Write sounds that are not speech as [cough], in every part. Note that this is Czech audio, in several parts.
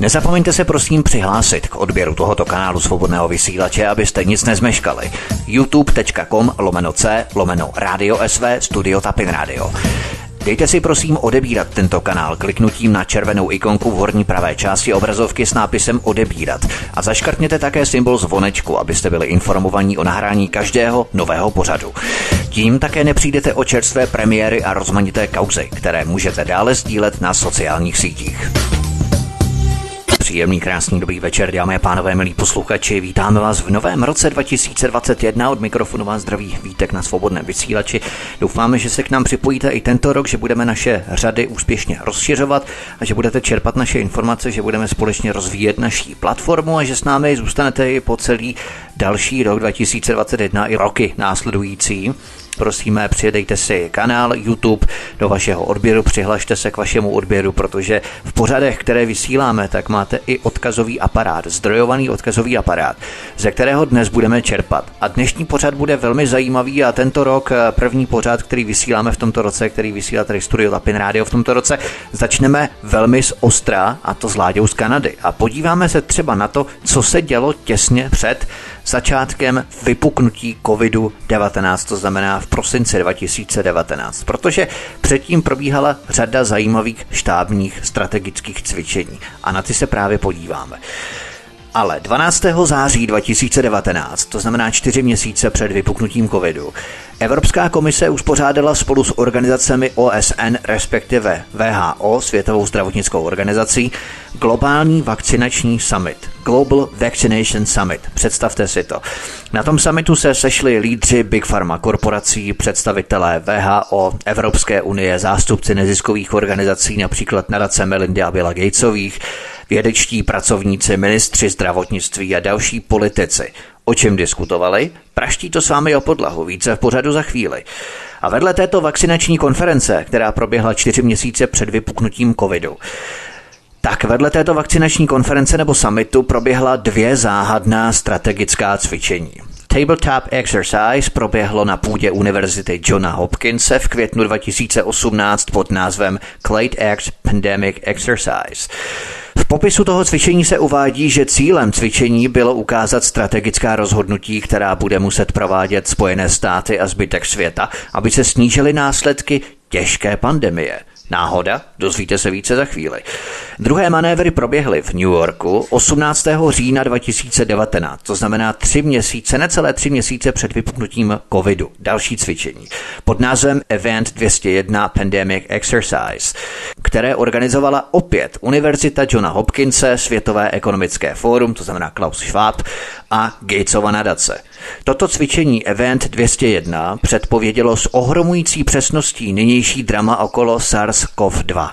Nezapomeňte se prosím přihlásit k odběru tohoto kanálu svobodného vysílače, abyste nic nezmeškali. youtube.com lomeno c lomeno radio sv studio tapin radio. Dejte si prosím odebírat tento kanál kliknutím na červenou ikonku v horní pravé části obrazovky s nápisem odebírat a zaškrtněte také symbol zvonečku, abyste byli informovaní o nahrání každého nového pořadu. Tím také nepřijdete o čerstvé premiéry a rozmanité kauzy, které můžete dále sdílet na sociálních sítích. Příjemný, krásný, dobrý večer, dámy a pánové, milí posluchači. Vítáme vás v novém roce 2021. Od mikrofonu vás zdraví Vítek na svobodném vysílači. Doufáme, že se k nám připojíte i tento rok, že budeme naše řady úspěšně rozšiřovat a že budete čerpat naše informace, že budeme společně rozvíjet naší platformu a že s námi zůstanete i po celý další rok 2021 i roky následující. Prosíme, přijedejte si kanál YouTube do vašeho odběru, přihlašte se k vašemu odběru, protože v pořadech, které vysíláme, tak máte i odkazový aparát, zdrojovaný odkazový aparát, ze kterého dnes budeme čerpat. A dnešní pořad bude velmi zajímavý a tento rok, eh, první pořad, který vysíláme v tomto roce, který vysílá tady Studio Lapin Radio v tomto roce, začneme velmi z ostra, a to z Láďou z Kanady. A podíváme se třeba na to, co se dělo těsně před začátkem vypuknutí COVID-19, to znamená v prosinci 2019, protože předtím probíhala řada zajímavých štábních strategických cvičení a na ty se právě podíváme. Ale 12. září 2019, to znamená čtyři měsíce před vypuknutím covidu, Evropská komise uspořádala spolu s organizacemi OSN, respektive VHO, Světovou zdravotnickou organizací, globální vakcinační summit, Global Vaccination Summit. Představte si to. Na tom summitu se sešli lídři Big Pharma korporací, představitelé VHO, Evropské unie, zástupci neziskových organizací, například nadace Melindy a Billa Gatesových, vědečtí pracovníci, ministři zdravotnictví a další politici. O čem diskutovali? Praští to s vámi o podlahu, více v pořadu za chvíli. A vedle této vakcinační konference, která proběhla čtyři měsíce před vypuknutím covidu, tak vedle této vakcinační konference nebo summitu proběhla dvě záhadná strategická cvičení. Tabletop Exercise proběhlo na půdě Univerzity Johna Hopkinse v květnu 2018 pod názvem Clade X Pandemic Exercise. V popisu toho cvičení se uvádí, že cílem cvičení bylo ukázat strategická rozhodnutí, která bude muset provádět Spojené státy a zbytek světa, aby se snížily následky těžké pandemie. Náhoda? Dozvíte se více za chvíli. Druhé manévry proběhly v New Yorku 18. října 2019, to znamená tři měsíce, necelé tři měsíce před vypuknutím covidu. Další cvičení pod názvem Event 201 Pandemic Exercise, které organizovala opět Univerzita Johna Hopkinse, Světové ekonomické fórum, to znamená Klaus Schwab a Gatesova nadace. Toto cvičení Event 201 předpovědělo s ohromující přesností nynější drama okolo SARS-CoV-2.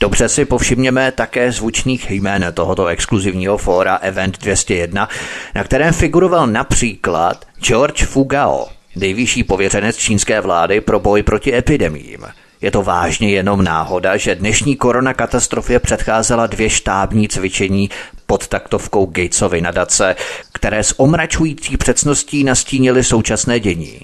Dobře si povšimněme také zvučných jmén tohoto exkluzivního fóra Event 201, na kterém figuroval například George Fugao, nejvyšší pověřenec čínské vlády pro boj proti epidemím. Je to vážně jenom náhoda, že dnešní korona katastrofě předcházela dvě štábní cvičení pod taktovkou Gatesovy nadace, které s omračující přesností nastínily současné dění.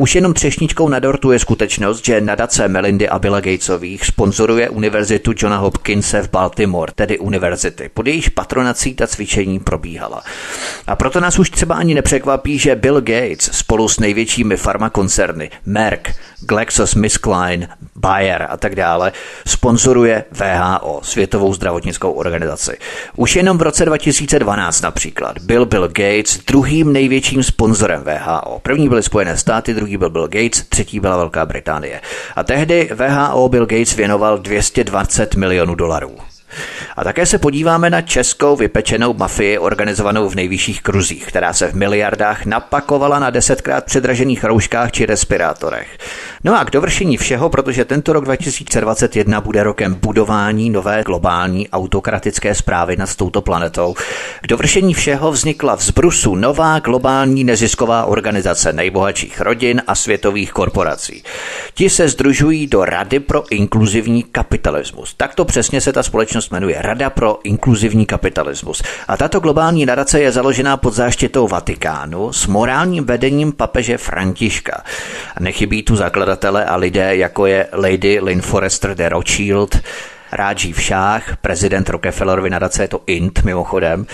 Už jenom třešničkou na dortu je skutečnost, že nadace Melindy a Billa Gatesových sponzoruje univerzitu Johna Hopkinse v Baltimore, tedy univerzity. Pod jejíž patronací ta cvičení probíhala. A proto nás už třeba ani nepřekvapí, že Bill Gates spolu s největšími farmakoncerny Merck, GlaxoSmithKline, Bayer a tak dále sponzoruje VHO, Světovou zdravotnickou organizaci. Už jenom v roce 2012 například byl Bill Gates druhým největším sponzorem VHO. První byly Spojené státy, druhý byl Bill Gates, třetí byla Velká Británie. A tehdy VHO Bill Gates věnoval 220 milionů dolarů. A také se podíváme na českou vypečenou mafii organizovanou v nejvyšších kruzích, která se v miliardách napakovala na desetkrát předražených rouškách či respirátorech. No a k dovršení všeho, protože tento rok 2021 bude rokem budování nové globální autokratické zprávy nad touto planetou, k dovršení všeho vznikla v zbrusu nová globální nezisková organizace nejbohatších rodin a světových korporací. Ti se združují do Rady pro inkluzivní kapitalismus. Tak to přesně se ta společnost jmenuje Rada pro inkluzivní kapitalismus. A tato globální nadace je založená pod záštitou Vatikánu s morálním vedením papeže Františka. Nechybí tu zakladatele a lidé, jako je Lady Lynn Forrester de Rothschild, Rajiv Shah, prezident Rockefellerovy nadace, je to INT mimochodem,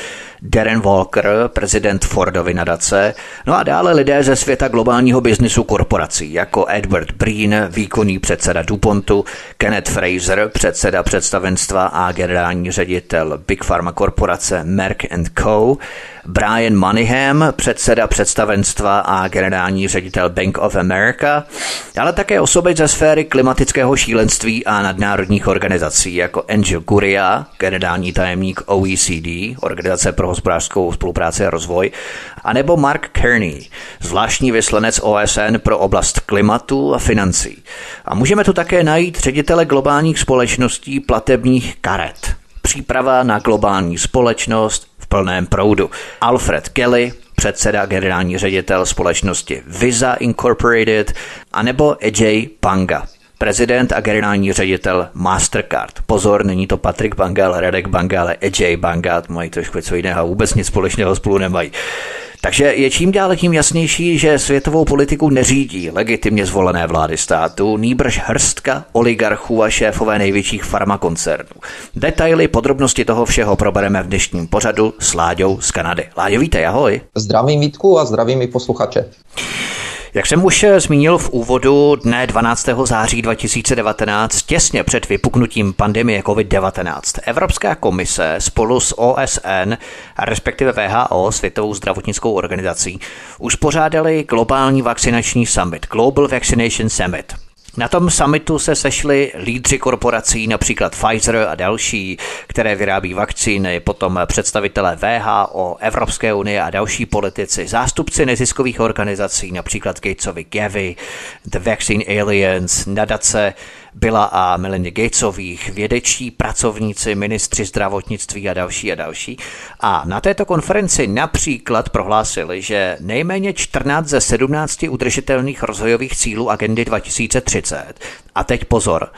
Darren Walker, prezident Fordovy nadace, no a dále lidé ze světa globálního biznisu korporací, jako Edward Breen, výkonný předseda DuPontu, Kenneth Fraser, předseda představenstva a generální ředitel Big Pharma korporace Merck Co., Brian Moneyham, předseda představenstva a generální ředitel Bank of America, ale také osoby ze sféry klimatického šílenství a nadnárodních organizací, jako Angel Guria, generální tajemník OECD, Organizace pro hospodářskou spolupráci a rozvoj, anebo Mark Kearney, zvláštní vyslanec OSN pro oblast klimatu a financí. A můžeme tu také najít ředitele globálních společností platebních karet. Příprava na globální společnost v plném proudu. Alfred Kelly, předseda generální ředitel společnosti Visa Incorporated, anebo Ajay Panga, prezident a generální ředitel Mastercard. Pozor, není to Patrik Banga, ale Radek Banga, ale Ajay Banga, mají trošku něco jiného vůbec nic společného spolu nemají. Takže je čím dál tím jasnější, že světovou politiku neřídí legitimně zvolené vlády státu, nýbrž hrstka oligarchů a šéfové největších farmakoncernů. Detaily, podrobnosti toho všeho probereme v dnešním pořadu s Láďou z Kanady. Láďo, víte, ahoj. Zdravím Vítku a zdravím i posluchače. Jak jsem už eh, zmínil v úvodu dne 12. září 2019, těsně před vypuknutím pandemie COVID-19, Evropská komise spolu s OSN, respektive VHO, Světovou zdravotnickou organizací, uspořádali globální vakcinační summit, Global Vaccination Summit. Na tom summitu se sešli lídři korporací, například Pfizer a další, které vyrábí vakcíny, potom představitelé VHO, Evropské unie a další politici, zástupci neziskových organizací, například Gatesovi Gavi, The Vaccine Aliens, nadace byla a Melinda Gatesových, vědečí pracovníci, ministři zdravotnictví a další a další. A na této konferenci například prohlásili, že nejméně 14 ze 17 udržitelných rozvojových cílů agendy 2030, a teď pozor,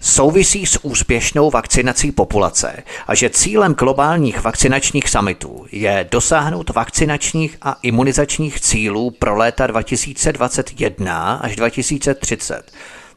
souvisí s úspěšnou vakcinací populace a že cílem globálních vakcinačních summitů je dosáhnout vakcinačních a imunizačních cílů pro léta 2021 až 2030.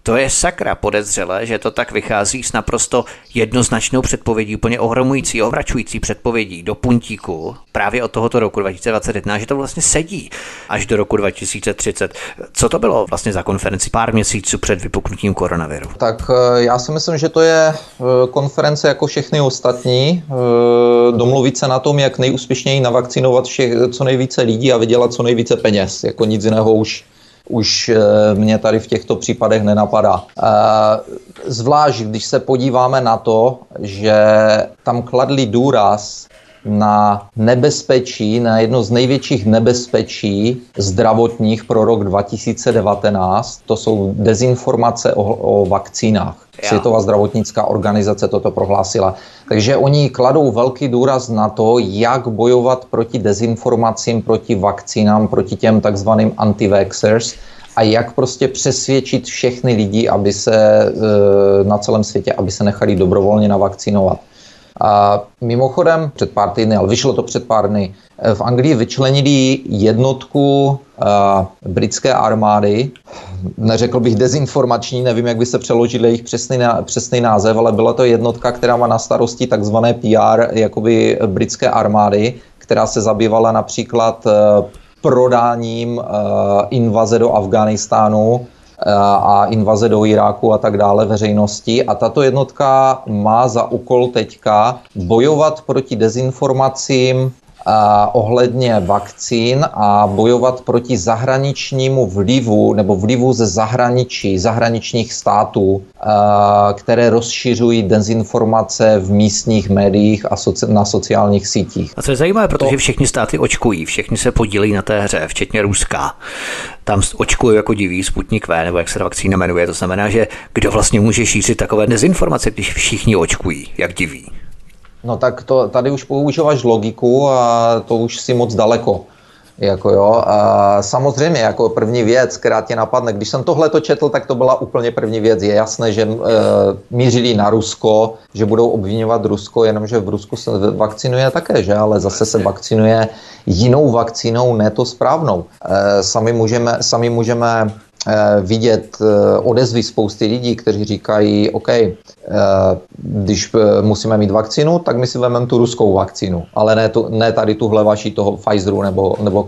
To je sakra podezřelé, že to tak vychází s naprosto jednoznačnou předpovědí, úplně ohromující, ohračující předpovědí do puntíku právě od tohoto roku 2021, že to vlastně sedí až do roku 2030. Co to bylo vlastně za konferenci pár měsíců před vypuknutím koronaviru? Tak eh, já si myslím, že to je eh, konference jako všechny ostatní. Eh, domluvit se na tom, jak nejúspěšněji navakcinovat všech, co nejvíce lidí a vydělat co nejvíce peněz. Jako nic jiného už už eh, mě tady v těchto případech nenapadá. Eh, zvlášť, když se podíváme na to, že tam kladli důraz na nebezpečí, na jedno z největších nebezpečí zdravotních pro rok 2019. To jsou dezinformace o, o vakcínách. Ja. Světová zdravotnická organizace toto prohlásila. Takže oni kladou velký důraz na to, jak bojovat proti dezinformacím, proti vakcínám, proti těm takzvaným anti-vaxxers a jak prostě přesvědčit všechny lidi, aby se e, na celém světě, aby se nechali dobrovolně navakcinovat. A mimochodem, před pár týdny, ale vyšlo to před pár dny, v Anglii vyčlenili jednotku uh, britské armády, neřekl bych dezinformační, nevím, jak by se přeložil jejich přesný, přesný název, ale byla to jednotka, která má na starosti takzvané PR jakoby britské armády, která se zabývala například uh, prodáním uh, invaze do Afghánistánu a invaze do Iráku a tak dále veřejnosti. A tato jednotka má za úkol teďka bojovat proti dezinformacím ohledně vakcín a bojovat proti zahraničnímu vlivu nebo vlivu ze zahraničí, zahraničních států, které rozšiřují dezinformace v místních médiích a na sociálních sítích. A co je zajímavé, protože to... všechny státy očkují, všechny se podílí na té hře, včetně Ruska. Tam očkují jako diví Sputnik V, nebo jak se ta vakcína jmenuje. To znamená, že kdo vlastně může šířit takové dezinformace, když všichni očkují, jak diví. No tak to, tady už používáš logiku a to už si moc daleko. Jako jo. A samozřejmě jako první věc, která tě napadne, když jsem tohle to četl, tak to byla úplně první věc. Je jasné, že e, mířili na Rusko, že budou obvinovat Rusko, jenomže v Rusku se vakcinuje také, že? ale zase se vakcinuje jinou vakcínou, ne to správnou. E, sami můžeme, sami můžeme vidět odezvy spousty lidí, kteří říkají, OK, když musíme mít vakcínu, tak my si vezmeme tu ruskou vakcínu, ale ne, tu, ne tady tuhle vaší toho Pfizeru nebo, nebo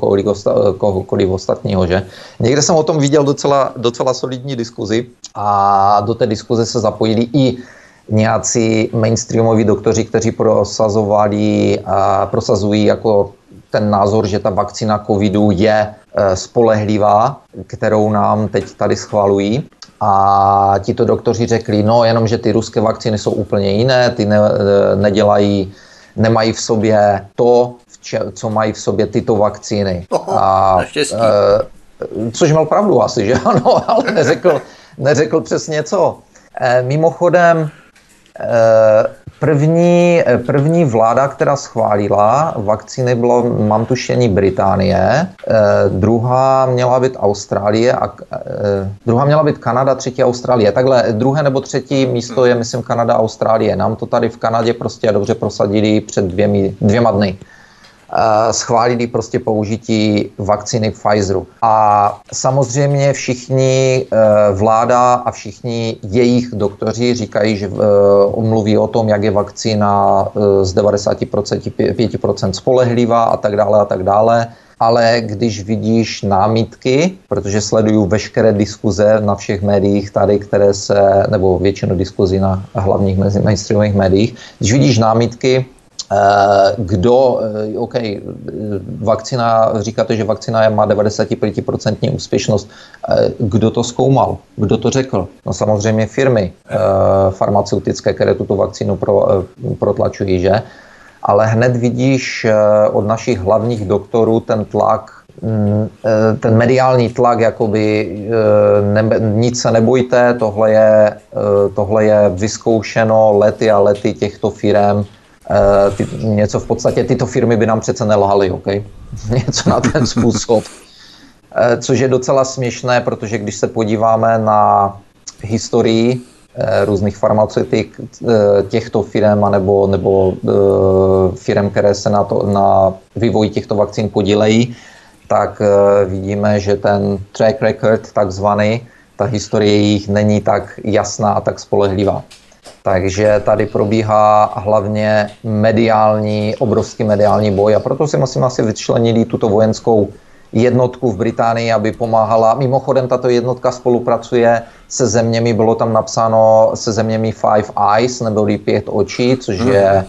kohokoliv ostatního, že? Někde jsem o tom viděl docela, docela solidní diskuzi a do té diskuze se zapojili i nějací mainstreamoví doktoři, kteří prosazovali, a prosazují jako ten názor, že ta vakcína covidu je spolehlivá, kterou nám teď tady schvalují. A tito doktoři řekli, no jenom, že ty ruské vakcíny jsou úplně jiné, ty ne, e, nedělají, nemají v sobě to, co mají v sobě tyto vakcíny. Oho, a, e, což měl pravdu asi, že ano, [laughs] ale neřekl, neřekl přesně co. E, mimochodem, e, První, první vláda, která schválila vakcíny, bylo, mám tušení, Británie, eh, druhá měla být Austrálie a eh, druhá měla být Kanada, třetí Austrálie. Takhle druhé nebo třetí místo je, myslím, Kanada, Austrálie. Nám to tady v Kanadě prostě dobře prosadili před dvěmi, dvěma dny schválili prostě použití vakcíny Pfizeru. A samozřejmě všichni e, vláda a všichni jejich doktoři říkají, že e, mluví o tom, jak je vakcína e, z 95% spolehlivá a tak dále a tak dále ale když vidíš námitky, protože sleduju veškeré diskuze na všech médiích tady, které se, nebo většinu diskuzí na hlavních mainstreamových médiích, když vidíš námitky, kdo, eh, OK, vakcina, říkáte, že vakcina má 95% úspěšnost. Eh, kdo to zkoumal? Kdo to řekl? No samozřejmě firmy farmaceutické, které tuto vakcínu pro, protlačují, že? Ale hned vidíš od našich hlavních doktorů ten tlak, mm, ten mediální tlak, jakoby ne, nic se nebojte, tohle je, tohle je vyzkoušeno lety a lety těchto firm, Eh, ty, něco v podstatě, tyto firmy by nám přece nelhaly, OK? [laughs] něco na ten způsob. Eh, což je docela směšné, protože když se podíváme na historii eh, různých farmaceutik těchto firm nebo, nebo firm, které se na, to, na vývoji těchto vakcín podílejí, tak vidíme, že ten track record takzvaný, ta historie jich není tak jasná a tak spolehlivá. Takže tady probíhá hlavně mediální, obrovský mediální boj a proto si musím asi vyčlenit tuto vojenskou jednotku v Británii, aby pomáhala. Mimochodem, tato jednotka spolupracuje se zeměmi, bylo tam napsáno se zeměmi Five Eyes, neboli pět očí, což hmm. je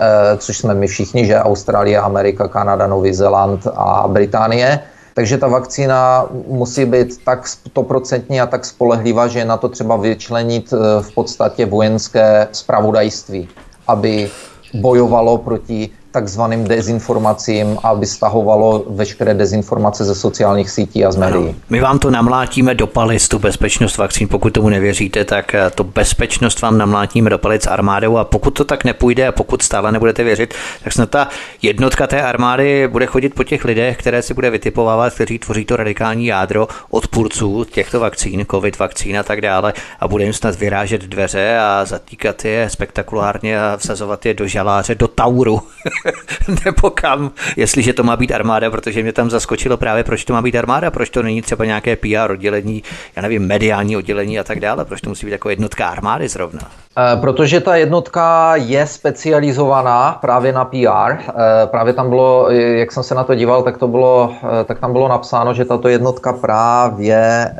eh, což jsme my všichni, že Austrálie, Amerika, Kanada, Nový Zéland a Británie. Takže ta vakcína musí být tak stoprocentní a tak spolehlivá, že je na to třeba vyčlenit eh, v podstatě vojenské spravodajství, aby bojovalo proti takzvaným dezinformacím, aby stahovalo veškeré dezinformace ze sociálních sítí a z médií. Ano, my vám to namlátíme do palic, tu bezpečnost vakcín. Pokud tomu nevěříte, tak eh, to bezpečnost vám namlátíme do palic armádou a pokud to tak nepůjde a pokud stále nebudete věřit, tak snad ta jednotka té armády bude chodit po těch lidech, které si bude vytipovávat, kteří tvoří to radikální jádro odpůrců těchto vakcín, covid vakcín a tak dále a bude jim snad vyrážet dveře a zatýkat je spektakulárně a vsazovat je do žaláře, do tauru. [laughs] [laughs] nebo kam, jestliže to má být armáda, protože mě tam zaskočilo právě, proč to má být armáda, proč to není třeba nějaké PR oddělení, já nevím, mediální oddělení a tak dále, proč to musí být jako jednotka armády zrovna. E, protože ta jednotka je specializovaná právě na PR. E, právě tam bylo, jak jsem se na to díval, tak, to bylo, tak tam bylo napsáno, že tato jednotka právě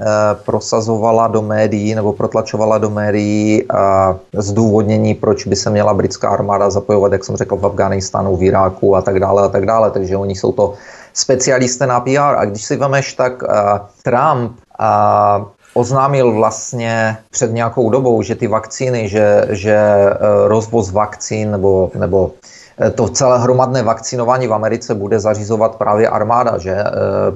prosazovala do médií nebo protlačovala do médií zdůvodnění, proč by se měla britská armáda zapojovat, jak jsem řekl, v Afganistánu v Iráku a tak dále a tak dále, takže oni jsou to specialisté na PR. A když si vemeš, tak Trump uh, oznámil vlastně před nějakou dobou, že ty vakcíny, že, že uh, rozvoz vakcín nebo, nebo to celé hromadné vakcinování v Americe bude zařizovat právě armáda, že?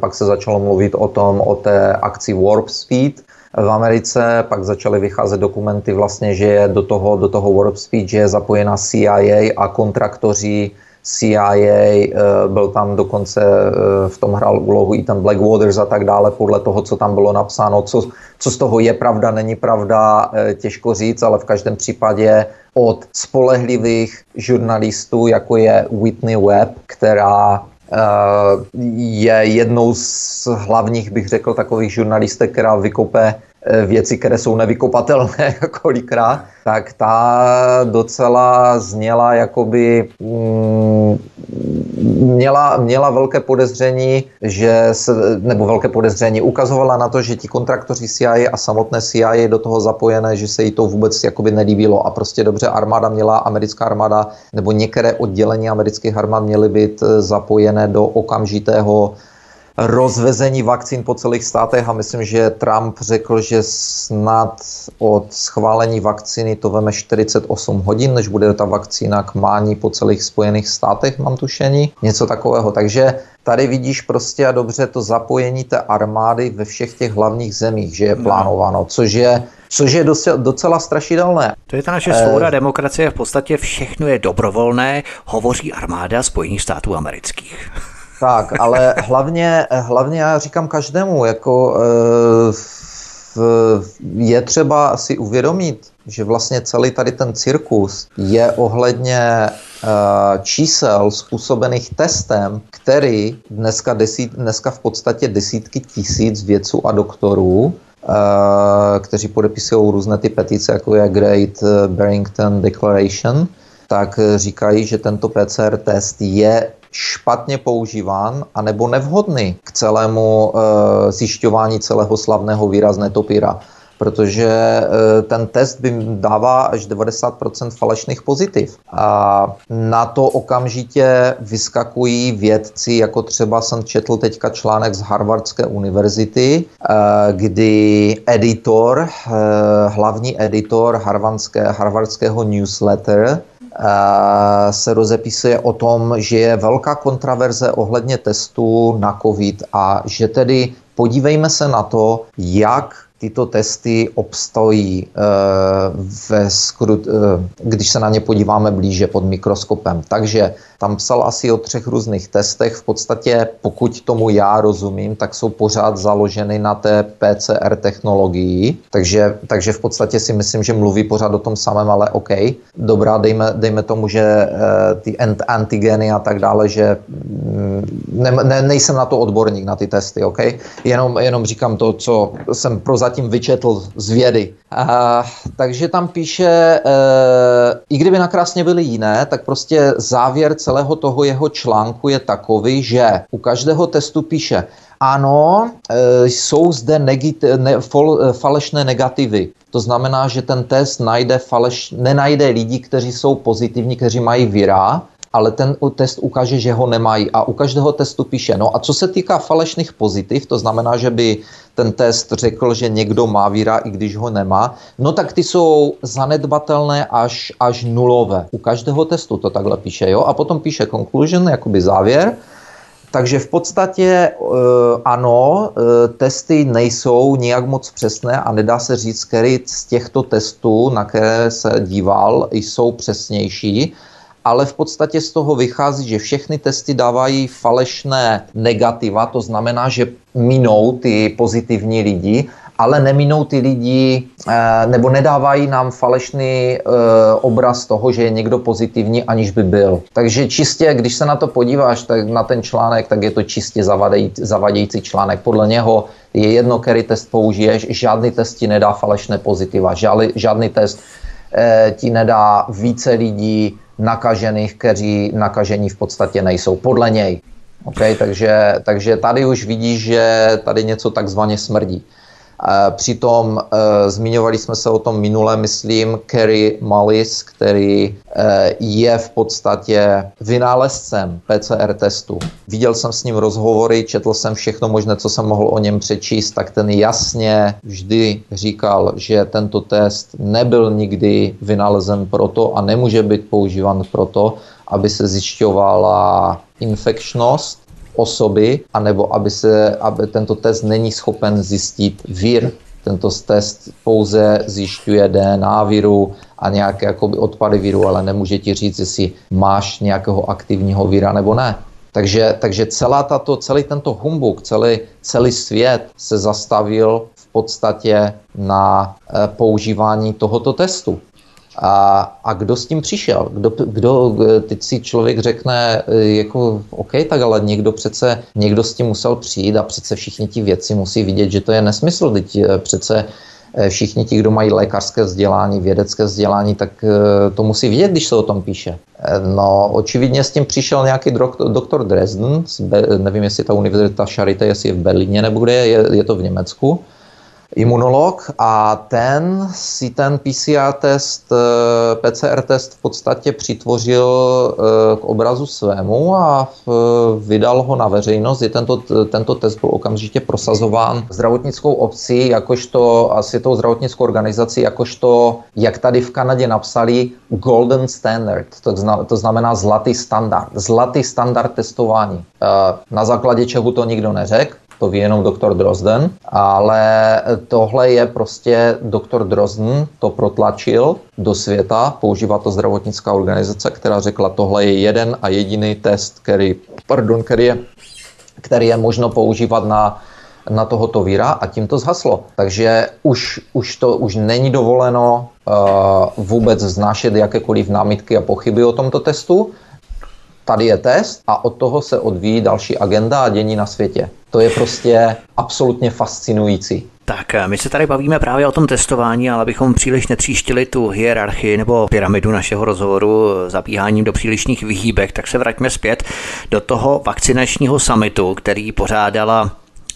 Pak se začalo mluvit o tom, o té akci Warp Speed, v Americe, pak začaly vycházet dokumenty vlastně, že je do toho, do toho Warp Speed, že je zapojena CIA a kontraktoři CIA, eh, byl tam dokonce, eh, v tom hrál úlohu i ten Blackwaters a tak dále, podle toho, co tam bylo napsáno, co, co z toho je pravda, není pravda, eh, těžko říct, ale v každém případě od spolehlivých žurnalistů, jako je Whitney Webb, která je jednou z hlavních, bych řekl, takových žurnalistek, která vykope věci, které jsou nevykopatelné [laughs] kolikrát, tak ta docela zněla jakoby mm, měla, měla velké podezření, že se, nebo velké podezření, ukazovala na to, že ti kontraktoři CIA a samotné CIA do toho zapojené, že se jí to vůbec jakoby nelíbilo a prostě dobře armáda měla, americká armáda nebo některé oddělení amerických armád měly být eh, zapojené do okamžitého rozvezení vakcín po celých státech a myslím, že Trump řekl, že snad od schválení vakcíny to veme 48 hodin, než bude ta vakcína k mání po celých Spojených státech, mám tušení, něco takového. Takže tady vidíš prostě a dobře to zapojení té armády ve všech těch hlavních zemích, že je no. plánováno, což je což je docela, docela strašidelné. To je ta naše svoboda, eh, demokracie, v podstatě všechno je dobrovolné, hovoří armáda Spojených států amerických. Tak, ale hlavně, hlavně já říkám každému, jako eh, je třeba si uvědomit, že vlastně celý tady ten cirkus je ohledně eh, čísel způsobených testem, který dneska, desít, dneska v podstatě desítky tisíc vědců a doktorů eh, kteří podepisují různé ty petice, jako je Great Barrington Declaration, tak říkají, že tento PCR test je špatně používán anebo nevhodný k celému e, zjišťování celého slavného výrazné topíra protože e, ten test by dává až 90% falešných pozitiv. A na to okamžitě vyskakují vědci, jako třeba jsem četl teďka článek z Harvardské univerzity, e, kdy editor, hlavní editor harvardské, harvardského newsletter, se rozepisuje o tom, že je velká kontraverze ohledně testů na COVID a že tedy podívejme se na to, jak tyto testy obstojí, eh, ve skru, eh, když se na ně podíváme blíže pod mikroskopem. Takže tam psal asi o třech různých testech. V podstatě, pokud tomu já rozumím, tak jsou pořád založeny na té PCR technologii. Takže, takže v podstatě si myslím, že mluví pořád o tom samém, ale OK. Dobrá, dejme, dejme tomu, že e, ty antigeny a tak dále, že mm, ne, ne, nejsem na to odborník, na ty testy, OK? Jenom, jenom říkám to, co jsem prozatím vyčetl z vědy. A, takže tam píše, e, i kdyby nakrásně byly jiné, tak prostě závěr celého toho jeho článku je takový, že u každého testu píše, ano, e, jsou zde negit, ne, fol, e, falešné negativy. To znamená, že ten test najde faleš, nenajde lidi, kteří jsou pozitivní, kteří mají vira, ale ten test ukáže, že ho nemají. A u každého testu píše. No a co se týká falešných pozitiv, to znamená, že by ten test řekl, že někdo má víra, i když ho nemá, no tak ty jsou zanedbatelné až, až nulové. U každého testu to takhle píše, jo? A potom píše conclusion, jakoby závěr, takže v podstatě e, ano, e, testy nejsou nijak moc přesné a nedá se říct, který z těchto testů, na které se díval, jsou přesnější ale v podstatě z toho vychází, že všechny testy dávají falešné negativa, to znamená, že minou ty pozitivní lidi, ale neminou ty lidi, eh, nebo nedávají nám falešný eh, obraz toho, že je někdo pozitivní, aniž by byl. Takže čistě, když se na to podíváš, tak na ten článek, tak je to čistě zavadějící článek. Podle něho je jedno, který test použiješ, žádný test ti nedá falešné pozitiva, žádný, test eh, ti nedá více lidí nakažených, kteří nakažení v podstatě nejsou, podle něj. Okay, takže, takže tady už vidíš, že tady něco takzvaně smrdí. Přitom e, zmiňovali jsme se o tom minule, myslím, Kerry Mullis, který e, je v podstatě vynálezcem PCR testu. Viděl jsem s ním rozhovory, četl jsem všechno možné, co jsem mohl o něm přečíst, tak ten jasně vždy říkal, že tento test nebyl nikdy vynalezen proto a nemůže být používan proto, aby se zjišťovala infekčnost osoby, anebo aby, se, aby tento test není schopen zjistit vír. Tento test pouze zjišťuje DNA víru a nějaké jakoby odpady víru, ale nemůže ti říct, jestli máš nějakého aktivního víra nebo ne. Takže, takže celá tato, celý tento humbuk, celý, celý svět se zastavil v podstatě na e, používání tohoto testu. A, a kdo s tím přišel? Kdo, kdo, teď si člověk řekne, jako OK, tak ale někdo přece, někdo s tím musel přijít a přece všichni ti věci musí vidět, že to je nesmysl. Teď přece Eh, všichni ti, kdo mají lékařské vzdělání, vědecké vzdělání, tak eh, to musí vidět, když se o tom píše. Eh, no, očividně s tím přišel nějaký doktor Dresden, nevím, jestli ta univerzita Charité, jestli je v Berlíně nebo kde, je, je to v Německu, imunolog a ten si ten PCR test, eh, PCR test v podstatě přitvořil eh, k obrazu svému a eh, vydal ho na veřejnost. Je tento, tento test byl okamžitě prosazován zdravotnickou obcí, jakožto a světovou zdravotnickou organizací, jakožto, jak tady v Kanadě napsali, golden standard, to znamená zlatý standard. Zlatý standard testování. Na základě čeho to nikdo neřekl, to ví jenom doktor Drozden, ale tohle je prostě doktor Drozden to protlačil do světa, používá to zdravotnická organizace, která řekla, tohle je jeden a jediný test, který, pardon, který je, který je možno používat na na tohoto víra a tím to zhaslo. Takže už, už to už není dovoleno uh, vůbec znášet jakékoliv námitky a pochyby o tomto testu tady je test a od toho se odvíjí další agenda a dění na světě. To je prostě absolutně fascinující. Tak, eh, my se tady bavíme právě o tom testování, ale abychom příliš netříštili tu hierarchii nebo pyramidu našeho rozhovoru zabíháním do přílišných vyhýbek, tak se vraťme zpět do toho vakcinačního summitu, který pořádala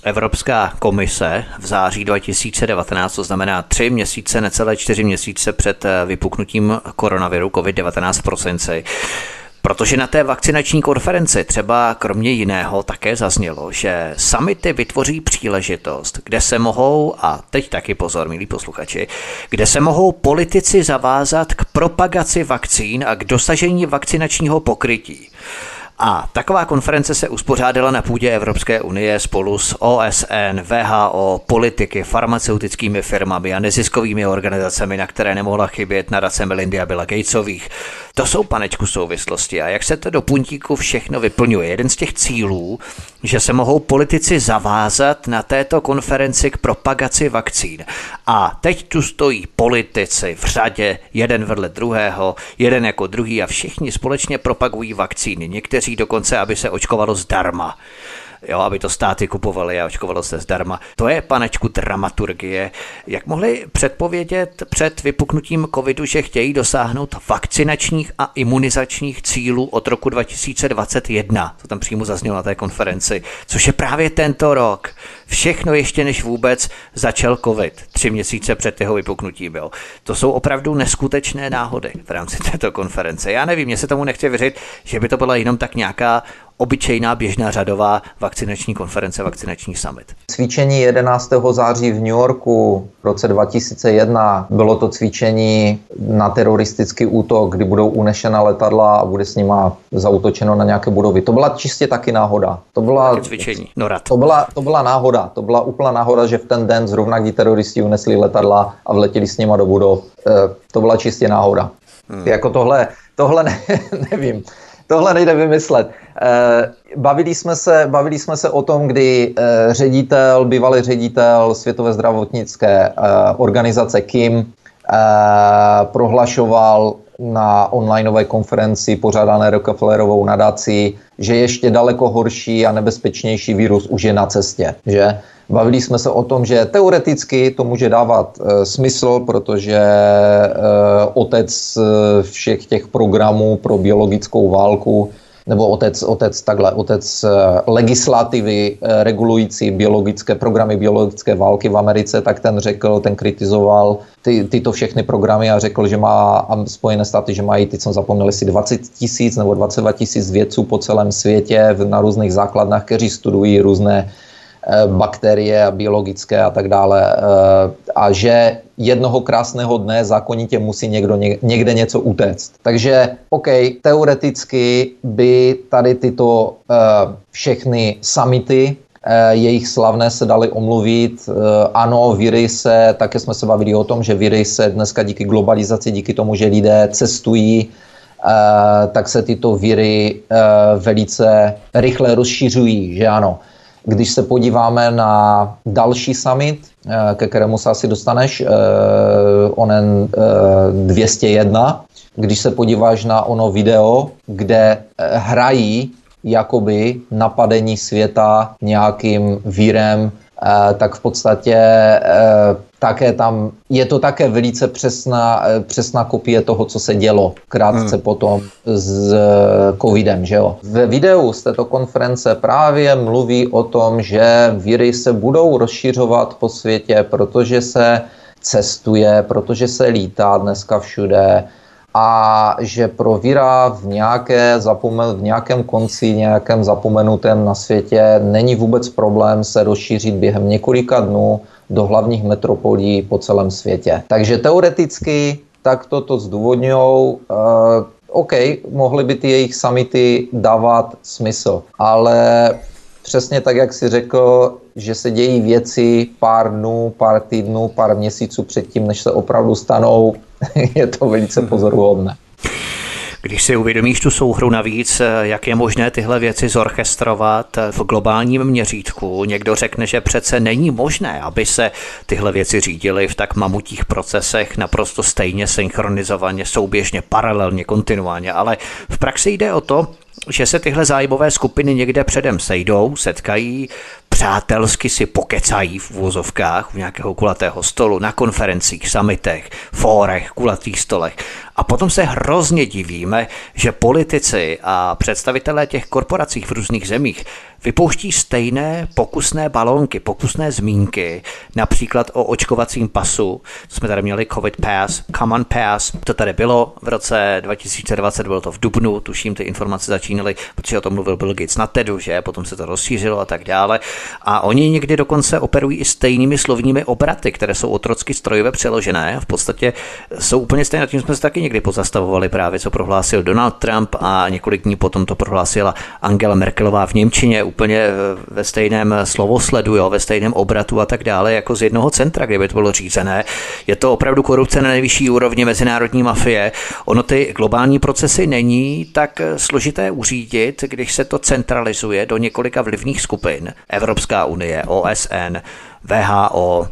Evropská komise v září 2019, to znamená tři měsíce, necelé čtyři měsíce před eh, vypuknutím koronaviru COVID-19 v prosinci. Protože na té vakcinační konferenci třeba kromě jiného také zaznělo, že samity vytvoří příležitost, kde se mohou, a teď taky pozor, milí posluchači, kde se mohou politici zavázat k propagaci vakcín a k dosažení vakcinačního pokrytí. A taková konference se uspořádala na půdě Evropské unie spolu s OSN, VHO, politiky, farmaceutickými firmami a neziskovými organizacemi, na které nemohla chybět nadace Melindy a Billa Gatesových. To jsou panečku souvislosti a jak se to do puntíku všechno vyplňuje. Jeden z těch cílů, že se mohou politici zavázat na této konferenci k propagaci vakcín. A teď tu stojí politici v řadě, jeden vedle druhého, jeden jako druhý a všichni společně propagují vakcíny. Někteří dokonce, aby se očkovalo zdarma jo, aby to státy kupovaly a očkovalo se zdarma. To je, panečku, dramaturgie. Jak mohli předpovědět před vypuknutím covidu, že chtějí dosáhnout vakcinačních a imunizačních cílů od roku 2021? To tam přímo zaznělo na té konferenci, což je právě tento rok. Všechno ještě než vůbec začal covid, tři měsíce před jeho vypuknutím. Jo. To jsou opravdu neskutečné náhody v rámci této konference. Já nevím, mě se tomu nechce věřit, že by to byla jenom tak nějaká obyčejná běžná řadová vakcinační konference, vakcinační summit. Cvičení 11. září v New Yorku v roce 2001 bylo to cvičení na teroristický útok, kdy budou unešena letadla a bude s nima zautočeno na nějaké budovy. To byla čistě taky náhoda. To byla, cvičení, NORAD. To byla, to byla náhoda. To byla úplná náhoda, že v ten den zrovna kdy teroristi unesli letadla a vletěli s nima do budov. E, to byla čistě náhoda. Hmm. Jako tohle, tohle ne, [laughs] nevím. Tohle nejde vymyslet. Eh, bavili jsme se, bavili jsme se o tom, kdy eh, ředitel, bývalý ředitel Světové zdravotnické eh, organizace Kim prohlašoval na onlineové konferenci pořádané Rockefellerovou nadací, že ještě daleko horší a nebezpečnější virus už je na cestě. Že? Bavili jsme se o tom, že teoreticky to může dávat e, smysl, protože e, otec všech těch programů pro biologickou válku nebo otec, otec takhle, otec legislativy regulující biologické programy biologické války v Americe, tak ten řekl, ten kritizoval ty, tyto všechny programy a řekl, že má Spojené státy, že mají, teď jsem zapomněl, jestli 20 tisíc nebo 22 tisíc vědců po celém světě na různých základnách, kteří studují různé Eh, bakterie a biologické a tak dále. Eh, a že jednoho krásného dne zákonitě musí někdo někde něco utéct. Takže, OK, teoreticky by tady tyto eh, všechny samity jejich slavné se dali omluvit. Ano, viry se, také jsme se bavili o tom, že viry se dneska díky globalizaci, díky tomu, že lidé cestují, tak se tyto viry velice rychle rozšiřují, že ano. Když se podíváme na další summit, eh, ke kterému se asi dostaneš, eh, onen 201, když se podíváš na ono video, kde hrají jakoby napadení světa nějakým vírem, tak v podstatě také tam, je to také velice přesná, eh, přesná kopie toho, co se dělo krátce hmm. potom s eh, covidem, že jo. Ve videu z této konference právě mluví o tom, že víry se budou rozšiřovat po světě, protože se cestuje, protože se lítá dneska všude, a že pro víra v, nějaké zapomen, v nějakém konci, nějakém zapomenutém na světě není vůbec problém se rozšířit během několika dnů do hlavních metropolí po celém světě. Takže teoreticky takto to zdůvodňují. Uh, OK, mohly by ty jejich samity dávat smysl, ale přesně tak, jak si řekl, že se dějí věci pár dnů, pár týdnů, pár měsíců předtím, než se opravdu stanou, [laughs] je to velice mhm. pozoruhodné. Když si uvědomíš tu souhru navíc, jak je možné tyhle věci zorchestrovat v globálním měřítku, někdo řekne, že přece není možné, aby se tyhle věci řídily v tak mamutích procesech naprosto stejně synchronizovaně, souběžně, paralelně, kontinuálně, ale v praxi jde o to, že se tyhle zájmové skupiny někde předem sejdou, setkají, přátelsky si pokecají v vozovkách u nějakého kulatého stolu, na konferencích, samitech, fórech, kulatých stolech. A potom se hrozně divíme, že politici a představitelé těch korporací v různých zemích vypouští stejné pokusné balónky, pokusné zmínky, například o očkovacím pasu. Jsme tady měli COVID Pass, Common Pass, to tady bylo v roce 2020, bylo to v Dubnu, tuším, ty informace začínaly, protože o tom mluvil Bill Gates na TEDu, že potom se to rozšířilo a tak dále. A oni někdy dokonce operují i stejnými slovními obraty, které jsou otrocky strojově přeložené. V podstatě jsou úplně stejné, tím jsme se taky někdy pozastavovali právě, co prohlásil Donald Trump a několik dní potom to prohlásila Angela Merkelová v Němčině úplně eh, ve stejném slovosledu, jo, ve stejném obratu a tak dále, jako z jednoho centra, kde by to bylo řízené. Je to opravdu korupce na nejvyšší úrovni mezinárodní mafie. Ono ty globální procesy není tak složité uřídit, když se to centralizuje do několika vlivných skupin. Evropská unie, OSN, VHO,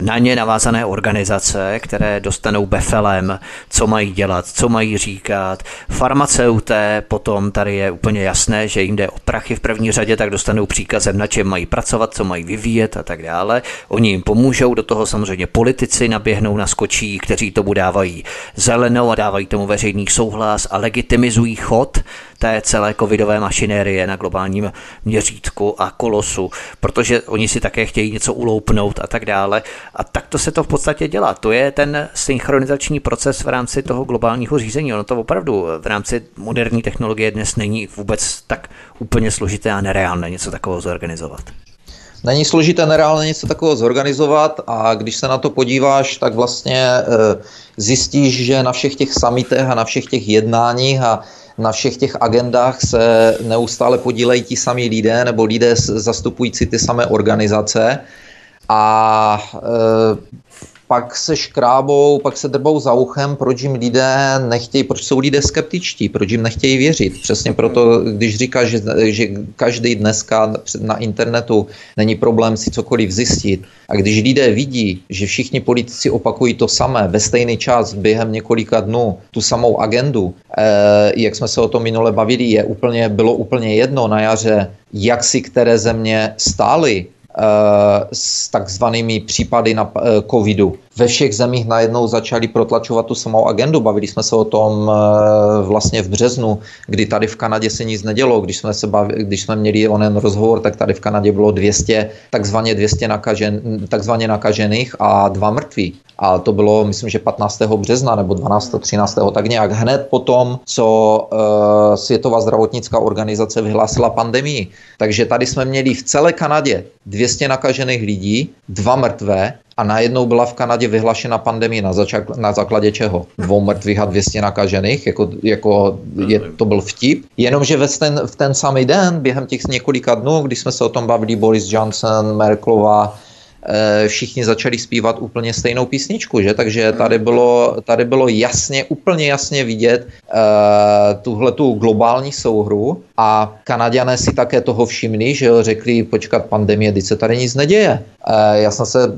na ně navázané organizace, které dostanou befelem, co mají dělat, co mají říkat. Farmaceuté, potom tady je úplně jasné, že jim jde o prachy v první řadě, tak dostanou příkazem, na čem mají pracovat, co mají vyvíjet a tak dále. Oni jim pomůžou, do toho samozřejmě politici naběhnou na skočí, kteří tomu dávají zelenou a dávají tomu veřejný souhlas a legitimizují chod té celé covidové mašinérie na globálním měřítku a kolosu, protože oni si také chtějí něco uloupnout a tak dále. A takto se to v podstatě dělá. To je ten synchronizační proces v rámci toho globálního řízení. Ono to opravdu v rámci moderní technologie dnes není vůbec tak úplně složité a nereálné něco takového zorganizovat. Není složité nereálně něco takového zorganizovat a když se na to podíváš, tak vlastně e, zjistíš, že na všech těch samitech a na všech těch jednáních a na všech těch agendách se neustále podílejí ti samí lidé nebo lidé zastupující ty samé organizace. A e, pak se škrábou, pak se drbou za uchem, proč jim lidé nechtějí, proč jsou lidé skeptičtí, proč jim nechtějí věřit. Přesně proto, když říká, že, že každý dneska na internetu není problém si cokoliv zjistit. A když lidé vidí, že všichni politici opakují to samé ve stejný čas během několika dnů, tu samou agendu, eh, jak jsme se o tom minule bavili, je úplně, bylo úplně jedno na jaře, jak si které země stály s takzvanými případy na eh, covidu. Ve všech zemích najednou začali protlačovat tu samou agendu. Bavili jsme se o tom eh, vlastně v březnu, kdy tady v Kanadě se nic nedělo. Když jsme, se bavili, když jsme měli onen rozhovor, tak tady v Kanadě bylo 200, takzvaně 200 nakažen, takzvaně nakažených a dva mrtví. A to bylo, myslím, že 15. března nebo 12. 13. tak nějak hned potom, co uh, Světová zdravotnická organizace vyhlásila pandemii. Takže tady jsme měli v celé Kanadě 200 nakažených lidí, dva mrtvé a najednou byla v Kanadě vyhlašena pandemie na, začak, na základě čeho? Dvou mrtvých a 200 nakažených, jako, jako je, to byl vtip. Jenomže ve ten, v ten samý den, během těch několika dnů, když jsme se o tom bavili Boris Johnson, Merklova, všichni začali zpívat úplně stejnou písničku, že? Takže tady bylo, tady bylo jasně, úplně jasně vidět uh, tuhle tu globální souhru a Kanaděné si také toho všimli, že jo, řekli, počkat, pandemie, teď se tady nic neděje. Uh, já jsem se,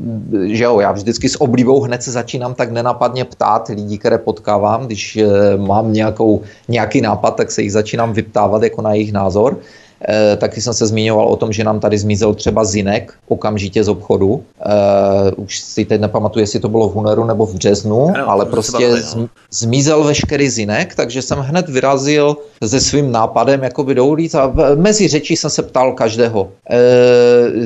že jo, já vždycky s oblibou hned se začínám tak nenapadně ptát lidí, které potkávám, když mám nějakou, nějaký nápad, tak se jich začínám vyptávat jako na jejich názor. E, taky jsem se zmiňoval o tom, že nám tady zmizel třeba zinek okamžitě z obchodu. E, už si teď nepamatuju, jestli to bylo v únoru nebo v březnu, ano, ale prostě bavili, no. zmizel veškerý zinek, takže jsem hned vyrazil se svým nápadem jakoby do ulic a mezi řečí jsem se ptal každého. E,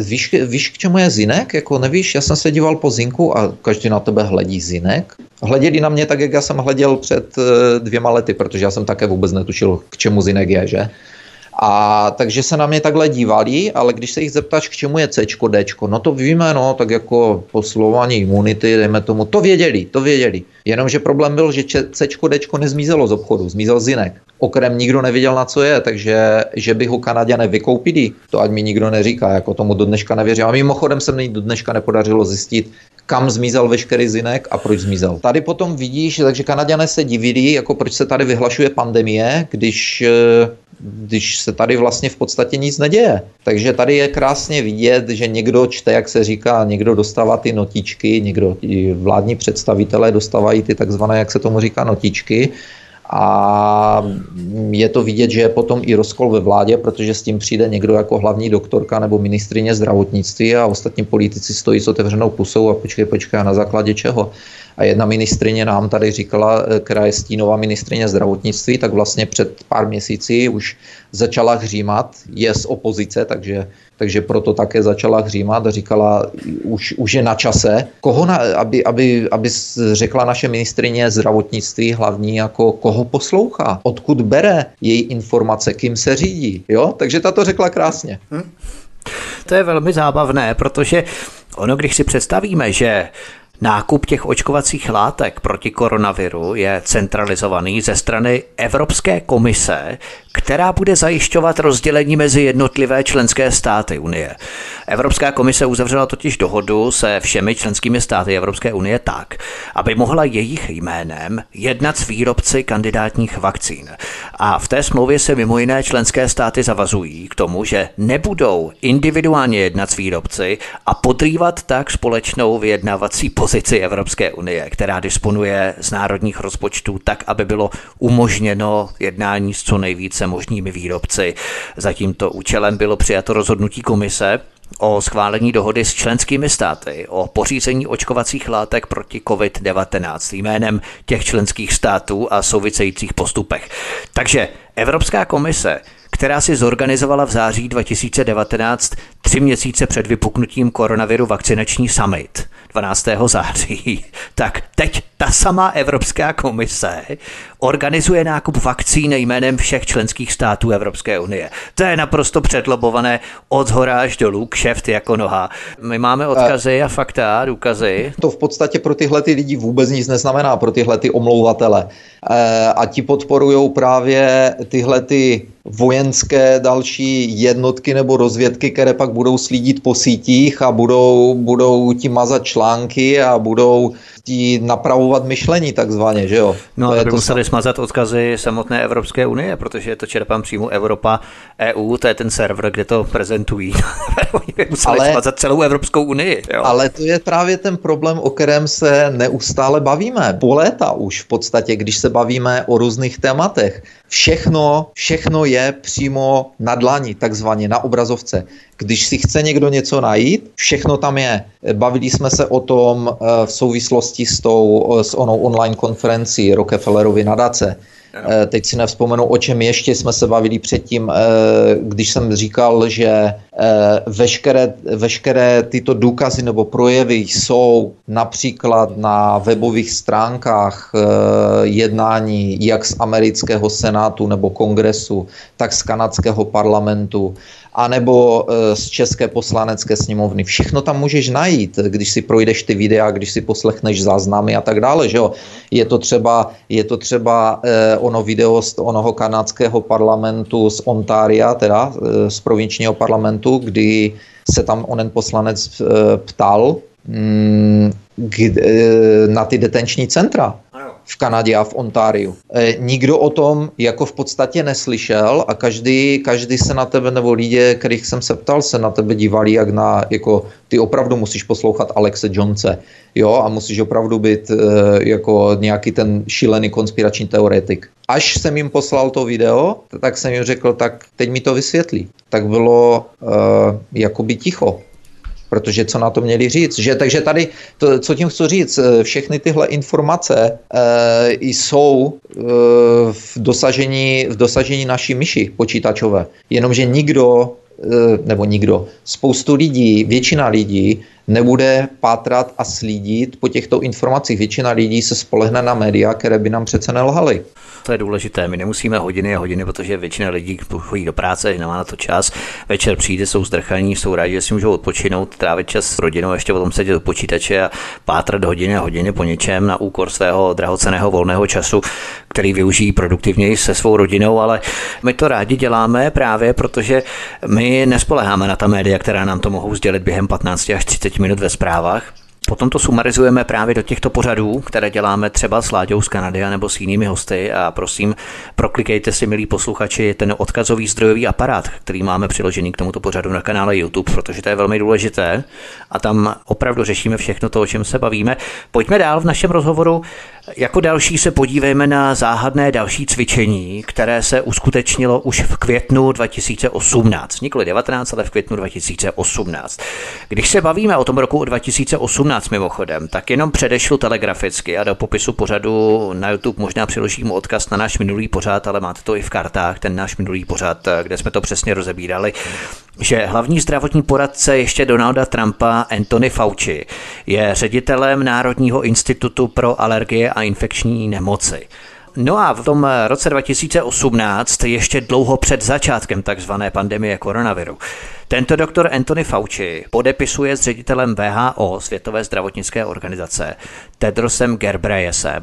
víš, víš, k čemu je zinek? Jako nevíš, já jsem se díval po zinku a každý na tebe hledí zinek. Hleděli na mě tak, jak já jsem hleděl před dvěma lety, protože já jsem také vůbec netušil, k čemu zinek je, že? A takže se na mě takhle dívali, ale když se jich zeptáš, k čemu je C, D, no to víme, no, tak jako posilování imunity, dejme tomu, to věděli, to věděli. Jenomže problém byl, že C, D nezmizelo z obchodu, zmizel z jinek. Okrem nikdo nevěděl, na co je, takže že by ho Kanaděné vykoupili, to ať mi nikdo neříká, jako tomu do dneška nevěřím. A mimochodem se mi do dneška nepodařilo zjistit, kam zmizel veškerý zinek a proč zmizel. Tady potom vidíš, takže Kanaděné se divili, jako proč se tady vyhlašuje pandemie, když eh, když se tady vlastně v podstatě nic neděje. Takže tady je krásně vidět, že někdo čte, jak se říká, někdo dostává ty notičky, někdo, vládní představitelé dostávají ty takzvané, jak se tomu říká, notičky, a je to vidět, že je potom i rozkol ve vládě, protože s tím přijde někdo jako hlavní doktorka nebo ministrině zdravotnictví a ostatní politici stojí s otevřenou pusou a počkej, počkej, a na základě čeho. A jedna ministrině nám tady říkala, eh, která je stínová ministrině zdravotnictví, tak vlastně před pár měsíci už začala hřímat, je z opozice, takže, takže proto také začala hřímat a říkala, už, už je na čase. Koho na, aby, aby, aby řekla naše ministrině zdravotnictví hlavní, jako koho poslouchá, odkud bere její informace, kým se řídí. Jo? Takže ta to řekla krásně. Hm. To je velmi zábavné, protože ono, když si představíme, že Nákup těch očkovacích látek proti koronaviru je centralizovaný ze strany Evropské komise, která bude zajišťovat rozdělení mezi jednotlivé členské státy Unie. Evropská komise uzavřela totiž dohodu se všemi členskými státy Evropské unie tak, aby mohla jejich jménem jednat s výrobci kandidátních vakcín. A v té smlouvě se mimo jiné členské státy zavazují k tomu, že nebudou individuálně jednat s výrobci a podrývat tak společnou vyjednávací pozici Evropské unie, která disponuje z národních rozpočtů tak, aby bylo umožněno jednání s co nejvíce možnými výrobci. Za tímto účelem bylo přijato rozhodnutí komise, o schválení dohody s členskými státy o pořízení očkovacích látek proti COVID-19 jménem těch členských států a souvisejících postupech. Takže Evropská komise která si zorganizovala v září 2019 tři měsíce před vypuknutím koronaviru vakcinační summit 12. září, [laughs] tak teď ta samá Evropská komise organizuje nákup vakcín jménem všech členských států Evropské unie. To je naprosto předlobované od hora až dolů, kšeft jako noha. My máme odkazy a fakta, důkazy. To v podstatě pro tyhle ty lidi vůbec nic neznamená, pro tyhle ty omlouvatele. Eh, a ti podporují právě tyhle ty vojenské další jednotky nebo rozvědky, které pak budou slídit po sítích a budou, budou ti mazat články a budou ti napravovat myšlení takzvaně, že jo? No, to, to by to museli sam... smazat odkazy samotné Evropské unie, protože je to čerpám přímo Evropa, EU, to je ten server, kde to prezentují. [laughs] Oni by museli ale, smazat celou Evropskou unii. Jo? Ale to je právě ten problém, o kterém se neustále bavíme. Po léta už v podstatě, když se bavíme o různých tématech. Všechno, všechno je přímo na dlani, takzvaně na obrazovce. Když si chce někdo něco najít, všechno tam je. Bavili jsme se o tom eh, v souvislosti s, tou, s onou online konferencí Rockefellerovy nadace. Eh, teď si nevzpomenu, o čem ještě jsme se bavili předtím, eh, když jsem říkal, že veškeré, veškeré tyto důkazy nebo projevy jsou například na webových stránkách jednání jak z amerického senátu nebo kongresu, tak z kanadského parlamentu anebo e, z České poslanecké sněmovny. Všechno tam můžeš najít, když si projdeš ty videa, když si poslechneš záznamy a tak dále. Že jo? Je to třeba, je to třeba eh, ono video z onoho kanadského parlamentu z Ontária, teda eh, z provinčního parlamentu kdy se tam onen poslanec ptal mm, na ty detenční centra v Kanadě a v Ontáriu. E, nikdo o tom jako v podstatě neslyšel a každý, každý se na tebe, nebo lidé, kterých jsem se ptal, se na tebe dívali jak na, jako ty opravdu musíš poslouchat Alexe Jonese, jo, a musíš opravdu být e, jako nějaký ten šílený konspirační teoretik. Až jsem jim poslal to video, tak jsem jim řekl, tak teď mi to vysvětlí. Tak bylo e, jakoby ticho protože co na to měli říct. Že, takže tady, to, co tím chci říct, eh, všechny tyhle informace e, jsou e, v, dosažení, v dosažení naší myši počítačové. Jenomže nikdo, nebo nikdo, spoustu lidí, většina lidí nebude pátrat a slídit po těchto informacích. Většina lidí se spolehne na média, které by nám přece nelhaly. To je důležité. My nemusíme hodiny a hodiny, protože většina lidí chodí do práce, nemá na to čas. Večer přijde, jsou zdrchaní, jsou rádi, že si můžou odpočinout, trávit čas s rodinou, ještě potom sedět do počítače a pátrat hodiny a hodiny po něčem na úkor svého drahoceného volného času, který využijí produktivněji se svou rodinou, ale my to rádi děláme právě protože my nespoleháme na ta média, která nám to mohou sdělit během 15 až 30 minut ve zprávách. Potom to sumarizujeme právě do těchto pořadů, které děláme třeba s Láďou z Kanady nebo s jinými hosty a prosím, proklikejte si, milí posluchači, ten odkazový zdrojový aparát, který máme přiložený k tomuto pořadu na kanále YouTube, protože to je velmi důležité a tam opravdu řešíme všechno to, o čem se bavíme. Pojďme dál v našem rozhovoru. Jako další se podívejme na záhadné další cvičení, které se uskutečnilo už v květnu 2018. Nikoli 19, ale v květnu 2018. Když se bavíme o tom roku 2018 mimochodem, tak jenom předešlu telegraficky a do popisu pořadu na YouTube možná přiložím odkaz na náš minulý pořad, ale máte to i v kartách, ten náš minulý pořad, kde jsme to přesně rozebírali že hlavní zdravotní poradce ještě Donalda Trumpa Anthony Fauci je ředitelem Národního institutu pro alergie a infekční nemoci. No a v tom roce 2018, ještě dlouho před začátkem takzvané pandemie koronaviru, tento doktor Anthony Fauci podepisuje s ředitelem VHO, Světové zdravotnické organizace, Tedrosem Gerbreyesem,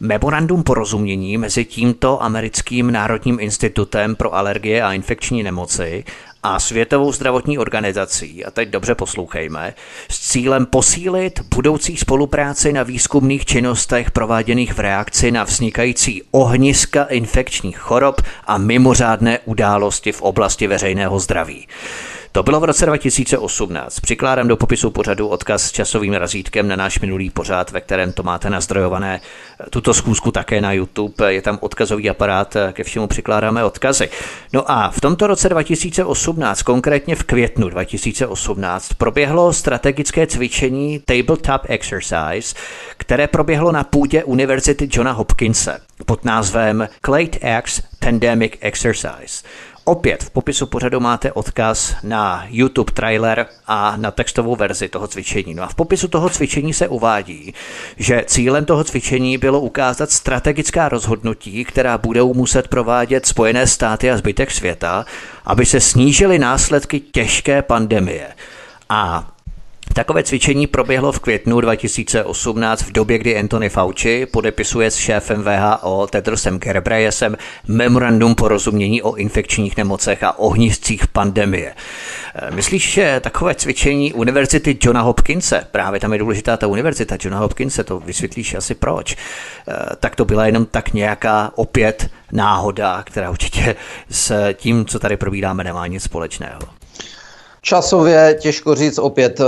Memorandum porozumění mezi tímto americkým Národním institutem pro alergie a infekční nemoci a Světovou zdravotní organizací, a teď dobře poslouchejme, s cílem posílit budoucí spolupráci na výzkumných činnostech prováděných v reakci na vznikající ohniska infekčních chorob a mimořádné události v oblasti veřejného zdraví. To bylo v roce 2018. Přikládám do popisu pořadu odkaz s časovým razítkem na náš minulý pořad, ve kterém to máte nazdrojované. Tuto schůzku také na YouTube, je tam odkazový aparát, ke všemu přikládáme odkazy. No a v tomto roce 2018, konkrétně v květnu 2018, proběhlo strategické cvičení Tabletop Exercise, které proběhlo na půdě Univerzity Johna Hopkinse pod názvem Clade X Pandemic Exercise. Opět v popisu pořadu máte odkaz na YouTube trailer a na textovou verzi toho cvičení. No a v popisu toho cvičení se uvádí, že cílem toho cvičení bylo ukázat strategická rozhodnutí, která budou muset provádět Spojené státy a zbytek světa, aby se snížily následky těžké pandemie. A Takové cvičení proběhlo v květnu 2018 v době, kdy Anthony Fauci podepisuje s šéfem VHO Tedrosem Gerbreyesem memorandum porozumění o infekčních nemocech a ohniscích pandemie. E, myslíš, že takové cvičení Univerzity Johna Hopkinse, právě tam je důležitá ta univerzita Johna Hopkinse, to vysvětlíš asi proč, e, tak to byla jenom tak nějaká opět náhoda, která určitě s tím, co tady probíráme, nemá nic společného. Časově těžko říct opět, eh,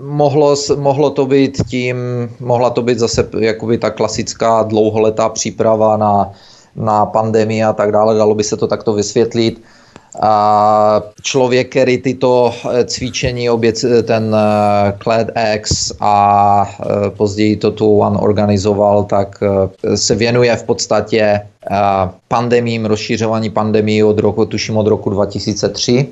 mohlo, mohlo to být tím, mohla to být zase jakoby ta klasická dlouholetá příprava na, na pandemii a tak dále, dalo by se to takto vysvětlit. A člověk, který tyto eh, cvičení, obě ten Clad X a eh, později to tu One organizoval, tak se věnuje v podstatě pandemím, rozšířování pandemii od roku, tuším od roku 2003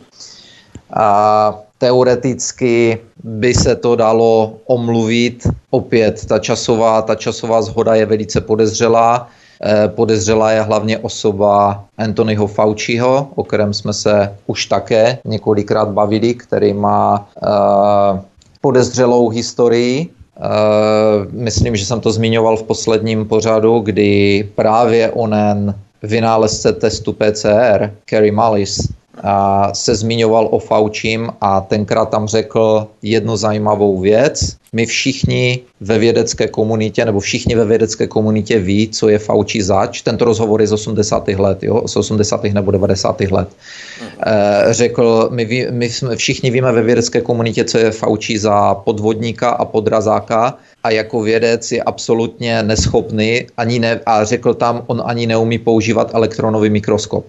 a teoreticky by se to dalo omluvit. Opět ta časová, ta časová zhoda je velice podezřelá. Eh, podezřelá je hlavně osoba Anthonyho Fauciho, o kterém jsme se už také několikrát bavili, který má uh, podezřelou historii. Uh, myslím, že jsem to zmiňoval v posledním pořadu, kdy právě onen vynálezce testu PCR, Kerry Mullis, se zmiňoval o Faučím a tenkrát tam řekl jednu zajímavou věc. My všichni ve vědecké komunitě, nebo všichni ve vědecké komunitě ví, co je Fauci zač. Tento rozhovor je z 80. let, jo? z 80. nebo 90. let. E, řekl, my, ví, my jsme, všichni víme ve vědecké komunitě, co je Fauci za podvodníka a podrazáka a jako vědec je absolutně neschopný ani ne, a řekl tam, on ani neumí používat elektronový mikroskop.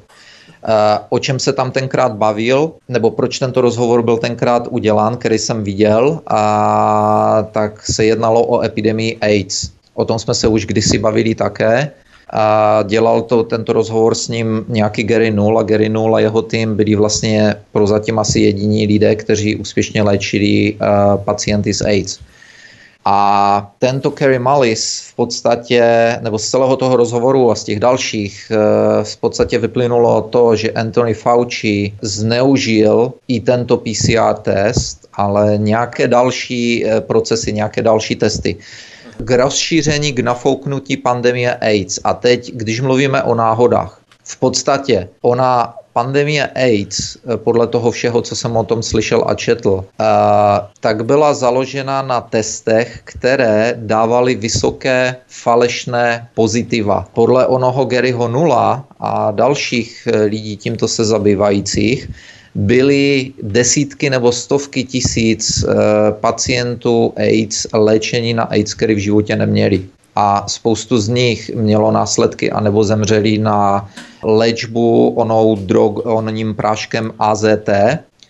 Eh, o čem se tam tenkrát bavil, nebo proč tento rozhovor byl tenkrát udělán, který jsem viděl, a tak se jednalo o epidemii AIDS. O tom jsme se už kdysi bavili také. A dělal to tento rozhovor s ním nějaký Gary Null a Gary Null a jeho tým byli vlastně prozatím asi jediní lidé, kteří úspěšně léčili uh, pacienty s AIDS. A tento Kerry Mullis v podstatě, nebo z celého toho rozhovoru a z těch dalších, eh, v podstatě vyplynulo to, že Anthony Fauci zneužil i tento PCR test, ale nějaké další eh, procesy, nějaké další testy k rozšíření, k nafouknutí pandemie AIDS. A teď, když mluvíme o náhodách, v podstatě ona pandemie AIDS, eh, podle toho všeho, co jsem o tom slyšel a četl, eh, tak byla založena na testech, které dávaly vysoké falešné pozitiva. Podle onoho Garyho Nula a dalších eh, lidí tímto se zabývajících, byly desítky nebo stovky tisíc pacientů AIDS léčení na AIDS, který v životě neměli a spoustu z nich mělo následky anebo zemřeli na léčbu onou drog, oným práškem AZT,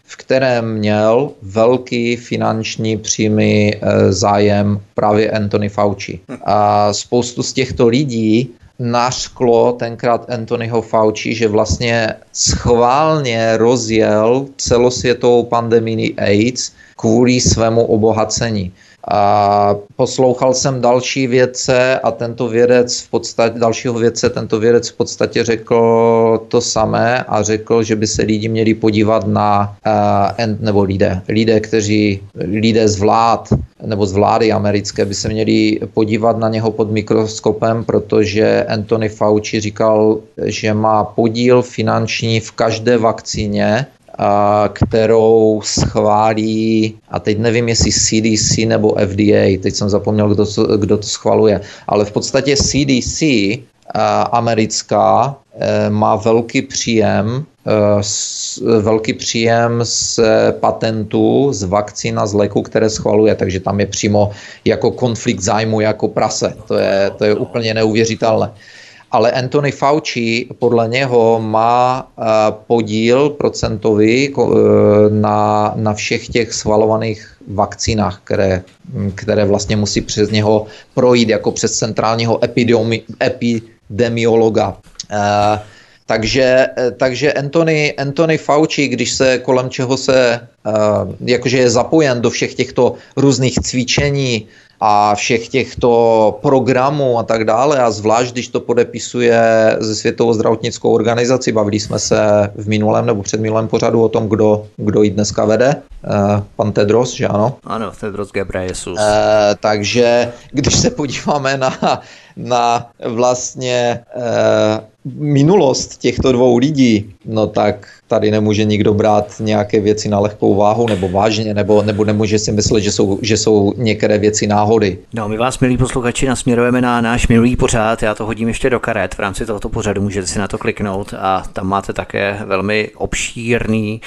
v kterém měl velký finanční přímý e, zájem právě Anthony Fauci. A spoustu z těchto lidí našklo tenkrát Anthonyho Fauci, že vlastně schválně rozjel celosvětovou pandemii AIDS kvůli svému obohacení. A poslouchal jsem další vědce a tento vědec v podstatě, dalšího vědce, tento vědec v podstatě řekl to samé a řekl, že by se lidi měli podívat na, uh, nebo lidé, lidé, kteří, lidé z vlád, nebo z vlády americké by se měli podívat na něho pod mikroskopem, protože Anthony Fauci říkal, že má podíl finanční v každé vakcíně, kterou schválí, a teď nevím, jestli CDC nebo FDA, teď jsem zapomněl, kdo, kdo to schvaluje, ale v podstatě CDC americká e, má velký příjem e, velký příjem z patentů, z vakcín z léku, které schvaluje, takže tam je přímo jako konflikt zájmu jako prase. To je, to je úplně neuvěřitelné ale Anthony Fauci podle něho má eh, podíl procentový eh, na, na všech těch schvalovaných vakcínách, které, které vlastně musí přes něho projít jako přes centrálního epidemi, epidemiologa. Uh, takže, takže Anthony, Anthony Fauci, když se kolem čeho se, jakože je zapojen do všech těchto různých cvičení, a všech těchto programů a tak dále a zvlášť, když to podepisuje ze Světovou zdravotnickou organizací, bavili jsme se v minulém nebo předminulém pořadu o tom, kdo, kdo ji dneska vede, uh, pan Tedros, že ano? Ano, Tedros Ghebreyesus. Uh, takže když se podíváme na, na vlastně uh, minulost těchto dvou lidí, no tak tady nemůže nikdo brát nějaké věci na lehkou váhu nebo vážně, nebo, nebo nemůže si myslet, že jsou, že jsou některé věci náhody. No, my vás, milí posluchači, nasměrujeme na náš minulý pořád. Já to hodím ještě do karet v rámci tohoto pořadu, můžete si na to kliknout a tam máte také velmi obšírný,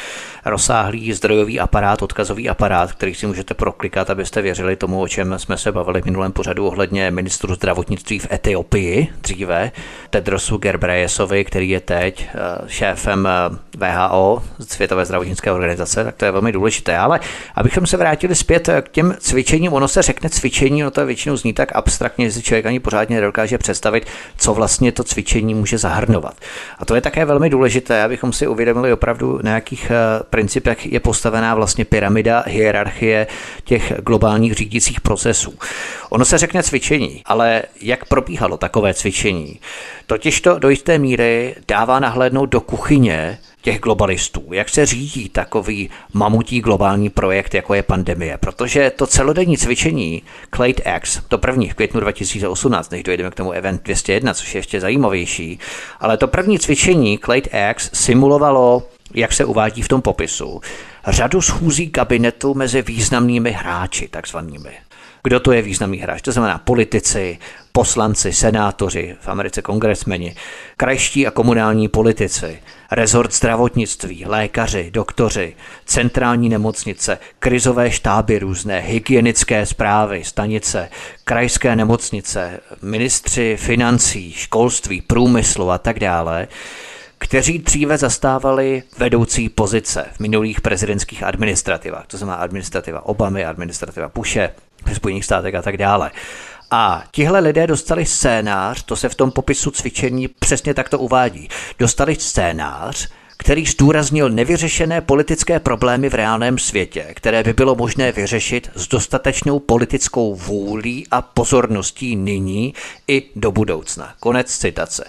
rozsáhlý zdrojový aparát, odkazový aparát, který si můžete proklikat, abyste věřili tomu, o čem jsme se bavili v minulém pořadu ohledně ministru zdravotnictví v Etiopii dříve, Tedrosu Gerbreyesovi, který je teď eh, šéfem eh, VHO, Světové zdravotnické organizace, tak to je velmi důležité. Ale abychom se vrátili zpět k těm cvičením, ono se řekne cvičení, no to většinou zní tak abstraktně, že si člověk ani pořádně nedokáže představit, co vlastně to cvičení může zahrnovat. A to je také velmi důležité, abychom si uvědomili opravdu, na jakých eh, principech je postavená vlastně pyramida hierarchie těch globálních řídících procesů. Ono se řekne cvičení, ale jak probíhalo takové cvičení? Totiž to do jisté míry dává nahlédnout do kuchyně těch globalistů. Jak se řídí takový mamutí globální projekt, jako je pandemie? Protože to celodenní cvičení Clade X, to první v květnu 2018, než dojdeme k tomu Event 201, což je ještě zajímavější, ale to první cvičení Clade X simulovalo jak se uvádí v tom popisu, řadu schůzí kabinetu mezi významnými hráči, takzvanými. Kdo to je významný hráč? To znamená politici, poslanci, senátoři, v Americe kongresmeni, krajští a komunální politici, rezort zdravotnictví, lékaři, doktoři, centrální nemocnice, krizové štáby různé, hygienické zprávy, stanice, krajské nemocnice, ministři financí, školství, průmyslu a tak dále, kteří dříve zastávali vedoucí pozice v minulých prezidentských administrativách, to znamená administrativa Obamy, administrativa Bushe, ve Spojených státech a tak dále. A tihle lidé dostali scénář, to se v tom popisu cvičení přesně takto uvádí. Dostali scénář, který zdůraznil nevyřešené politické problémy v reálném světě, které by bylo možné vyřešit s dostatečnou politickou vůlí a pozorností nyní i do budoucna. Konec citace.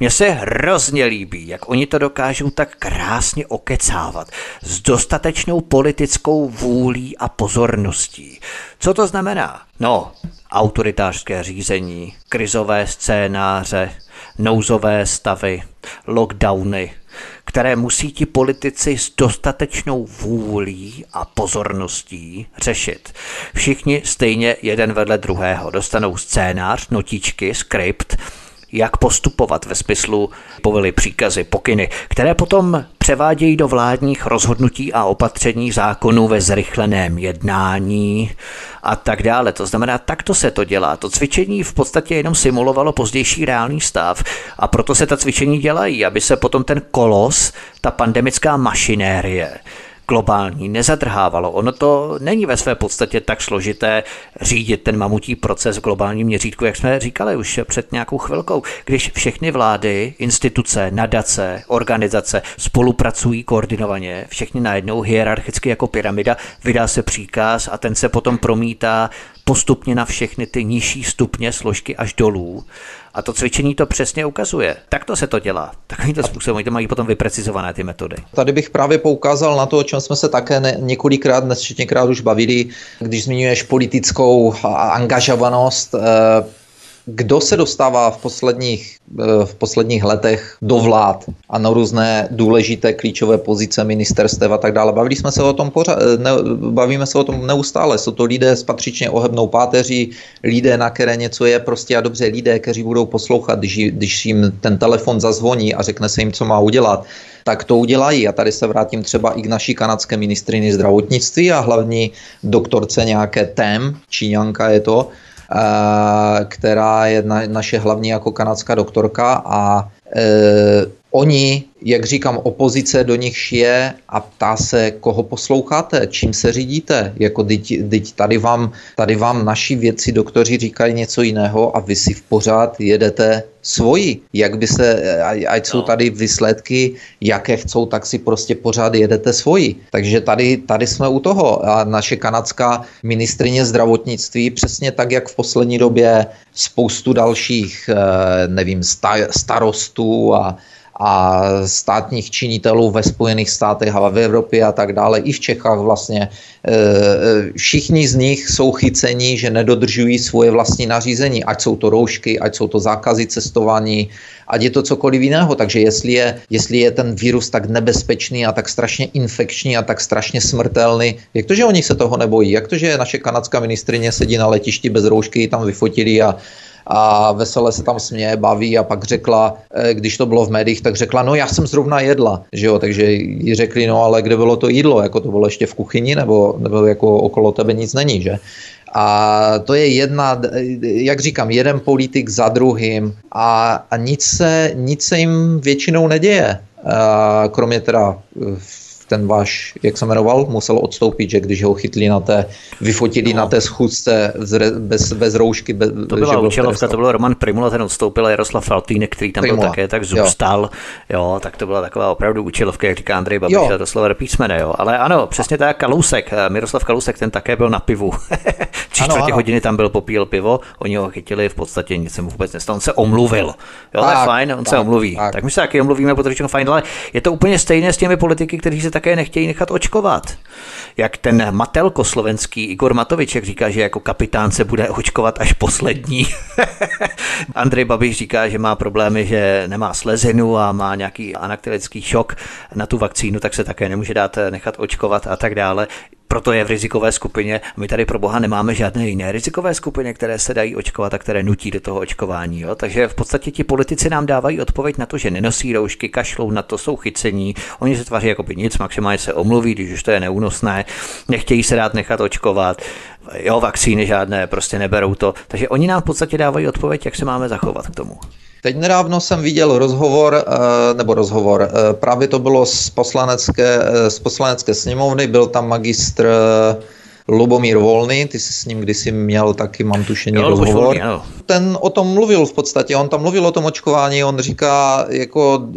Mně se hrozně líbí, jak oni to dokážou tak krásně okecávat s dostatečnou politickou vůlí a pozorností. Co to znamená? No, autoritářské řízení, krizové scénáře, nouzové stavy, lockdowny, které musí ti politici s dostatečnou vůlí a pozorností řešit. Všichni stejně jeden vedle druhého dostanou scénář, notičky, skript, jak postupovat ve smyslu povely, příkazy, pokyny, které potom převádějí do vládních rozhodnutí a opatření zákonů ve zrychleném jednání a tak dále. To znamená, takto se to dělá. To cvičení v podstatě jenom simulovalo pozdější reálný stav a proto se ta cvičení dělají, aby se potom ten kolos, ta pandemická mašinérie, globální nezadrhávalo. Ono to není ve své podstatě tak složité řídit ten mamutí proces v globálním měřítku, jak jsme říkali už před nějakou chvilkou, když všechny vlády, instituce, nadace, organizace spolupracují koordinovaně, všechny najednou hierarchicky jako pyramida, vydá se příkaz a ten se potom promítá postupně na všechny ty nižší stupně složky až dolů. A to cvičení to přesně ukazuje. Tak to se to dělá. Takovýmto způsobem. Oni to mají potom vyprecizované ty metody. Tady bych právě poukázal na to, o čem jsme se také ne, několikrát, nesčetněkrát už bavili, když zmiňuješ politickou angažovanost. Eh, kdo se dostává v posledních, eh, v posledních letech do vlád a na různé důležité klíčové pozice ministerstev a tak dále. Bavili jsme se o tom pořád, eh, ne, bavíme se o tom neustále. Jsou to lidé s patřičně ohebnou páteří, lidé, na které něco je prostě a dobře lidé, kteří budou poslouchat, když, když jim ten telefon zazvoní a řekne se jim, co má udělat tak to udělají. A tady se vrátím třeba i k naší kanadské ministrině zdravotnictví a hlavní doktorce nějaké TEM, Číňanka je to, která je na, naše hlavní jako kanadská doktorka a e, oni jak říkám, opozice do nich je a ptá se, koho posloucháte, čím se řídíte. Jako teď, teď tady, vám, tady vám naši věci, doktoři říkají něco jiného a vy si v pořád jedete svoji. Jak by se, ať jsou no. tady výsledky, jaké chcou, tak si prostě pořád jedete svoji. Takže tady, tady jsme u toho. A naše kanadská ministrině zdravotnictví, přesně tak, jak v poslední době spoustu dalších, eh, nevím, starostů a a státních činitelů ve Spojených státech a v Evropě a tak dále, i v Čechách vlastně. E, e, všichni z nich jsou chyceni, že nedodržují svoje vlastní nařízení, ať jsou to roušky, ať jsou to zákazy cestování, ať je to cokoliv jiného. Takže jestli je, jestli je ten virus tak nebezpečný a tak strašně infekční a tak strašně smrtelný, jak to, že oni se toho nebojí? Jak to, že naše kanadská ministrině sedí na letišti bez roušky, tam vyfotili a a vesele se tam směje, baví a pak řekla, eh, když to bylo v médiích, tak řekla, no já jsem zrovna jedla, že jo, takže jí řekli, no ale kde bylo to jídlo, jako to bylo ještě v kuchyni, nebo, nebo jako okolo tebe nic není, že? A to je jedna, jak říkám, jeden politik za druhým a, a nic, se, nic se jim většinou neděje. kromě teda v ten váš, jak se jmenoval, musel odstoupit, že když ho chytli na té, vyfotili no. na té schůzce bez, bez roušky. Bez, to byla účelovka, to byl Roman Primula, ten odstoupil, Jaroslav Faltýnek, který tam Primula. byl také, tak zůstal, jo. jo. tak to byla taková opravdu účelovka, jak říká Andrej Babiš, to slovo písmene, jo. Ale ano, přesně tak, Kalousek, eh, Miroslav Kalousek, ten také byl na pivu. [laughs] Tři čtvrtě hodiny tam byl, popíl pivo, oni ho chytili, v podstatě nic se mu vůbec nestalo, on se omluvil. Jo, tak, to je fajn, on tak, se omluví. Tak. tak my se taky omluvíme, protože fajn, ale je to úplně stejné s těmi politiky, kteří se také nechtějí nechat očkovat. Jak ten Matelko slovenský Igor Matoviček říká, že jako kapitán se bude očkovat až poslední. [laughs] Andrej Babiš říká, že má problémy, že nemá slezinu a má nějaký anaktilický šok na tu vakcínu, tak se také nemůže dát nechat očkovat a tak dále proto je v rizikové skupině. My tady pro boha nemáme žádné jiné rizikové skupiny, které se dají očkovat a které nutí do toho očkování. Jo? Takže v podstatě ti politici nám dávají odpověď na to, že nenosí roušky, kašlou na to, jsou chycení, oni se tváří jako by nic, maximálně se omluví, když už to je neúnosné, nechtějí se dát nechat očkovat, jo, vakcíny žádné, prostě neberou to. Takže oni nám v podstatě dávají odpověď, jak se máme zachovat k tomu. Teď nedávno jsem viděl rozhovor, eh, nebo rozhovor, eh, právě to bylo z poslanecké, eh, z poslanecké sněmovny, byl tam magistr Lubomír Volný, ty jsi s ním kdysi měl taky, mám tušení, jo, rozhovor. Volný, Ten o tom mluvil v podstatě, on tam mluvil o tom očkování, on říká, jako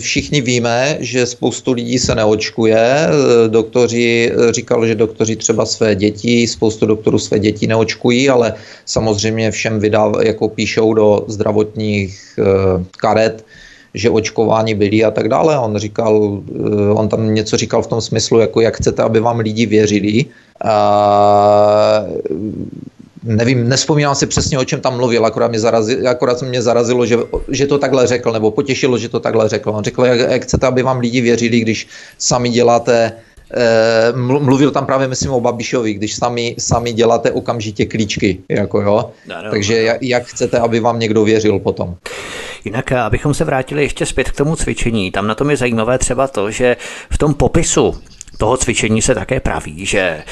všichni víme, že spoustu lidí se neočkuje, doktoři, říkal, že doktoři třeba své děti, spoustu doktorů své děti neočkují, ale samozřejmě všem vydáv, jako píšou do zdravotních uh, karet, že očkování byli a tak dále. On říkal, eh, on tam něco říkal v tom smyslu, jako jak chcete, aby vám lidi věřili. Nevím, nespomínám si přesně, o čem tam mluvil, akorát mě, zarazilo, akorát mě zarazilo, že, že to takhle řekl, nebo potěšilo, že to takhle řekl. On řekl, jak, jak chcete, aby vám lidi věřili, když sami děláte eh, mluvil tam právě, myslím, o Babišovi, když sami, sami děláte okamžitě klíčky, jako jo. No, no, Takže jak, jak chcete, aby vám někdo věřil potom? Jinak, eh, abychom se vrátili ještě zpět k tomu cvičení, tam na tom je zajímavé třeba to, že v tom popisu toho cvičení se také praví, že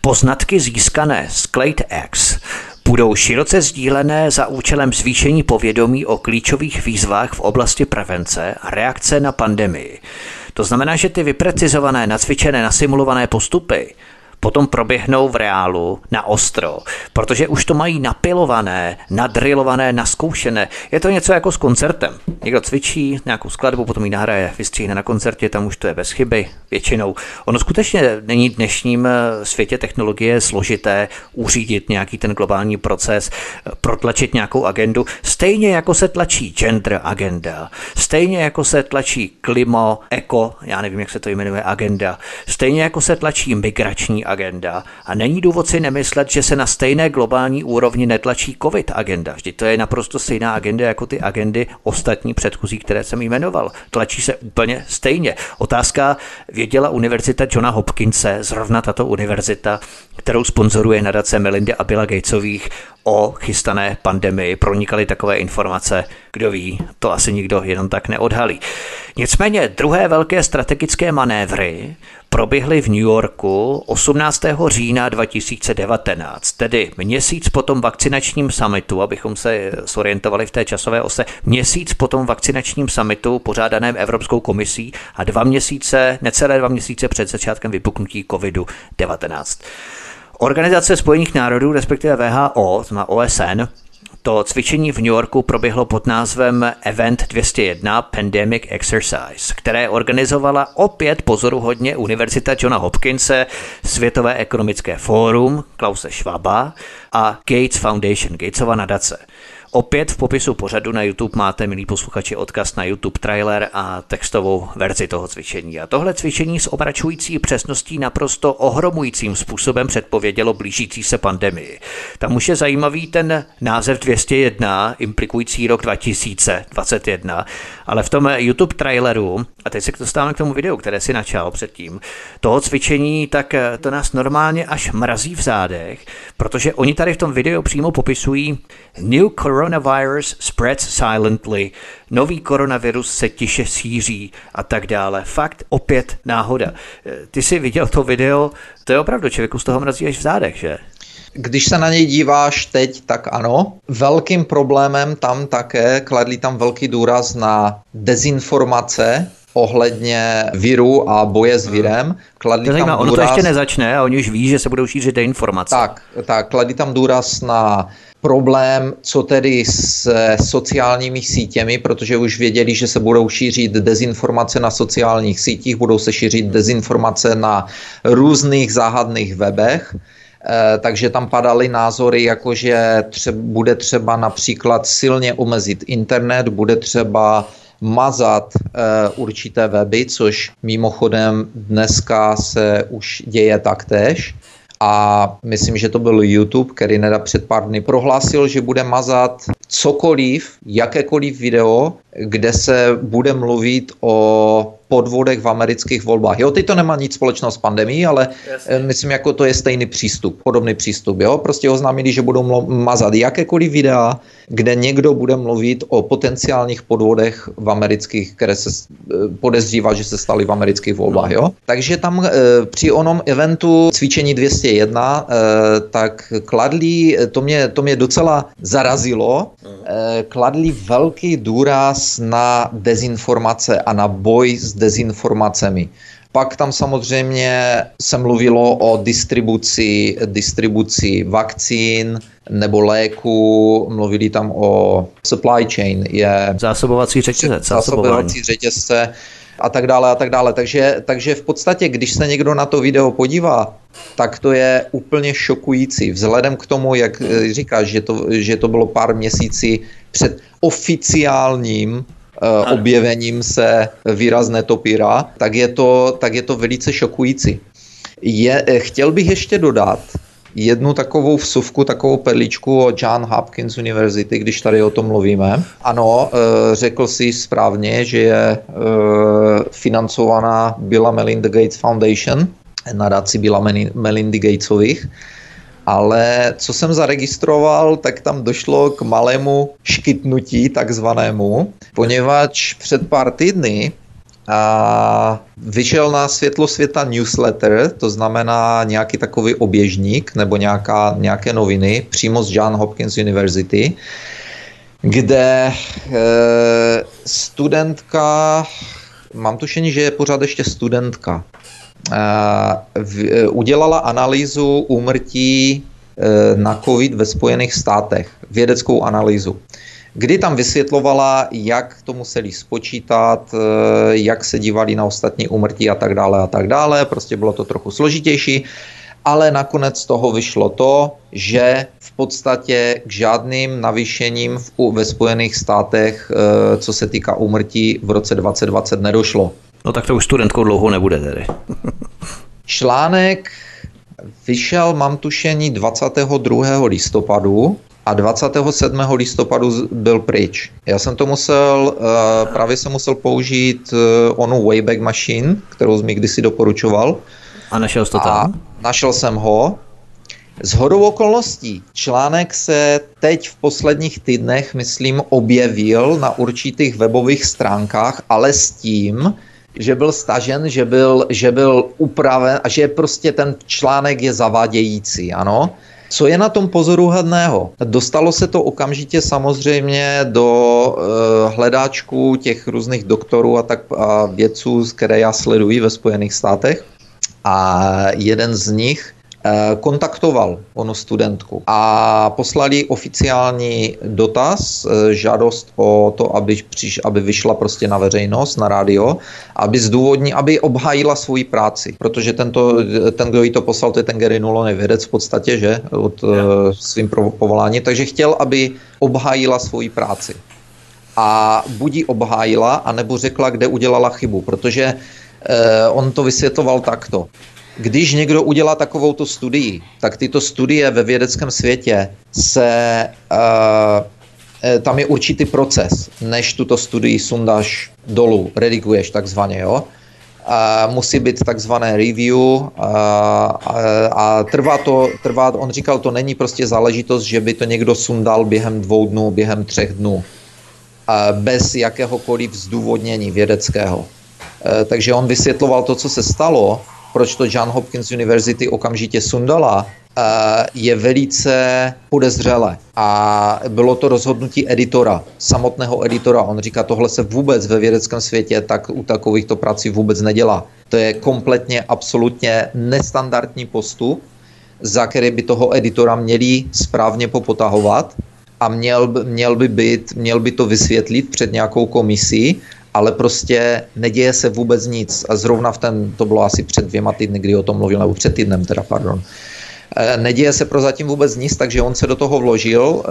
poznatky získané z Clade X budou široce sdílené za účelem zvýšení povědomí o klíčových výzvách v oblasti prevence a reakce na pandemii. To znamená, že ty vyprecizované, nacvičené, nasimulované postupy potom proběhnou v reálu na ostro, protože už to mají napilované, nadrilované, naskoušené. Je to něco jako s koncertem. Někdo cvičí nějakou skladbu, potom ji nahraje, vystříhne na koncertě, tam už to je bez chyby většinou. Ono skutečně není v dnešním eh, světě technologie složité uřídit nějaký ten globální proces, eh, protlačit nějakou agendu, stejně jako se tlačí gender agenda, stejně jako se tlačí klimo, eko, já nevím, jak se to jmenuje, agenda, stejně jako se tlačí migrační agenda a není důvod si nemyslet, že se na stejné globální úrovni netlačí COVID agenda. Vždyť to je naprosto stejná agenda jako ty agendy ostatní předchozí, které jsem jmenoval. Tlačí se úplně stejně. Otázka věděla Univerzita Johna Hopkinse, zrovna tato univerzita, kterou sponzoruje nadace Melinda a Billa Gatesových, o chystané pandemii pronikaly takové informace, kdo ví, to asi nikdo jenom tak neodhalí. Nicméně druhé velké strategické manévry proběhly v New Yorku 18. října 2019, tedy měsíc po tom vakcinačním summitu, abychom se sorientovali v té časové ose, měsíc po tom vakcinačním summitu pořádaném Evropskou komisí a dva měsíce, necelé dva měsíce před začátkem vypuknutí COVID-19. Organizace Spojených národů, respektive VHO, to OSN, to cvičení v New Yorku proběhlo pod názvem Event 201 Pandemic Exercise, které organizovala opět pozoruhodně Univerzita Johna Hopkinse, Světové ekonomické fórum Klause Schwaba a Gates Foundation, Gatesova nadace. Opět v popisu pořadu na YouTube máte, milí posluchači, odkaz na YouTube trailer a textovou verzi toho cvičení. A tohle cvičení s obračující přesností naprosto ohromujícím způsobem předpovědělo blížící se pandemii. Tam už je zajímavý ten název 201, implikující rok 2021, ale v tom YouTube traileru, a teď se dostáváme k tomu videu, které si načal předtím, toho cvičení, tak to nás normálně až mrazí v zádech, protože oni tady v tom videu přímo popisují New coronavirus spreads silently, nový koronavirus se tiše šíří a tak dále. Fakt opět náhoda. Ty jsi viděl to video, to je opravdu člověku z toho mrazí až v zádech, že? Když se na něj díváš teď, tak ano. Velkým problémem tam také kladli tam velký důraz na dezinformace, ohledně viru a boje s virem. Kladli to tam důraz... ono to ještě nezačne a oni už ví, že se budou šířit informace. Tak, tak, kladli tam důraz na problém, co tedy s sociálními sítěmi, protože už věděli, že se budou šířit dezinformace na sociálních sítích, budou se šířit dezinformace na různých záhadných webech. Eh, takže tam padaly názory, jako že tře- bude třeba například silně omezit internet, bude třeba mazat uh, určité weby, což mimochodem dneska se už děje taktéž. A myslím, že to byl YouTube, který neda před pár dny prohlásil, že bude mazat cokoliv, jakékoliv video, kde se bude mluvit o podvodech v amerických volbách. Jo, teď to nemá nic společného s pandemí, ale Jasně. myslím, jako to je stejný přístup, podobný přístup. Jo, prostě oznámili, že budou mazat jakékoliv videa, kde někdo bude mluvit o potenciálních podvodech v amerických, které se eh, podezřívá, že se staly v amerických volbách. No. Jo? Takže tam e, při onom eventu cvičení 201, e, tak kladli, to mě, to mě docela zarazilo, e, kladli velký důraz na dezinformace a na boj s dezinformacemi. Pak tam samozřejmě se mluvilo o distribuci, distribuci vakcín nebo léku, mluvili tam o supply chain. Je zásobovací řetězce. Zásobovací řetězce a tak dále a tak dále. Takže, takže v podstatě, když se někdo na to video podívá, tak to je úplně šokující. Vzhledem k tomu, jak říkáš, že to, že to bylo pár měsící před oficiálním uh, objevením se výrazné topíra, tak je to, tak je to velice šokující. Je, eh, chtěl bych ještě dodat, jednu takovou vsuvku, takovou perličku o John Hopkins University, když tady o tom mluvíme. Ano, eh, řekl si správně, že je financovaná Billa Melinda Gates Foundation, nadací Billa Melindy Gatesových ale co jsem zaregistroval, tak tam došlo k malému škytnutí takzvanému, poněvadž před pár týdny a vyšel na světlo světa newsletter, to znamená nějaký takový oběžník nebo nějaká, nějaké noviny přímo z John Hopkins University, kde e, studentka, mám tušení, že je pořád ještě studentka, udělala analýzu úmrtí e, na COVID ve Spojených státech, vědeckou analýzu, kdy tam vysvětlovala, jak to museli spočítat, e, jak se dívali na ostatní úmrtí a tak dále a tak dále. Prostě bylo to trochu složitější, ale nakonec z toho vyšlo to, že v podstatě k žádným navýšením v, ve Spojených státech, e, co se týká úmrtí, v roce 2020 nedošlo. No tak to už studentkou dlouho nebude tedy. [laughs] Článek vyšel, mám tušení, 22. listopadu a 27. listopadu byl pryč. Já jsem to musel, eh, právě jsem musel použít eh, onu Wayback Machine, kterou jsi mi kdysi doporučoval. A našel jsi to tam? A našel jsem ho. Z hodou okolností článek se teď v posledních týdnech, myslím, objevil na určitých webových stránkách, ale s tím, že byl stažen, že byl, že byl upraven a že prostě ten článek je zavadějící, ano. Co je na tom pozoruhodného? Dostalo se to okamžitě samozřejmě do uh, hledáčku těch různých doktorů a tak a vědců, které já sleduji ve Spojených státech. A jeden z nich kontaktoval onu studentku a poslali oficiální dotaz, eh, žádost o to, aby, přiš, aby vyšla prostě na veřejnost, na rádio, aby zdůvodní, aby obhájila svoji práci, protože tento, ten, kdo jí to poslal, to je ten Gary Nullon, vědec v podstatě, že, od yeah. svým povolání, takže chtěl, aby obhájila svoji práci. A budí obhájila, anebo řekla, kde udělala chybu, protože eh, on to vysvětloval takto. Když někdo udělá takovouto studii, tak tyto studie ve vědeckém světě se uh, tam je určitý proces, než tuto studii sundáš dolů, rediguješ takzvaně, jo. A musí být takzvané review a, a, a trvá to, trvá, on říkal, to není prostě záležitost, že by to někdo sundal během dvou dnů, během třech dnů, a bez jakéhokoliv zdůvodnění vědeckého. E, takže on vysvětloval to, co se stalo proč to John Hopkins University okamžitě sundala, eh, je velice podezřelé. A bylo to rozhodnutí editora, samotného editora. On říká, tohle se vůbec ve vědeckém světě tak u takovýchto prací vůbec nedělá. To je kompletně, absolutně nestandardní postup, za který by toho editora měli správně popotahovat a měl, měl, by být, měl by to vysvětlit před nějakou komisí ale prostě neděje se vůbec nic. A zrovna v ten, to bylo asi před dvěma týdny, kdy o tom mluvil, nebo před týdnem teda, pardon. Neděje se prozatím vůbec nic, takže on se do toho vložil.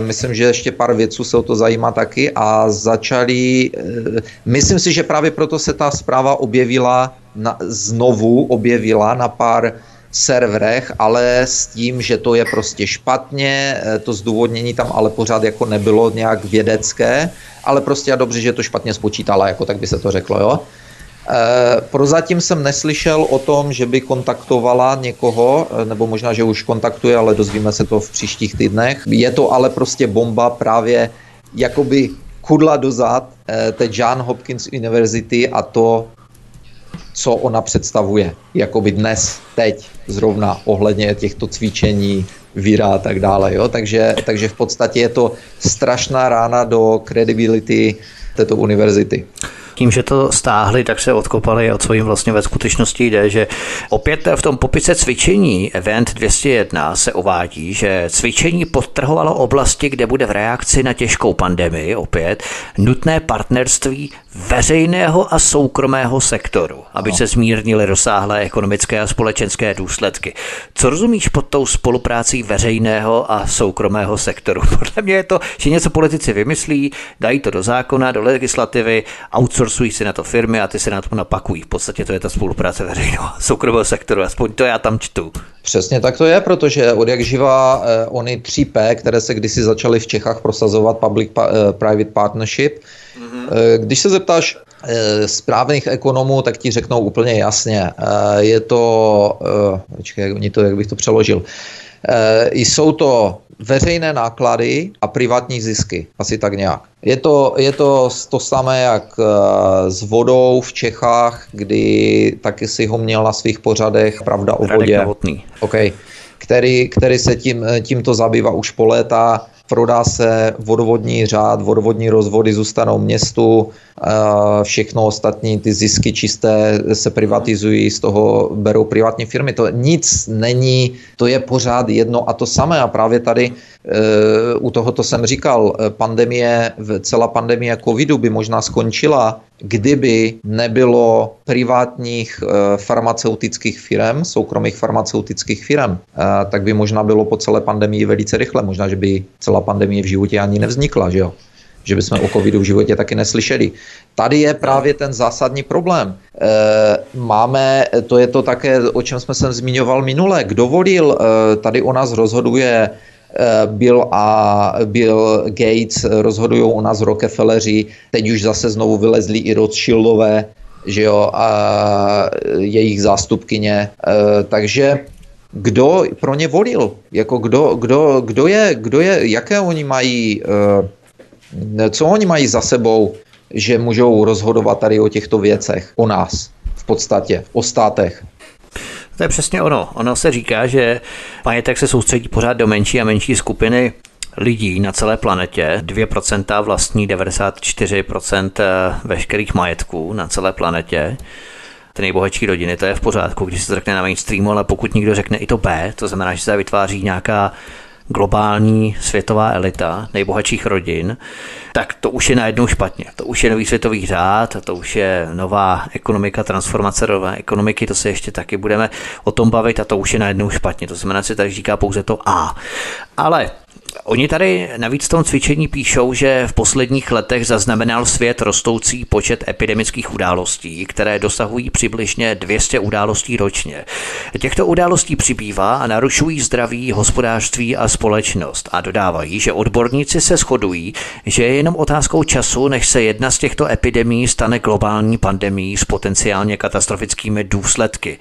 Myslím, že ještě pár věců se o to zajímá taky a začali, myslím si, že právě proto se ta zpráva objevila, na, znovu objevila na pár serverech, ale s tím, že to je prostě špatně, eh, to zdůvodnění tam ale pořád jako nebylo nějak vědecké, ale prostě a dobře, že to špatně spočítala, jako tak by se to řeklo, jo. E, prozatím jsem neslyšel o tom, že by kontaktovala někoho, eh, nebo možná, že už kontaktuje, ale dozvíme se to v příštích týdnech. Je to ale prostě bomba právě jakoby kudla dozad té John Hopkins University a to, co ona představuje, jakoby dnes, teď, zrovna ohledně těchto cvičení, víra a tak dále. Jo? Takže, takže v podstatě je to strašná rána do kredibility této univerzity tím, že to stáhli, tak se odkopali, o co jim vlastně ve skutečnosti jde, že opět v tom popise cvičení Event 201 se uvádí, že cvičení podtrhovalo oblasti, kde bude v reakci na těžkou pandemii opět nutné partnerství veřejného a soukromého sektoru, aby no. se zmírnily rozsáhlé ekonomické a společenské důsledky. Co rozumíš pod tou spoluprácí veřejného a soukromého sektoru? [laughs] Podle mě je to, že něco politici vymyslí, dají to do zákona, do legislativy, outsourcují si na to firmy a ty se na to napakují. V podstatě to je ta spolupráce veřejného a soukromého sektoru, aspoň to já tam čtu. Přesně tak to je, protože od jak živa eh, ony 3P, které se kdysi začaly v Čechách prosazovat, Public-Private eh, Partnership, mm-hmm. eh, když se zeptáš eh, správných ekonomů, tak ti řeknou úplně jasně. Eh, je to, eh, počkej, jak, to, jak bych to přeložil, jsou to veřejné náklady a privátní zisky. Asi tak nějak. Je to, je to to samé jak eh, s vodou v Čechách, kdy taky si ho měl na svých pořadech, pravda o vodě. Okay. Který, který se tím, tímto zabývá už po léta prodá se vodovodní řád, vodovodní rozvody zůstanou městu, všechno ostatní, ty zisky čisté se privatizují, z toho berou privátní firmy. To nic není, to je pořád jedno a to samé a právě tady e, u tohoto jsem říkal, pandemie, celá pandemie covidu by možná skončila, kdyby nebylo privátních e, farmaceutických firm, soukromých farmaceutických firm, e, tak by možná bylo po celé pandemii velice rychle. Možná, že by celá pandemie v životě ani nevznikla, že jo? že bychom o covidu v životě taky neslyšeli. Tady je právě ten zásadní problém. E, máme, to je to také, o čem jsme se zmiňoval minule, kdo volil, tady o nás rozhoduje Bill a Bill Gates, rozhodují o nás Rockefelleři, teď už zase znovu vylezli i Rothschildové, že jo, a jejich zástupkyně, e, takže kdo pro ně volil? Jako kdo, kdo, kdo, je, kdo je, jaké oni mají e, co oni mají za sebou, že můžou rozhodovat tady o těchto věcech, o nás v podstatě, o státech. To je přesně ono. Ono se říká, že majetek se soustředí pořád do menší a menší skupiny lidí na celé planetě. 2% vlastní 94% veškerých majetků na celé planetě ty nejbohatší rodiny, to je v pořádku, když se to řekne na mainstreamu, ale pokud někdo řekne i to B, to znamená, že se vytváří nějaká globální světová elita nejbohatších rodin, tak to už je najednou špatně. To už je nový světový řád, to už je nová ekonomika, transformace nové ekonomiky, to se ještě taky budeme o tom bavit a to už je najednou špatně. To znamená, že se tady říká pouze to A. Ale Oni tady navíc v tom cvičení píšou, že v posledních letech zaznamenal svět rostoucí počet epidemických událostí, které dosahují přibližně 200 událostí ročně. Těchto událostí přibývá a narušují zdraví, hospodářství a společnost a dodávají, že odborníci se shodují, že je jenom otázkou času, než se jedna z těchto epidemí stane globální pandemí s potenciálně katastrofickými důsledky.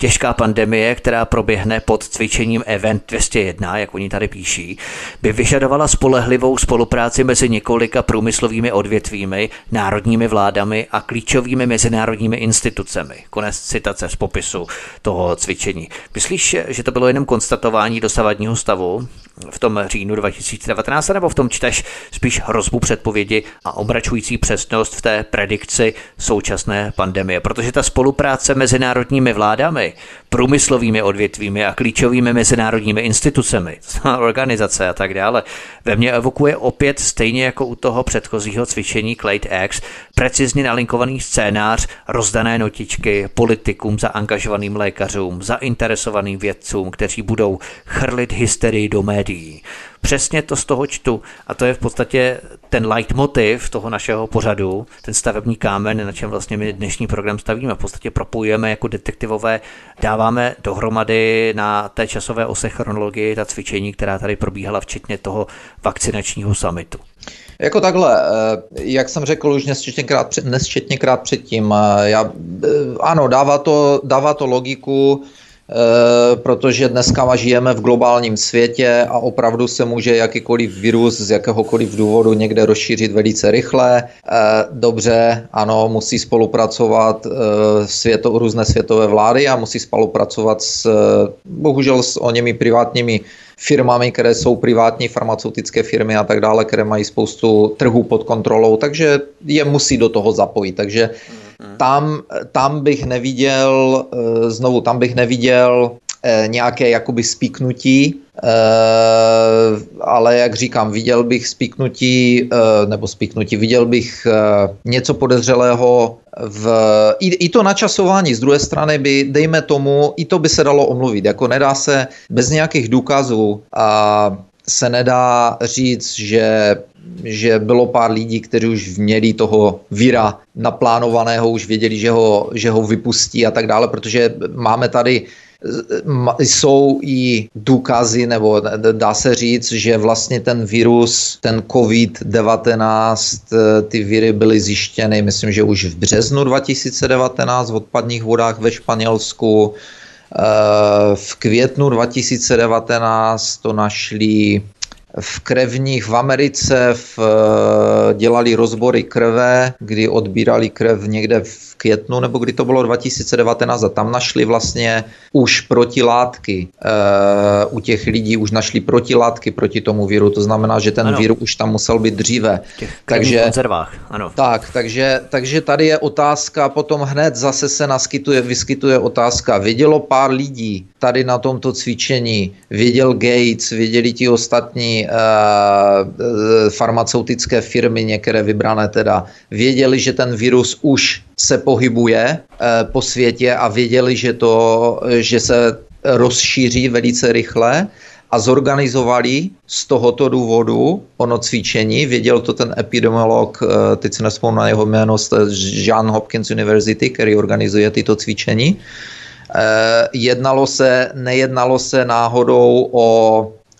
Těžká pandemie, která proběhne pod cvičením Event 201, jak oni tady píší, by vyžadovala spolehlivou spolupráci mezi několika průmyslovými odvětvími, národními vládami a klíčovými mezinárodními institucemi. Konec citace z popisu toho cvičení. Myslíš, že to bylo jenom konstatování dosavadního stavu v tom říjnu 2019, nebo v tom čteš spíš hrozbu předpovědi a obračující přesnost v té predikci současné pandemie? Protože ta spolupráce mezinárodními vládami průmyslovými odvětvími a klíčovými mezinárodními institucemi, [laughs] organizace a tak dále, ve mně evokuje opět stejně jako u toho předchozího cvičení Clade X precizně nalinkovaný scénář, rozdané notičky politikům, zaangažovaným lékařům, zainteresovaným vědcům, kteří budou chrlit hysterii do médií. Přesně to z toho čtu a to je v podstatě ten leitmotiv toho našeho pořadu, ten stavební kámen, na čem vlastně my dnešní program stavíme. V podstatě propojujeme jako detektivové, dáváme dohromady na té časové ose chronologii ta cvičení, která tady probíhala, včetně toho vakcinačního samitu. Jako takhle, eh, jak jsem řekl už nesčetněkrát, nesčetněkrát předtím, eh, já, eh, ano, dává to, dává to logiku, protože dneska žijeme v globálním světě a opravdu se může jakýkoliv virus z jakéhokoliv důvodu někde rozšířit velice rychle. Eh, dobře, ano, musí spolupracovat eh, světo, různé světové vlády a musí spolupracovat s, bohužel s o němi privátními firmami, které jsou privátní farmaceutické firmy a tak dále, které mají spoustu trhů pod kontrolou, takže je musí do toho zapojit. Takže tam, tam bych neviděl, eh, znovu, tam bych neviděl eh, nějaké jakoby spíknutí, eh, ale jak říkám, viděl bych spíknutí, nebo spíknutí, viděl bych něco podezřelého v, i, i to načasování. Z druhé strany by, dejme tomu, i to by se dalo omluvit, jako nedá se bez nějakých důkazů a se nedá říct, že že bylo pár lidí, kteří už měli toho víra naplánovaného, už věděli, že ho, že ho vypustí a tak dále, protože máme tady jsou i důkazy, nebo dá se říct, že vlastně ten virus, ten COVID-19, ty viry byly zjištěny, myslím, že už v březnu 2019 v odpadních vodách ve Španělsku. Eh, v květnu 2019 to našli v krevních v Americe v, dělali rozbory krve, kdy odbírali krev někde v květnu, nebo kdy to bylo 2019 a tam našli vlastně už protilátky e, u těch lidí, už našli protilátky proti tomu viru, to znamená, že ten ano. vir už tam musel být dříve. takže, konzervách, ano. Tak, takže, takže tady je otázka, potom hned zase se naskytuje, vyskytuje otázka, vidělo pár lidí tady na tomto cvičení, viděl Gates, viděli ti ostatní e, farmaceutické firmy, některé vybrané teda, věděli, že ten virus už se pohybuje eh, po světě a věděli, že, to, že se rozšíří velice rychle a zorganizovali z tohoto důvodu ono cvičení. Věděl to ten epidemiolog, eh, teď se nespomínám na jeho jméno, z John Hopkins University, který organizuje tyto cvičení. Eh, jednalo se, nejednalo se náhodou o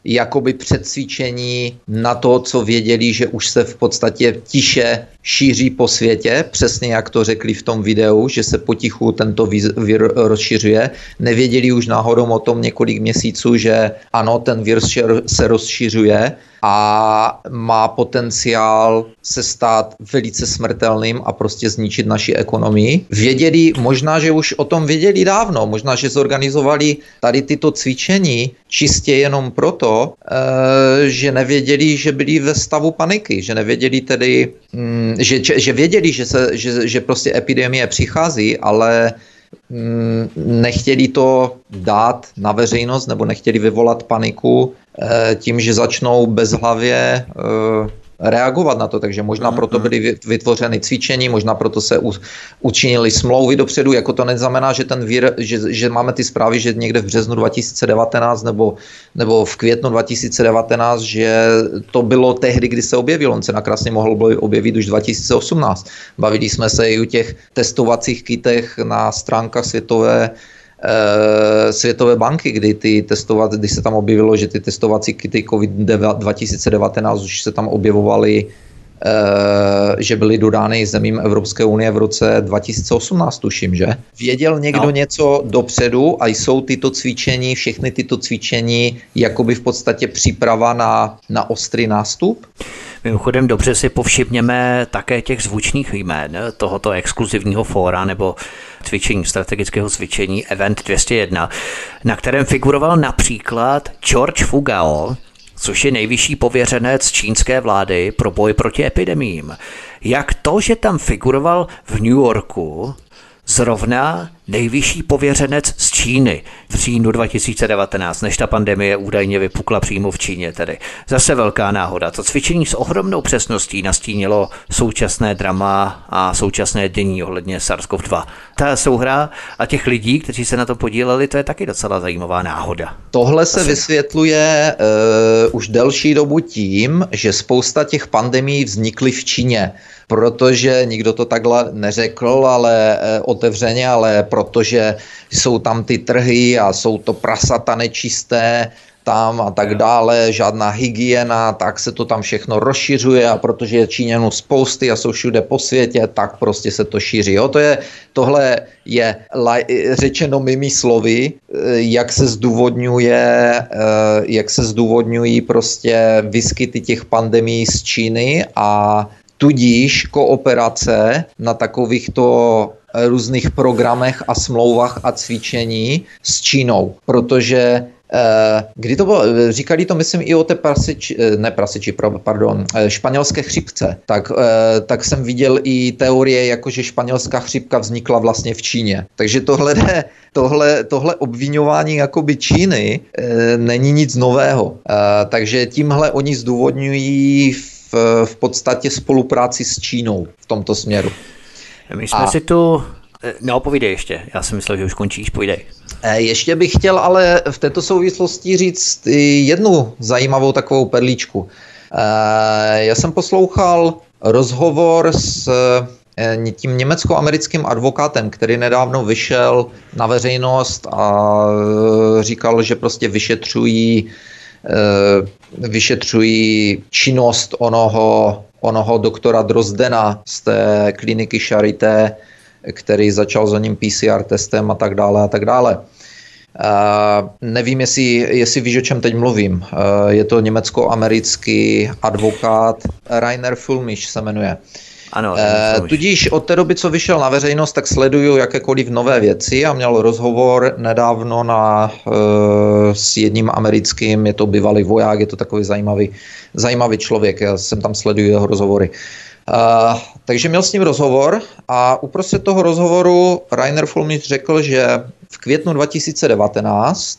jakoby předcvičení na to, co věděli, že už se v podstatě tiše šíří po světě, přesně jak to řekli v tom videu, že se potichu tento vir rozšiřuje. Nevěděli už náhodou o tom několik měsíců, že ano, ten vir se rozšiřuje a má potenciál se stát velice smrtelným a prostě zničit naši ekonomii. Věděli, možná, že už o tom věděli dávno, možná, že zorganizovali tady tyto cvičení čistě jenom proto, eh, že nevěděli, že byli ve stavu paniky, že nevěděli tedy, mm, že, že věděli, že, se, že, že prostě epidemie přichází, ale mm, nechtěli to dát na veřejnost nebo nechtěli vyvolat paniku eh, tím, že začnou bezhlavě eh, reagovat na to, takže možná proto byly vytvořeny cvičení, možná proto se učinili smlouvy dopředu, jako to neznamená, že ten vír, že, že máme ty zprávy, že někde v březnu 2019 nebo, nebo v květnu 2019, že to bylo tehdy, kdy se objevil, on se nakrásně mohl objevit už 2018. Bavili jsme se i o těch testovacích kitech na stránkách světové Světové banky, kdy ty testovat, kdy se tam objevilo, že ty testovací kity COVID 2019 už se tam objevovaly eh, že byly dodány zemím Evropské unie v roce 2018, tuším, že? Věděl někdo no. něco dopředu a jsou tyto cvičení, všechny tyto cvičení jakoby v podstatě příprava na, na ostrý nástup? Mimochodem dobře si povšimněme také těch zvučných jmén tohoto exkluzivního fóra nebo cvičení, strategického cvičení Event 201, na kterém figuroval například George Fugao, což je nejvyšší pověřenec čínské vlády pro boj proti epidemím. Jak to, že tam figuroval v New Yorku, zrovna nejvyšší pověřenec z Číny v říjnu 2019, než ta pandemie údajně vypukla přímo v Číně tedy. Zase velká náhoda. To cvičení s ohromnou přesností nastínilo současné drama a současné dění ohledně SARS-CoV-2. Ta souhra a těch lidí, kteří se na to podíleli, to je taky docela zajímavá náhoda. Tohle se vysvětluje uh, už delší dobu tím, že spousta těch pandemí vznikly v Číně protože nikdo to takhle neřekl, ale eh, otevřeně, ale protože jsou tam ty trhy a jsou to prasata nečisté, tam a tak dále, žádná hygiena, tak se to tam všechno rozšiřuje a protože je Číňanů spousty a jsou všude po světě, tak prostě se to šíří. Jo, to je, tohle je řečeno mými slovy, eh, jak se zdůvodňuje, eh, jak se zdůvodňují prostě výskyty těch pandemí z Číny a tudíž kooperace na takovýchto různých programech a smlouvách a cvičení s Čínou, protože Eh, kdy to bylo, říkali to myslím i o té prasiči, eh, ne prasiči, pardon, eh, španělské chřipce, tak, tak jsem viděl i teorie, jako že španělská chřipka vznikla vlastně v Číně. Takže tohle, tohle, tohle obvinování jakoby Číny není nic nového. Takže tímhle oni zdůvodňují v, v podstatě spolupráci s Čínou v tomto směru. My jsme A... si tu... No, povídej ještě. Já jsem myslel, že už končíš, povídej. Eh, ještě bych chtěl ale v této souvislosti říct jednu zajímavou takovou perlíčku. Eh, já jsem poslouchal rozhovor s eh, tím německo-americkým advokátem, který nedávno vyšel na veřejnost a říkal, že prostě vyšetřují, vyšetřují činnost onoho, onoho doktora Drozdena z té kliniky Charité, který začal za ním PCR testem a tak dále a tak dále. Uh, nevím, jestli, jestli víš, o čem teď mluvím. Uh, je to německo-americký advokát Rainer Fulmisch se jmenuje. Ano, uh, tudíž od té doby, co vyšel na veřejnost, tak sleduju jakékoliv nové věci a měl rozhovor nedávno na, uh, s jedním americkým, je to bývalý voják, je to takový zajímavý, zajímavý člověk, já jsem tam sleduju jeho rozhovory. Uh, takže měl s ním rozhovor a uprostřed toho rozhovoru Rainer Fulmich řekl, že v květnu 2019,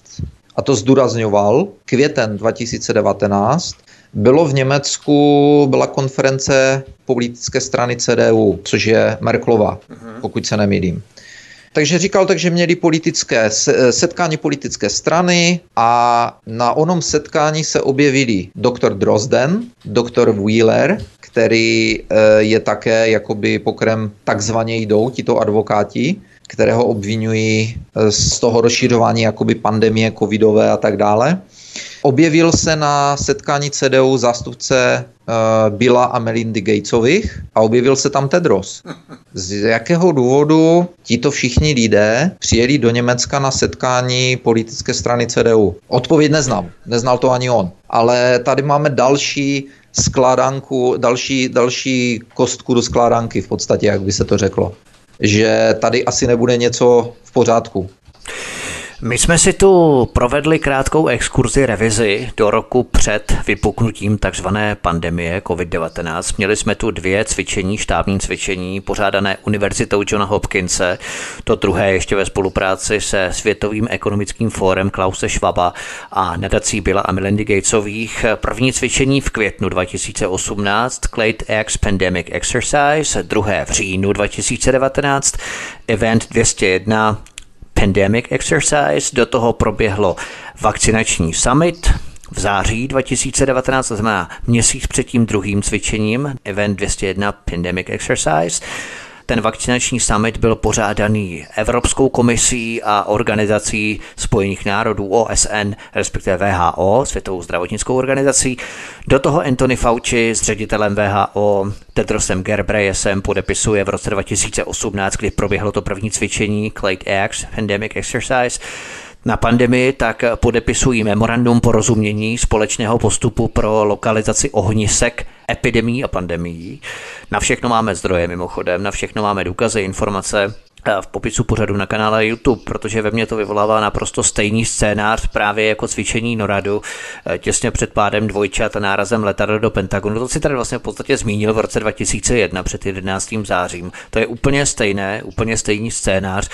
a to zdůrazňoval, květen 2019, bylo v Německu, byla konference politické strany CDU, což je Merklova, mhm. pokud se nemýlím. Takže říkal tak, že měli politické setkání politické strany a na onom setkání se objevili doktor Drozden, doktor Wheeler, který eh, je také jakoby pokrem takzvaně jdou tito advokáti, kterého obvinují eh, z toho rozšiřování jakoby pandemie covidové a tak dále. Objevil se na setkání CDU zástupce uh, Billa a Melindy Gatesových a objevil se tam Tedros. Z jakého důvodu tito všichni lidé přijeli do Německa na setkání politické strany CDU? Odpověď neznám, neznal to ani on. Ale tady máme další skládanku, další, další kostku do skládanky v podstatě, jak by se to řeklo. Že tady asi nebude něco v pořádku. My jsme si tu provedli krátkou exkurzi revizi do roku před vypuknutím takzvané pandemie COVID-19. Měli jsme tu dvě cvičení, štábní cvičení, pořádané Univerzitou Johna Hopkinse, to druhé ještě ve spolupráci se Světovým ekonomickým fórem Klause Schwaba a nadací Billa a Melindy Gatesových. První cvičení v květnu 2018, Clade X Pandemic Exercise, druhé v říjnu 2019, Event 201 Pandemic Exercise, do toho proběhlo vakcinační summit, v září 2019, to znamená měsíc před tím druhým cvičením, Event 201 Pandemic Exercise. Ten vakcinační summit byl pořádaný Evropskou komisí a organizací Spojených národů OSN, respektive VHO, Světovou zdravotnickou organizací. Do toho Anthony Fauci s ředitelem VHO Tedrosem Gerbreyesem podepisuje v roce 2018, kdy proběhlo to první cvičení Clade X, Pandemic Exercise, na pandemii, tak podepisují memorandum porozumění společného postupu pro lokalizaci ohnisek epidemí a pandemií. Na všechno máme zdroje mimochodem, na všechno máme důkazy, informace v popisu pořadu na kanále YouTube, protože ve mně to vyvolává naprosto stejný scénář právě jako cvičení Noradu eh, těsně před pádem dvojčat a nárazem letadla do Pentagonu. To si tady vlastně v podstatě zmínil v roce 2001 před 11. zářím. To je úplně stejné, úplně stejný scénář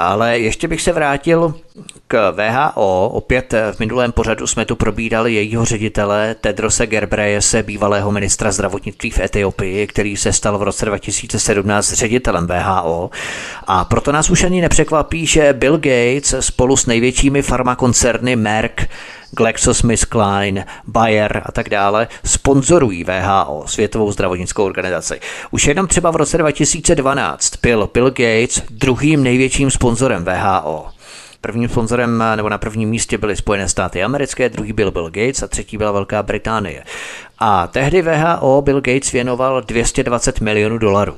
Ale ještě bych se vrátil k VHO. Opět v minulém pořadu jsme tu probídali jejího ředitele Tedrose Gerbrejese, bývalého ministra zdravotnictví v Etiopii, který se stal v roce 2017 ředitelem VHO. A proto nás už ani nepřekvapí, že Bill Gates spolu s největšími farmakoncerny Merck GlaxoSmithKline, Bayer a tak dále sponzorují VHO, Světovou zdravotnickou organizaci. Už jenom třeba v roce 2012 byl Bill Gates druhým největším sponzorem VHO. Prvním sponzorem nebo na prvním místě byly Spojené státy americké, druhý byl Bill Gates a třetí byla Velká Británie. A tehdy VHO Bill Gates věnoval 220 milionů dolarů.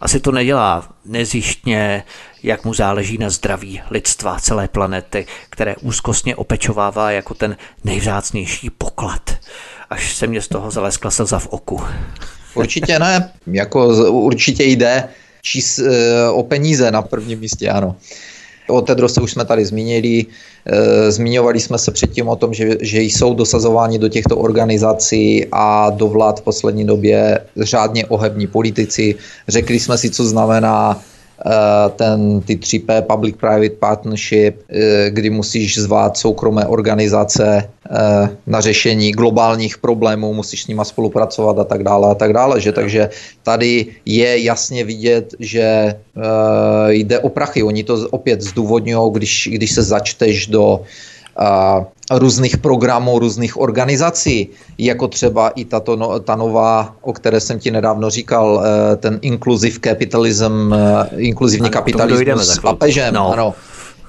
Asi to nedělá nezjištně, jak mu záleží na zdraví lidstva celé planety, které úzkostně opečovává jako ten nejvzácnější poklad. Až se mě z toho zaleskla slza v oku. Určitě ne, jako určitě jde čís, eh, o peníze na prvním místě, ano. O Tedrose už jsme tady zmínili. E, zmiňovali jsme se předtím o tom, že, že jsou dosazováni do těchto organizací a do vlád v poslední době řádně ohební politici. Řekli jsme si, co znamená ten, ty 3P, Public-Private Partnership, eh, kdy musíš zvát soukromé organizace eh, na řešení globálních problémů, musíš s nima spolupracovat a tak dále a tak dále, že takže tady je jasně vidět, že jde o prachy. Oni to opět zdůvodňují, když, když se začteš do různých programů, různých organizací, jako třeba i tato, no, ta nová, o které jsem ti nedávno říkal, eh, ten inclusive capitalism, eh, inkluzivní ano, kapitalismus s papežem. No. Ano.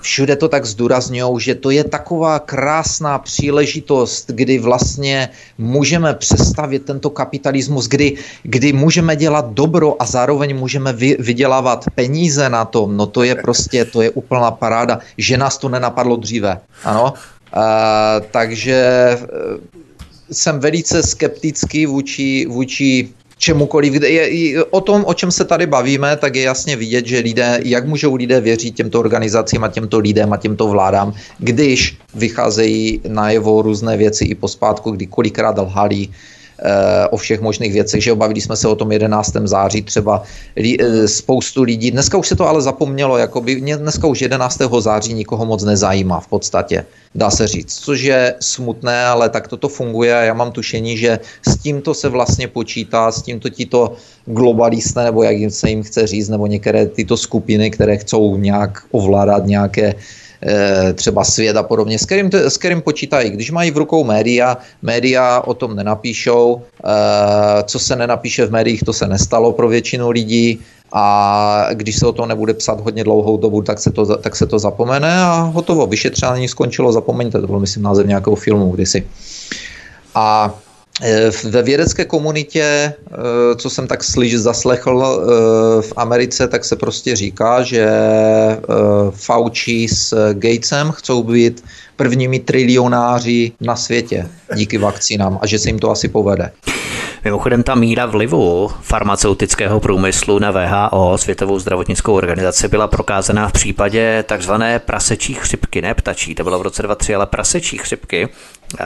Všude to tak zdůrazňují, že to je taková krásná příležitost, kdy vlastně můžeme přestavit tento kapitalismus, kdy, kdy můžeme dělat dobro a zároveň můžeme vy, vydělávat peníze na tom. No to je prostě, to je úplná paráda, že nás to nenapadlo dříve. Ano? takže e, jsem velice skeptický vůči, vůči čemukoliv. Kde je, o tom, o čem se tady bavíme, tak je jasně vidět, že lidé, jak můžou lidé věřit těmto organizacím a těmto lidem a těmto vládám, když vycházejí najevo různé věci i pospátku, kdy kolikrát lhali, o všech možných věcech, že obavili jsme se o tom 11. září třeba eh, spoustu lidí. Dneska už se to ale zapomnělo, jakoby dneska už 11. září nikoho moc nezajímá v podstatě, dá se říct, což je smutné, ale tak toto funguje a já mám tušení, že s tímto se vlastně počítá, s tímto tito globalisté, nebo jak se jim chce říct, nebo některé tyto skupiny, které chcou nějak ovládat nějaké Eh, třeba svět a podobně, s kterým, s kterým počítají. Když mají v rukou média, média o tom nenapíšou, eh, co se nenapíše v médiích, to se nestalo pro většinu lidí a když se o tom nebude psát hodně dlouhou dobu, tak se to, tak se to zapomene a hotovo, vyšetření skončilo, zapomeňte, to byl myslím název nějakého filmu kdysi. A Eh, ve vědecké komunitě, eh, co jsem tak slyš, zaslechl eh, v Americe, tak se prostě říká, že Fauci s Gatesem chcou být prvními trilionáři na světě díky vakcínám a že se jim to asi povede. Mimochodem ta míra vlivu farmaceutického průmyslu na VHO, Světovou zdravotnickou organizaci, byla prokázaná v případě takzvané prasečí chřipky, ne ptačí, to bylo v roce 2003, ale prasečí chřipky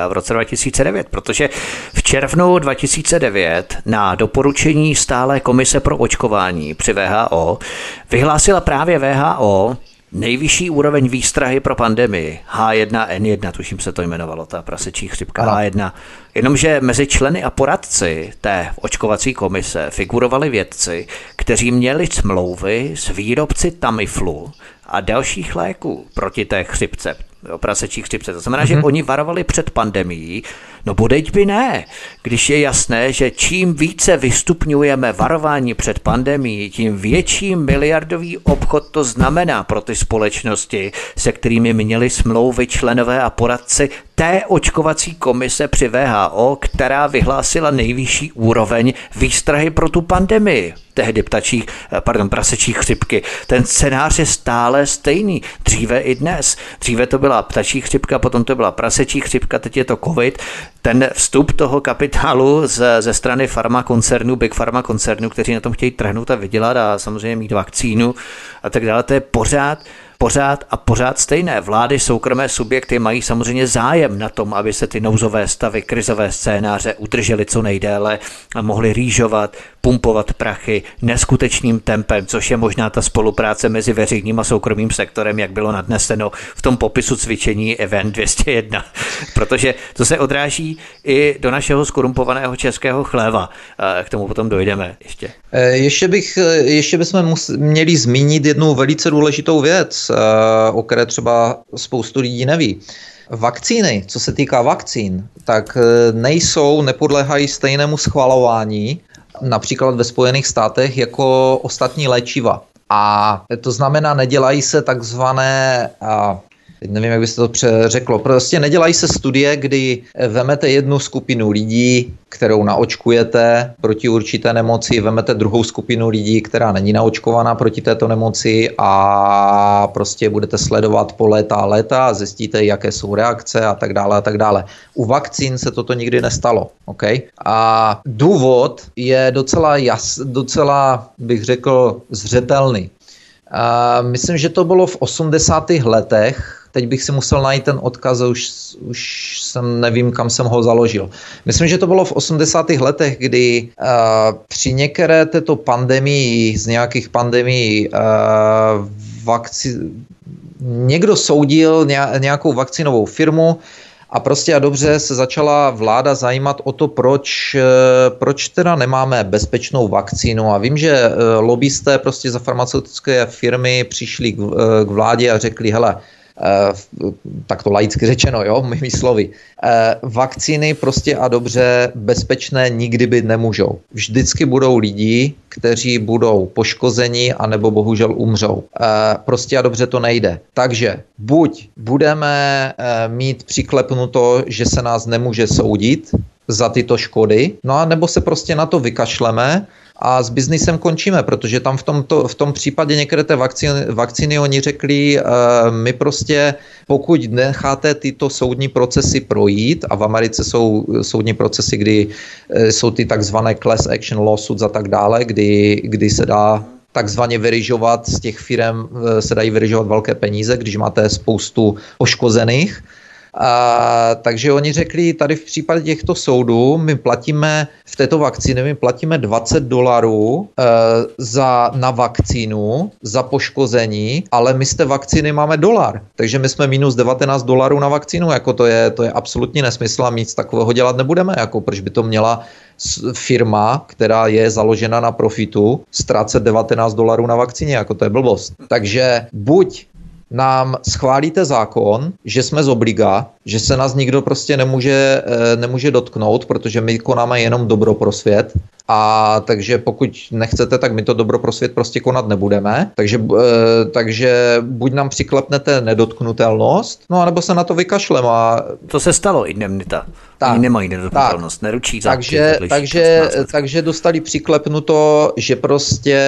v roce 2009, protože v červnu 2009 na doporučení stále komise pro očkování při VHO vyhlásila právě VHO nejvyšší úroveň výstrahy pro pandemii H1N1, tuším se to jmenovalo, ta prasečí chřipka ano. H1. Jenomže mezi členy a poradci té očkovací komise figurovali vědci, kteří měli smlouvy s výrobci Tamiflu a dalších léků proti té chřipce jo, prasečí chřipce. To znamená, mm-hmm. že mhm. oni varovali před pandemí, no bodeď by ne, když je jasné, že čím více vystupňujeme varování před pandemí, tím větší miliardový obchod to znamená pro ty společnosti, se kterými měli smlouvy členové a poradci té očkovací komise při VHO, která vyhlásila nejvyšší úroveň výstrahy pro tu pandemii tehdy ptačí, eh, pardon, prasečí chřipky. Ten scénář je stále stejný. Dříve i dnes. Dříve to byla ptačí chřipka, potom to byla prasečí chřipka, teď je to covid. Ten vstup toho kapitálu ze, ze strany farma koncernu, big pharma koncernu, kteří na tom chtějí trhnout a vydělat a samozřejmě mít vakcínu a tak dále, to je pořád pořád a pořád stejné. Vlády, soukromé subjekty mají samozřejmě zájem na tom, aby se ty nouzové stavy, krizové scénáře udržely co nejdéle a mohly rýžovat, pumpovat prachy neskutečným tempem, což je možná ta spolupráce mezi veřejným a soukromým sektorem, jak bylo nadneseno v tom popisu cvičení Event 201. [laughs] Protože to se odráží i do našeho skorumpovaného českého chléva. K tomu potom dojdeme ještě. Eh, ještě, bych, eh, ještě bychom měli zmínit jednu velice důležitou věc, eh, o které třeba spoustu lidí neví. Vakcíny, co se týká vakcín, tak nejsou, nepodléhají stejnému schvalování, například ve Spojených státech, jako ostatní léčiva. A to znamená, nedělají se takzvané teď nevím, jak by se to řeklo, prostě nedělají se studie, kdy vemete jednu skupinu lidí, kterou naočkujete proti určité nemoci, vemete druhou skupinu lidí, která není naočkovaná proti této nemoci a prostě budete sledovat po léta a léta a zjistíte, jaké jsou reakce a tak dále a tak dále. U vakcín se toto nikdy nestalo. Okay? A důvod je docela, jas, docela bych řekl, zřetelný. A myslím, že to bylo v 80. letech, teď bych si musel najít ten odkaz, už, už jsem nevím, kam jsem ho založil. Myslím, že to bylo v 80. letech, kdy uh, při některé této pandemii, z nějakých pandemií, uh, vakci... někdo soudil nějakou vakcinovou firmu, a prostě a dobře se začala vláda zajímat o to, proč, proč teda nemáme bezpečnou vakcínu. A vím, že lobbysté prostě za farmaceutické firmy přišli k, vládě a řekli, hele, Eh, tak to laicky řečeno, jo, [laughs] mými slovy. Eh, vakcíny prostě a dobře bezpečné nikdy být nemůžou. Vždycky budou lidi, kteří budou poškozeni anebo bohužel umřou. Eh, prostě a dobře to nejde. Takže buď budeme mít přiklepnuto, že se nás nemůže soudit za tyto škody, no a nebo se prostě na to vykašleme a s biznisem končíme, protože tam v, tomto, v tom případě některé té vakcíny, vakcíny oni řekli, uh, my prostě pokud necháte tyto soudní procesy projít, a v Americe jsou soudní procesy, kdy uh, jsou ty takzvané class action lawsuits a tak dále, kdy, kdy se dá takzvaně vyryžovat z těch firm, eh, se dají vyryžovat velké peníze, když máte spoustu poškozených, a, takže oni řekli, tady v případě těchto soudů my platíme v této vakcíně, my platíme 20 dolarů e, za, na vakcínu za poškození, ale my z té vakcíny máme dolar. Takže my jsme minus 19 dolarů na vakcínu, jako to je, to je absolutní nesmysl a nic takového dělat nebudeme, jako proč by to měla firma, která je založena na profitu, ztrácet 19 dolarů na vakcíně, jako to je blbost. Takže buď nám schválíte zákon, že jsme z obliga, že se nás nikdo prostě nemůže, eh, nemůže dotknout, protože my konáme jenom dobro pro svět. A takže pokud nechcete, tak my to dobro pro svět prostě konat nebudeme. Takže, e, takže buď nám přiklepnete nedotknutelnost, no anebo se na to vykašleme. A... To se stalo, indemnita. Tak, Oni nemají nedotknutelnost, neručí za takže, takže, takže dostali přiklepnuto, že prostě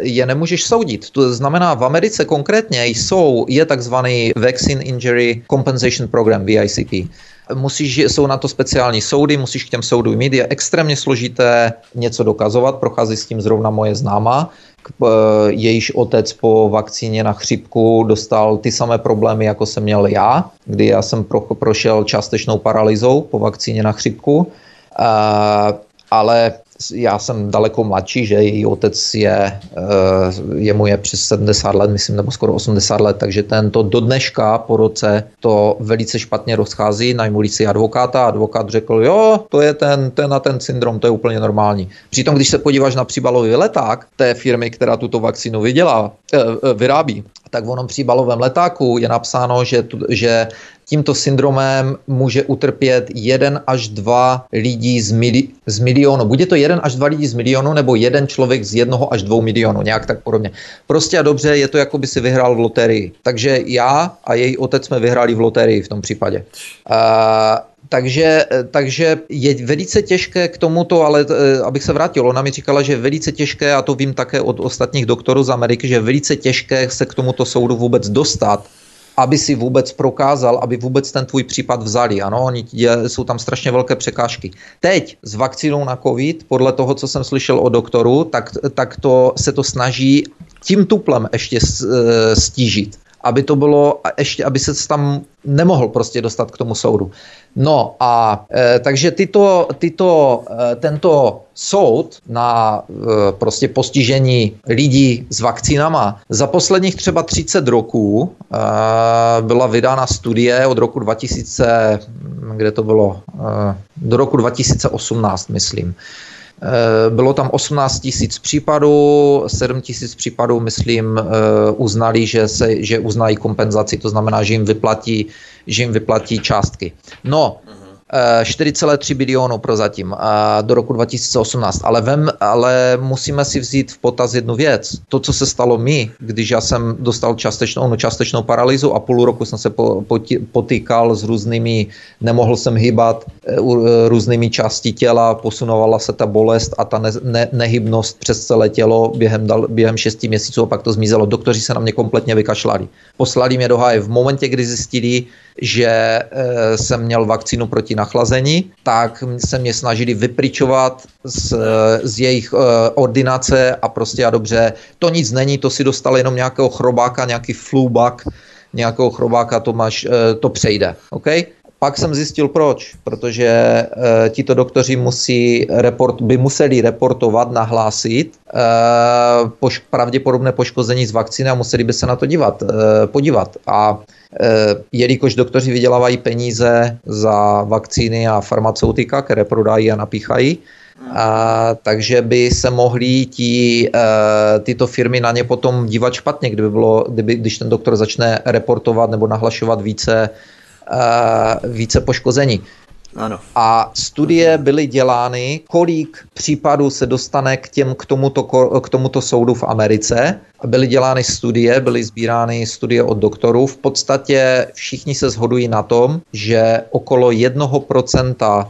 je nemůžeš soudit. To znamená, v Americe konkrétně jsou, je takzvaný Vaccine Injury Compensation Program, VICP. Musíš, jsou na to speciální soudy, musíš k těm soudům mít. Je extrémně složité něco dokazovat, prochází s tím zrovna moje známa. Eh, jejíž otec po vakcíně na chřipku dostal ty samé problémy, jako jsem měl já, kdy já jsem pro, prošel částečnou paralýzou po vakcíně na chřipku. Uh, ale já jsem daleko mladší, že její otec je, eh, jemu je přes 70 let, myslím, nebo skoro 80 let, takže tento do dneška po roce to velice špatně rozchází, najmuli si advokáta, advokát řekl, jo, to je ten, ten a ten syndrom, to je úplně normální. Přitom, když se podíváš na příbalový leták té firmy, která tuto vakcínu vydělá, eh, eh, vyrábí, tak v onom příbalovém letáku je napsáno, že, že tímto syndromem může utrpět jeden až dva lidi z, mili, z milionu. Bude to jeden až dva lidi z milionu nebo jeden člověk z jednoho až dvou milionů, nějak tak podobně. Prostě a dobře, je to jako by si vyhrál v loterii. Takže já a její otec jsme vyhráli v loterii v tom případě. Uh, takže, takže je velice těžké k tomuto, ale eh, abych se vrátil, ona mi říkala, že je velice těžké, a to vím také od ostatních doktorů z Ameriky, že je velice těžké se k tomuto soudu vůbec dostat, aby si vůbec prokázal, aby vůbec ten tvůj případ vzali. Ano, oni, je, jsou tam strašně velké překážky. Teď s vakcínou na COVID, podle toho, co jsem slyšel o doktoru, tak, tak to se to snaží tím tuplem ještě eh, stížit aby to bylo, ještě, aby se tam nemohl prostě dostat k tomu soudu. No a e, takže tyto, tyto, e, tento soud na e, prostě postižení lidí s vakcínama za posledních třeba 30 roků e, byla vydána studie od roku 2000, kde to bylo, e, do roku 2018, myslím. Eh, bylo tam 18 tisíc případů, 7 tisíc případů, myslím, eh, uznali, že, se, že uznají kompenzaci, to znamená, že jim vyplatí, že jim vyplatí částky. No, 4,3 bilionu prozatím do roku 2018. Ale, vem, ale musíme si vzít v potaz jednu věc. To, co se stalo mi, když já jsem dostal částečnou, no, částečnou paralýzu a půl roku jsem se po, potýkal s různými, nemohl jsem hýbat e, e, různými části těla, posunovala se ta bolest a ta ne, ne, nehybnost přes celé tělo během, během 6 měsíců a pak to zmizelo. Doktoři se na mě kompletně vykašlali. Poslali mě do háje v momentě, kdy zjistili, že e, jsem měl vakcínu proti nachlazení, tak se mě snažili vypričovat z, z jejich e, ordinace a prostě a dobře, to nic není, to si dostal jenom nějakého chrobáka, nějaký flubak, nějakého chrobáka, to, máš, e, to přejde. Okay? Pak jsem zjistil proč, protože e, tito doktoři musí report, by museli reportovat, nahlásit e, poš, pravděpodobné poškození z vakcíny a museli by se na to dívat, e, podívat. A e, jelikož doktoři vydělávají peníze za vakcíny a farmaceutika, které prodají a napíchají, a, takže by se mohly tí, e, tyto firmy na ně potom dívat špatně, kdyby bylo, kdyby, když ten doktor začne reportovat nebo nahlašovat více více poškození. Ano. A studie byly dělány, kolik případů se dostane k, těm, k, tomuto, k tomuto soudu v Americe byly dělány studie, byly sbírány studie od doktorů. V podstatě všichni se shodují na tom, že okolo 1%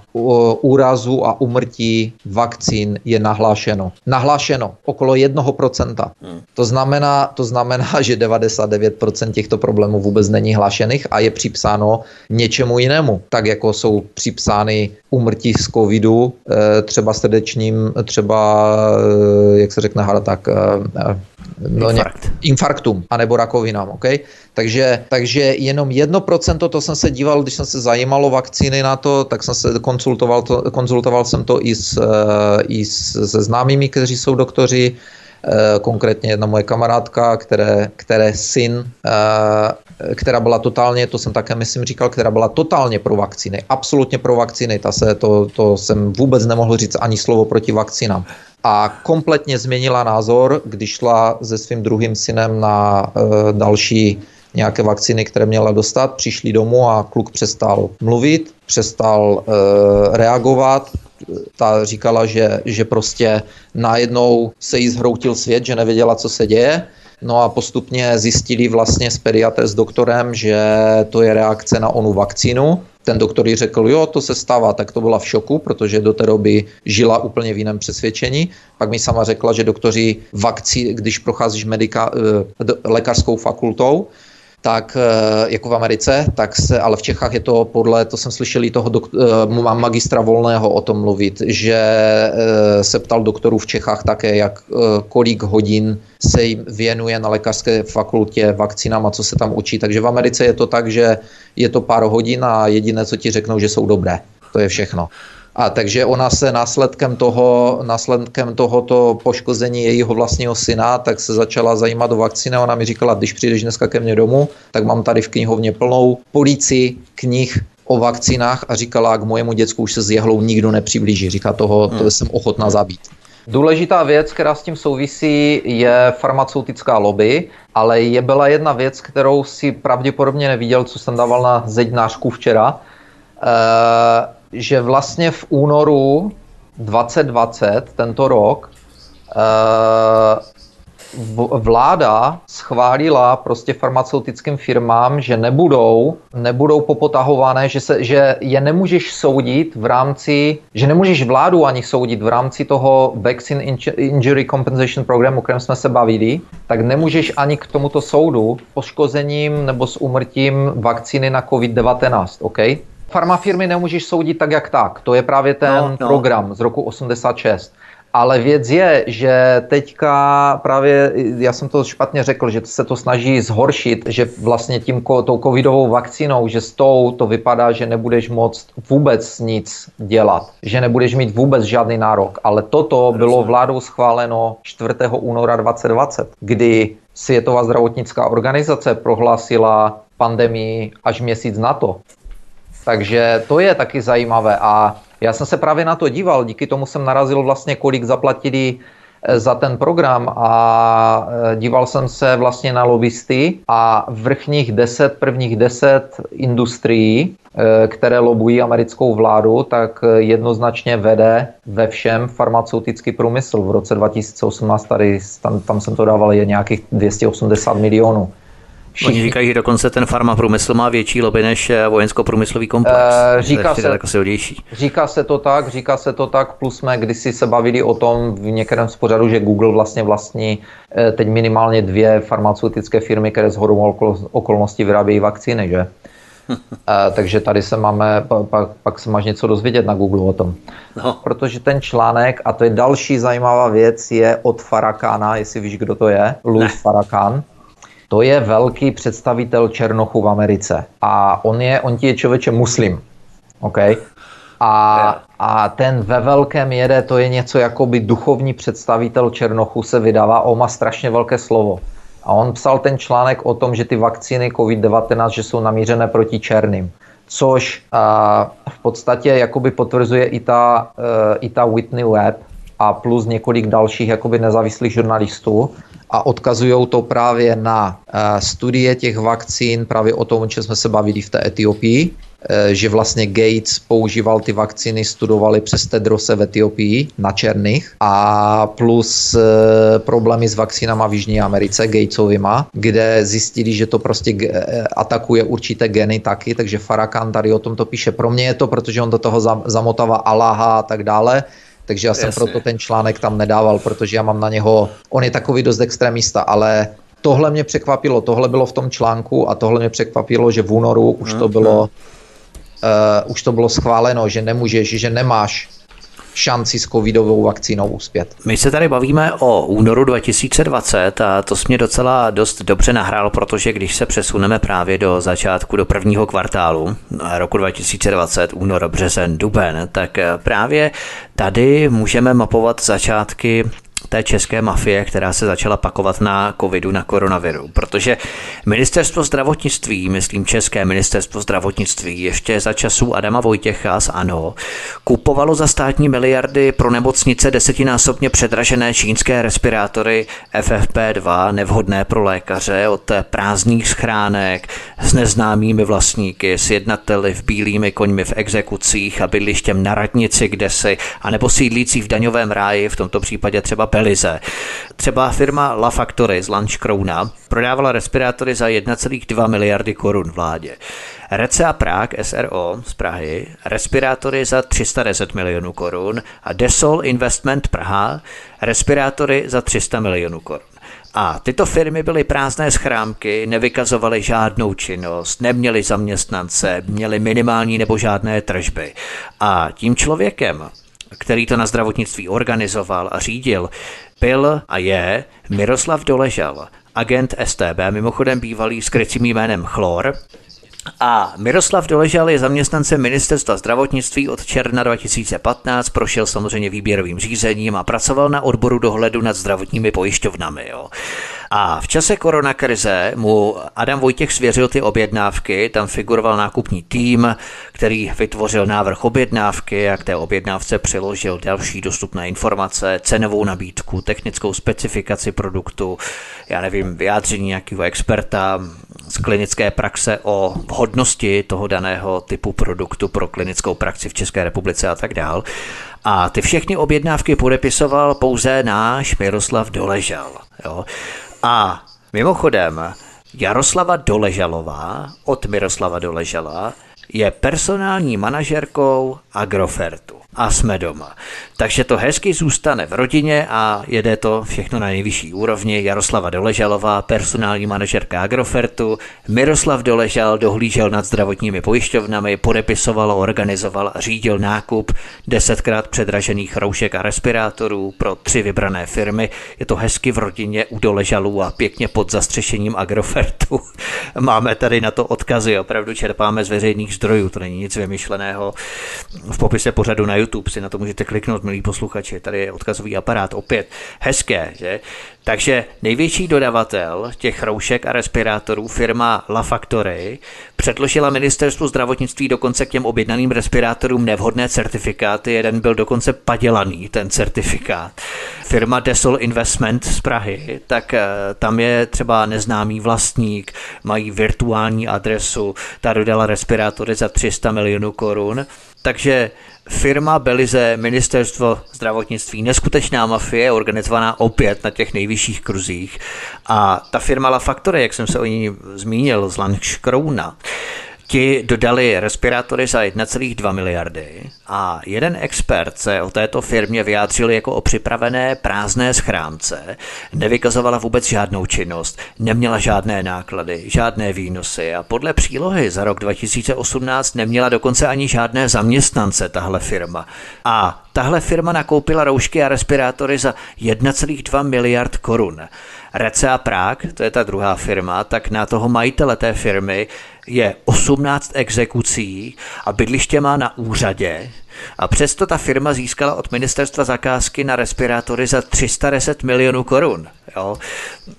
úrazu a umrtí vakcín je nahlášeno. Nahlášeno okolo 1%. Hmm. To, znamená, to znamená, [laughs] že 99% těchto problémů vůbec není hlášených a je připsáno něčemu jinému. Tak jako jsou připsány umrtí z covidu, eh, třeba srdečním, třeba, eh, jak se řekne, tak eh, no, Infarkt. infarktum, anebo rakovinám, OK? Takže, takže jenom 1%, to jsem se díval, když jsem se zajímalo vakcíny na to, tak jsem se konzultoval, to, konzultoval jsem to i, s, i s, se známými, kteří jsou doktoři, konkrétně jedna moje kamarádka, které, které syn, která byla totálně, to jsem také myslím říkal, která byla totálně pro vakcíny, absolutně pro vakcíny, ta se, to, to jsem vůbec nemohl říct ani slovo proti vakcínám. A kompletně změnila názor, když šla se svým druhým synem na e, další nějaké vakcíny, které měla dostat, přišli domů a kluk přestal mluvit, přestal e, reagovat, ta říkala, že, že prostě najednou se jí zhroutil svět, že nevěděla, co se děje. No a postupně zjistili vlastně s pediatrem, s doktorem, že to je reakce na onu vakcínu, ten doktor jí řekl, jo, to se stává, tak to byla v šoku, protože do té doby žila úplně v jiném přesvědčení. Pak mi sama řekla, že doktoři vakcí, když procházíš medika, eh, lékařskou fakultou, tak eh, jako v Americe, tak se, ale v Čechách je to podle, to jsem slyšel i toho dok, mám eh, magistra Volného o tom mluvit, že se ptal doktorů v Čechách také, jak kolik hodin se jim věnuje na lékařské fakultě vakcínám a co se tam učí. Takže v Americe je to tak, že je to pár hodin a jediné, co ti řeknou, že jsou dobré. To je všechno. A takže ona se následkem toho, následkem tohoto poškození jejího vlastního syna, tak se začala zajímat o vakcíny. Ona mi říkala, když přijdeš dneska ke mně domů, tak mám tady v knihovně plnou policii knih o vakcínách a říkala, k mojemu děcku už se s jehlou nikdo nepřiblíží. Říká toho, to hmm. jsem ochotná zabít. Důležitá věc, která s tím souvisí, je farmaceutická lobby, ale je byla jedna věc, kterou si pravděpodobně neviděl, co jsem dával na zeď nářku včera, e, že vlastně v únoru 2020, tento rok, e, vláda schválila prostě farmaceutickým firmám, že nebudou, nebudou popotahované, že, se, že je nemůžeš soudit v rámci, že nemůžeš vládu ani soudit v rámci toho Vaccine Injury Compensation Programu, o kterém jsme se bavili, tak nemůžeš ani k tomuto soudu poškozením nebo s umrtím vakcíny na COVID-19, OK? Farmafirmy nemůžeš soudit tak, jak tak. To je právě ten no, no. program z roku 86 Ale věc je, že teďka právě, já jsem to špatně řekl, že se to snaží zhoršit, že vlastně tím tou covidovou vakcínou, že s tou to vypadá, že nebudeš moct vůbec nic dělat, že nebudeš mít vůbec žádný nárok. Ale toto bylo vládou schváleno 4. února 2020, kdy Světová zdravotnická organizace prohlásila pandemii až měsíc na to. Takže to je taky zajímavé a já jsem se právě na to díval, díky tomu jsem narazil vlastně, kolik zaplatili eh, za ten program a eh, díval jsem se vlastně na lobbysty a vrchních deset, prvních deset industrií, eh, které lobují americkou vládu, tak jednoznačně vede ve všem farmaceutický průmysl. V roce 2018 tady, tam, tam jsem to dával, je nějakých 280 milionů. Všichni... Oni říkají, že dokonce ten farma průmysl má větší lobby než eh, vojensko-průmyslový komplex. Uh, říká, se, jako silnější. říká se to tak, říká se to tak, plus jsme kdysi se bavili o tom v některém z pořadu, že Google vlastně vlastní eh, teď minimálně dvě farmaceutické firmy, které z hodou okolností vyrábějí vakcíny, že? uh, [laughs] takže tady se máme, pak, pak se máš něco dozvědět na Google o tom. No. Protože ten článek, a to je další zajímavá věc, je od Farakana, jestli víš, kdo to je, Louis Farakan to je velký představitel Černochu v Americe. A on je, on je člověče muslim. OK? A, a ten ve velkém jede, to je něco jako by duchovní představitel Černochu se vydává, on má strašně velké slovo. A on psal ten článek o tom, že ty vakcíny COVID-19 že jsou namířené proti černým. Což a, v podstatě jakoby potvrzuje i ta, e, i ta Whitney Webb a plus několik dalších jakoby nezávislých žurnalistů a odkazují to právě na eh, studie těch vakcín, právě o tom, o čem jsme se bavili v té Etiopii, eh, že vlastně Gates používal ty vakcíny, studovali přes Tedrose v Etiopii na černých a plus eh, problémy s vakcínama v Jižní Americe, Gatesovýma, kde zjistili, že to prostě atakuje určité geny taky, takže Farrakhan tady o tom to píše. Pro mě je to, protože on do toho zamotává Allaha a tak dále, takže já jsem Jasně. proto ten článek tam nedával, protože já mám na něho, on je takový dost extremista, ale tohle mě překvapilo, tohle bylo v tom článku a tohle mě překvapilo, že v únoru už to mhm. bylo, uh, už to bylo schváleno, že nemůžeš, že nemáš šanci s covidovou vakcínou uspět. My se tady bavíme o únoru 2020 a to mě docela dost dobře nahrálo, protože když se přesuneme právě do začátku, do prvního kvartálu roku 2020, únor, březen, duben, tak právě tady můžeme mapovat začátky té české mafie, která se začala pakovat na covidu, na koronaviru. Protože ministerstvo zdravotnictví, myslím české ministerstvo zdravotnictví, ještě za časů Adama Vojtěcha z ANO, kupovalo za státní miliardy pro nemocnice desetinásobně předražené čínské respirátory FFP2, nevhodné pro lékaře, od prázdných schránek s neznámými vlastníky, s jednateli v bílými koňmi v exekucích a bydlištěm na radnici, kde si, anebo sídlící v daňovém ráji, v tomto případě třeba Belize. Třeba firma La Factory z Lančkrouna prodávala respirátory za 1,2 miliardy korun vládě. Rece a Prague SRO z Prahy respirátory za 310 milionů korun a Desol Investment Praha respirátory za 300 milionů korun. A tyto firmy byly prázdné schrámky, nevykazovaly žádnou činnost, neměly zaměstnance, měly minimální nebo žádné tržby. A tím člověkem, který to na zdravotnictví organizoval a řídil, byl a je Miroslav Doležal, agent STB, mimochodem bývalý s krycím jménem Chlor, a Miroslav Doležal je zaměstnancem ministerstva zdravotnictví od června 2015, prošel samozřejmě výběrovým řízením a pracoval na odboru dohledu nad zdravotními pojišťovnami. Jo. A v čase koronakrize mu Adam Vojtěch svěřil ty objednávky, tam figuroval nákupní tým, který vytvořil návrh objednávky a k té objednávce přiložil další dostupné informace, cenovou nabídku, technickou specifikaci produktu, já nevím, vyjádření nějakého experta z klinické praxe o vhodnosti toho daného typu produktu pro klinickou praxi v České republice a tak dál. A ty všechny objednávky podepisoval pouze náš Miroslav Doležal. Jo. A mimochodem, Jaroslava Doležalová od Miroslava Doležala je personální manažerkou Agrofertu. A jsme doma. Takže to hezky zůstane v rodině a jede to všechno na nejvyšší úrovni. Jaroslava Doležalová, personální manažerka Agrofertu, Miroslav Doležal dohlížel nad zdravotními pojišťovnami, podepisoval, organizoval a řídil nákup desetkrát předražených roušek a respirátorů pro tři vybrané firmy. Je to hezky v rodině u Doležalů a pěkně pod zastřešením Agrofertu. [laughs] Máme tady na to odkazy, opravdu čerpáme z veřejných zdrojů, to není nic vymyšleného. V popise pořadu na YouTube si na to můžete kliknout, milí posluchači. Tady je odkazový aparát opět. Hezké, že? Takže největší dodavatel těch roušek a respirátorů, firma La Factory, předložila ministerstvu zdravotnictví dokonce k těm objednaným respirátorům nevhodné certifikáty. Jeden byl dokonce padělaný, ten certifikát. Firma Desol Investment z Prahy, tak eh, tam je třeba neznámý vlastník, mají virtuální adresu, ta dodala respirátory za 300 milionů korun. Takže Firma Belize, ministerstvo zdravotnictví, neskutečná mafie, organizovaná opět na těch nejvyšších kruzích. A ta firma La Factory, jak jsem se o ní zmínil, z Lanškrouna, Ti dodali respirátory za 1,2 miliardy a jeden expert se o této firmě vyjádřil jako o připravené prázdné schránce, nevykazovala vůbec žádnou činnost, neměla žádné náklady, žádné výnosy a podle přílohy za rok 2018 neměla dokonce ani žádné zaměstnance tahle firma. A tahle firma nakoupila roušky a respirátory za 1,2 miliard korun. Recea Prague, to je ta druhá firma, tak na toho majitele té firmy je 18 exekucí a bydliště má na úřadě. A přesto ta firma získala od ministerstva zakázky na respirátory za 310 milionů korun. Jo.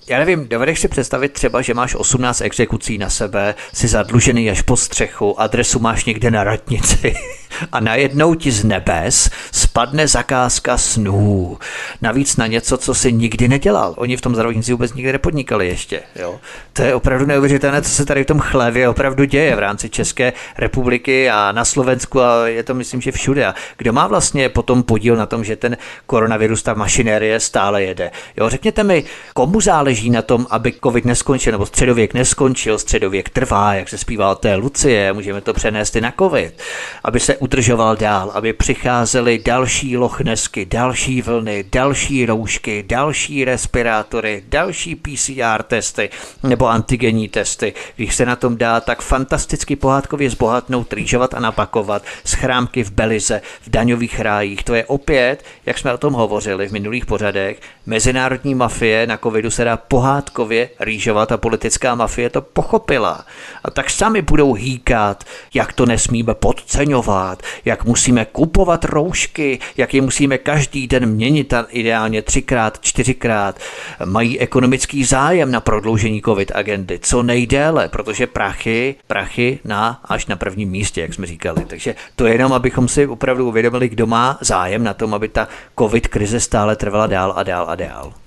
Já nevím, dovedeš si představit třeba, že máš 18 exekucí na sebe, jsi zadlužený až po střechu, adresu máš někde na radnici [laughs] a najednou ti z nebes spadne zakázka snů. Navíc na něco, co si nikdy nedělal. Oni v tom zdravotnictví vůbec nikdy nepodnikali ještě. Jo. To je opravdu neuvěřitelné, co se tady v tom chlevě opravdu děje v rámci České republiky a na Slovensku a je to myslím, že všude. A kdo má vlastně potom podíl na tom, že ten koronavirus, ta mašinérie stále jede? Jo, řekněte mi, komu záleží na tom, aby covid neskončil, nebo středověk neskončil, středověk trvá, jak se zpívá té Lucie, můžeme to přenést i na covid, aby se udržoval dál, aby přicházely další lochnesky, další vlny, další roušky, další respirátory, další PCR testy nebo antigenní testy. Když se na tom dá tak fantasticky pohádkově zbohatnout, rýžovat a napakovat, schrámky v Belize, v daňových rájích, to je opět, jak jsme o tom hovořili v minulých pořadech, mezinárodní mafie na covidu se dá pohádkově rýžovat a politická mafie to pochopila. A tak sami budou hýkat, jak to nesmíme podceňovat, jak musíme kupovat roušky, jak je musíme každý den měnit a ideálně třikrát, čtyřikrát. Mají ekonomický zájem na prodloužení covid agendy co nejdéle, protože prachy, prachy na až na prvním místě, jak jsme říkali. Takže to je jenom, abychom si opravdu uvědomili, kdo má zájem na tom, aby ta covid krize stále trvala dál a dál a dál.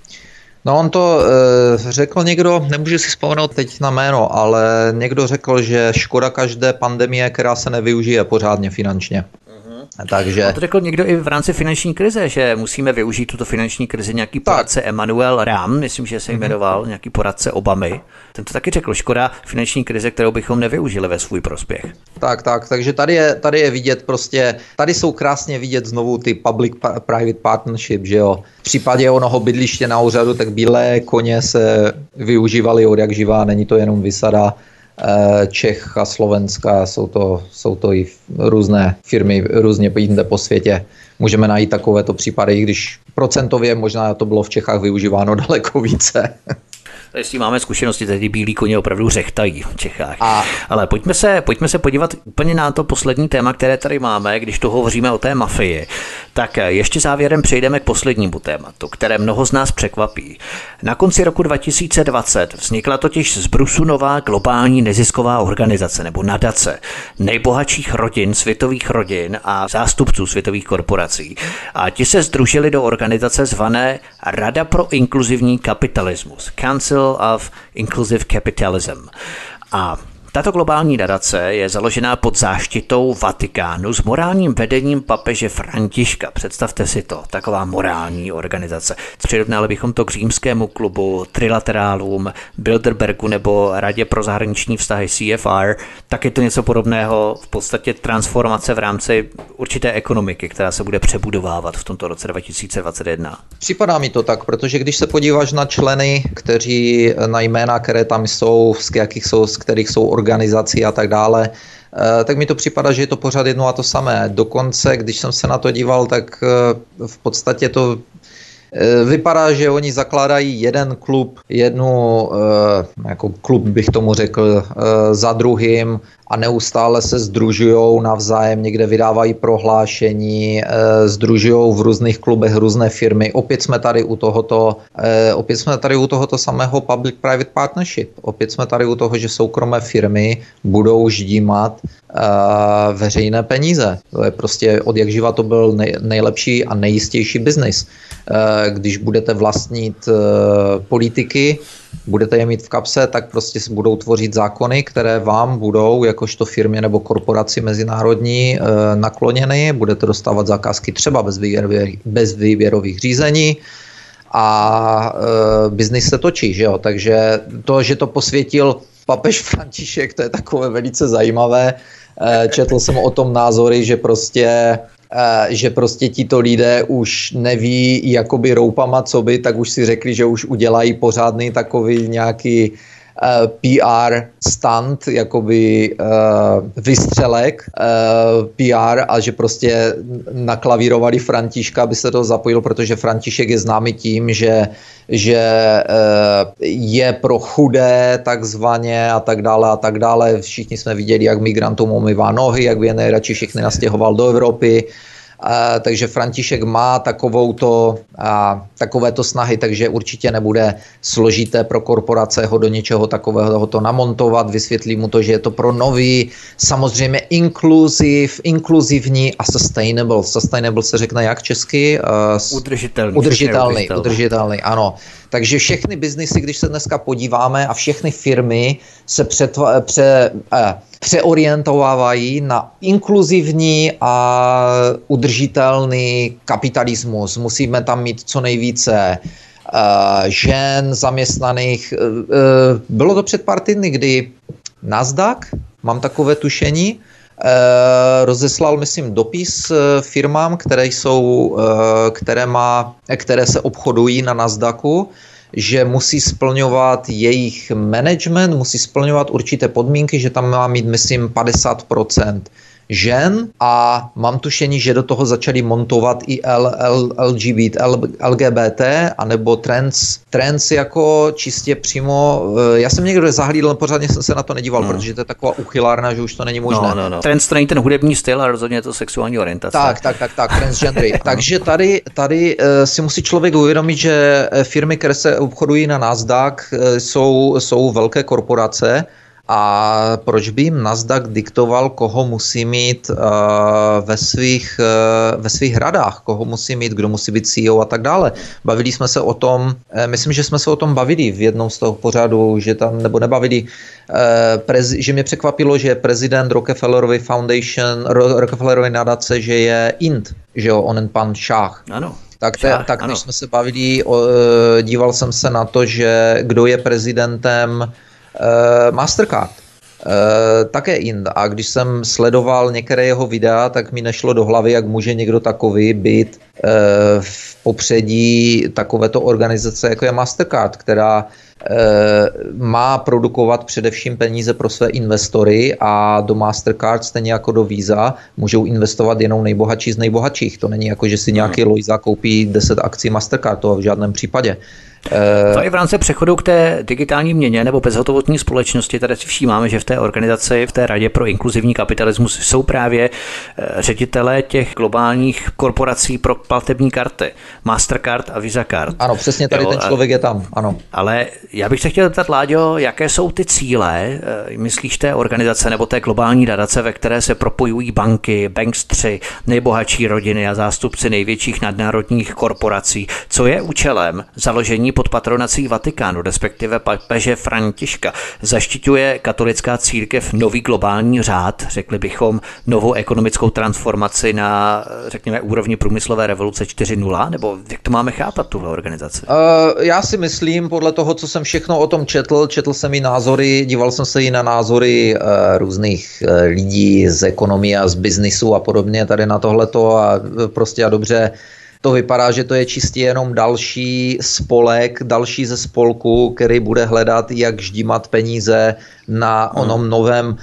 No on to e, řekl někdo, nemůžu si vzpomenout teď na jméno, ale někdo řekl, že škoda každé pandemie, která se nevyužije pořádně finančně. Takže... A to řekl někdo i v rámci finanční krize, že musíme využít tuto finanční krizi. Nějaký poradce tak. Emmanuel Ram, myslím, že se mhm. jmenoval, mm-hmm. nějaký poradce Obamy. Ten to taky řekl, škoda finanční krize, kterou bychom nevyužili ve svůj prospěch. Tak, tak, takže tady je, tady je vidět prostě, tady jsou krásně vidět znovu ty public-private partnership, že jo. V případě onoho bydliště na úřadu, tak bílé koně se využívaly od jak živá, není to jenom vysada Čech a Slovenska, jsou to, jsou to i různé firmy různě jinde po světě. Můžeme najít takovéto případy, i když procentově možná to bylo v Čechách využíváno [laughs] daleko více. Jestli máme zkušenosti, tedy bílí koně opravdu řechtají v Čechách. A... Ale pojďme se, pojďme se podívat úplně na to poslední téma, které tady máme, když tu hovoříme o té mafii. Tak ještě závěrem přejdeme k poslednímu tématu, které mnoho z nás překvapí. Na konci roku 2020 vznikla totiž z Brusu nová globální nezisková organizace nebo nadace nejbohatších rodin, světových rodin a zástupců světových korporací. A ti se združili do organizace zvané Rada pro inkluzivní kapitalismus, Council of Inclusive Capitalism. A Tato globální nadace je založená pod záštitou Vatikánu s morálním vedením papeže Františka. Představte si to, taková morální organizace. Přirovnali bychom to k římskému klubu, trilaterálům, Bilderbergu nebo Radě pro zahraniční vztahy CFR, tak je to něco podobného, v podstatě transformace v rámci určité ekonomiky, která se bude přebudovávat v tomto roce 2021. Připadá mi to tak, protože když se podíváš na členy, kteří na jména, které tam jsou, z jakých jsou, z kterých jsou organizací a tak dále, eh, tak mi to připadá, že je to pořád jedno a to samé. Dokonce, když jsem se na to díval, tak eh, v podstatě to Eh, vypadá, že oni zakládají jeden klub, jednu, jako klub bych tomu řekl, za druhým a neustále se združují navzájem, někde vydávají prohlášení, združují v různých klubech různé firmy. Opět jsme tady u tohoto, opět jsme tady u tohoto samého public-private partnership. Opět jsme tady u toho, že soukromé firmy budou ždímat veřejné peníze. To je prostě od jak živa to byl nejlepší a nejistější biznis. Když budete vlastnit politiky, budete je mít v kapse, tak prostě budou tvořit zákony, které vám budou, jakožto firmě nebo korporaci mezinárodní, e, nakloněny. Budete dostávat zakázky třeba bez, výběrových, bez výběrových řízení a e, biznis se točí, že jo? Takže to, že to posvětil papež [laughs] František, to je takové velice zajímavé. Eh, četl jsem o tom názory, že prostě eh, že prostě tito lidé už neví jakoby roupama co by, tak už si řekli, že už udělají pořádný takový nějaký Eh, PR stunt, jakoby uh, vystřelek eh, PR a že prostě naklavírovali Františka, aby se to zapojil, protože František je známý tím, že, že je pro chudé takzvaně a tak dále a tak dále. Všichni jsme viděli, jak migrantům umývá nohy, jak by je nejradši všechny nastěhoval do Evropy. Takže František má takovouto, takovéto snahy, takže určitě nebude složité pro korporace ho do něčeho takového to namontovat, vysvětlí mu to, že je to pro nový, samozřejmě inkluziv, inkluzivní a sustainable. Sustainable se řekne jak česky? Udržitelný. Udržitelný, udržitelný, ano. Takže všechny biznisy, když se dneska podíváme a všechny firmy se přetva, pře, eh, přeorientovávají na inkluzivní a udržitelný kapitalismus. Musíme tam mít co nejvíce uh, žen zaměstnaných. Uh, uh, bylo to před pár týdny, kdy Nasdaq, mám takové tušení, rozeslal, myslím, dopis firmám, které, jsou, které, má, které se obchodují na Nasdaqu, že musí splňovat jejich management, musí splňovat určité podmínky, že tam má mít, myslím, 50% žen a mám tušení, že do toho začali montovat i L, L, LGBT, L, LGBT anebo trans, trans jako čistě přímo, eh, já jsem někdo zahlídl, pořádně jsem se na to nedíval, no. protože to je taková uchylárna, že už to není možné. No, no, no. Trans to není ten hudební styl, ale rozhodně je to sexuální orientace. Tak, tak, tak, tak, transgendry. [laughs] Takže tady, tady uh, si musí člověk uvědomit, že eh, firmy, které se obchodují na Nasdaq, jsou, jsou velké korporace, a proč by jim Nasdaq diktoval, koho musí mít uh, ve, svých, uh, ve svých radách, koho musí mít, kdo musí být CEO a tak dále. Bavili jsme se o tom, uh, myslím, že jsme se o tom bavili v jednom z toho pořadu, že tam, nebo nebavili, uh, prez, že mě překvapilo, že prezident Rockefellerovy Foundation, Rockefellerovy nadace, že je Int, že jo, onen pan Šách. Ano. Tak, te, Šách, tak ano. když jsme se bavili, o, díval jsem se na to, že kdo je prezidentem Mastercard. Uh, také Ind. A když jsem sledoval některé jeho videa, tak mi nešlo do hlavy, jak může někdo takový být uh, v popředí takovéto organizace, jako je Mastercard, která uh, má produkovat především peníze pro své investory a do Mastercard, stejně jako do Visa, můžou investovat jenom nejbohatší z nejbohatších. To není jako, že si nějaký hmm. Loiza koupí 10 akcí Mastercard, to v žádném případě. Eh, to i v rámci přechodu k té digitální měně nebo bezhotovostní společnosti, tady si všímáme, že v té organizaci, v té Radě pro inkluzivní kapitalismus jsou právě eh, ředitelé těch globálních korporací pro platební karty, Mastercard a Visa Card. Ano, přesně tady jo, ten člověk je tam, ano. Ale já bych se chtěl zeptat, Láďo, jaké jsou ty cíle, eh, myslíš té organizace nebo té globální nadace, ve které se propojují banky, Banks 3, nejbohatší rodiny a zástupci největších nadnárodních korporací. Co je účelem založení nyní pod patronací Vatikánu, respektive papeže Františka. Zaštiťuje katolická církev nový globální řád, řekli bychom novou ekonomickou transformaci na, řekněme, úrovni průmyslové revoluce 4.0, nebo jak to máme chápat, tuhle organizaci? Uh, já si myslím, podle toho, co jsem všechno o tom četl, četl jsem i názory, díval jsem se i na názory uh, různých uh, lidí z ekonomie a z biznisu a podobně tady na tohleto a prostě a dobře to vypadá, že to je čistě jenom další spolek, další ze spolku, který bude hledat, jak ždímat peníze na onom novém,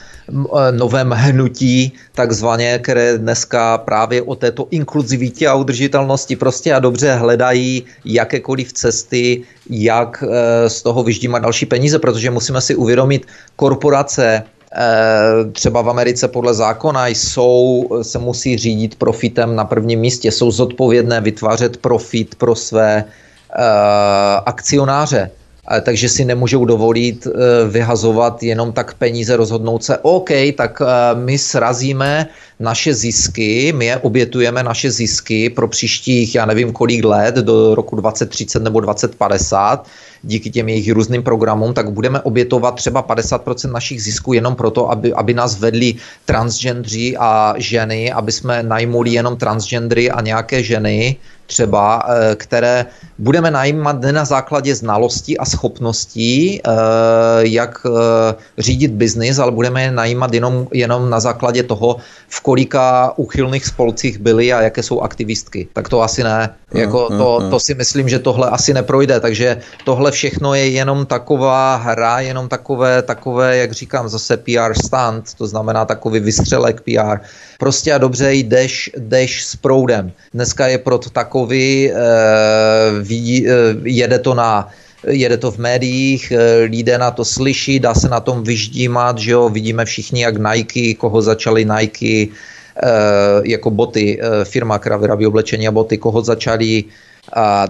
novém hnutí, takzvaně, které dneska právě o této inkluzivitě a udržitelnosti prostě a dobře hledají jakékoliv cesty, jak eh, z toho vyždímat další peníze, protože musíme si uvědomit, korporace Eh, třeba v Americe podle zákona jsou, se musí řídit profitem na prvním místě, jsou zodpovědné vytvářet profit pro své uh, akcionáře. Takže si nemůžou dovolit uh, vyhazovat jenom tak peníze, rozhodnout se, OK, tak my srazíme naše zisky, my je obětujeme naše zisky pro příštích, já nevím kolik let, do roku 2030 nebo 2050, díky těm jejich různým programům, tak budeme obětovat třeba 50% našich zisků jenom proto, aby, aby nás vedli transgendři a ženy, aby jsme najmuli jenom transgendry a nějaké ženy, třeba, eh, které budeme najímat ne na základě znalostí a schopností, eh, jak eh, řídit biznis, ale budeme je najímat jenom, jenom na základě toho, v kolika uchylných spolcích byly a jaké jsou aktivistky. Tak to asi ne. Jako to, to si myslím, že tohle asi neprojde, takže tohle všechno je jenom taková hra, jenom takové, takové jak říkám, zase PR stand, to znamená takový vystřelek PR. Prostě a dobře jdeš, jdeš s proudem. Dneska je pro takový, eh, vidí, eh, jede to na jede to v médiích, eh, lidé na to slyší, dá se na tom vyždímat, že jo, vidíme všichni, jak Nike, koho začali Nike, jako boty, firma, která vyrábí oblečení a boty, koho začali a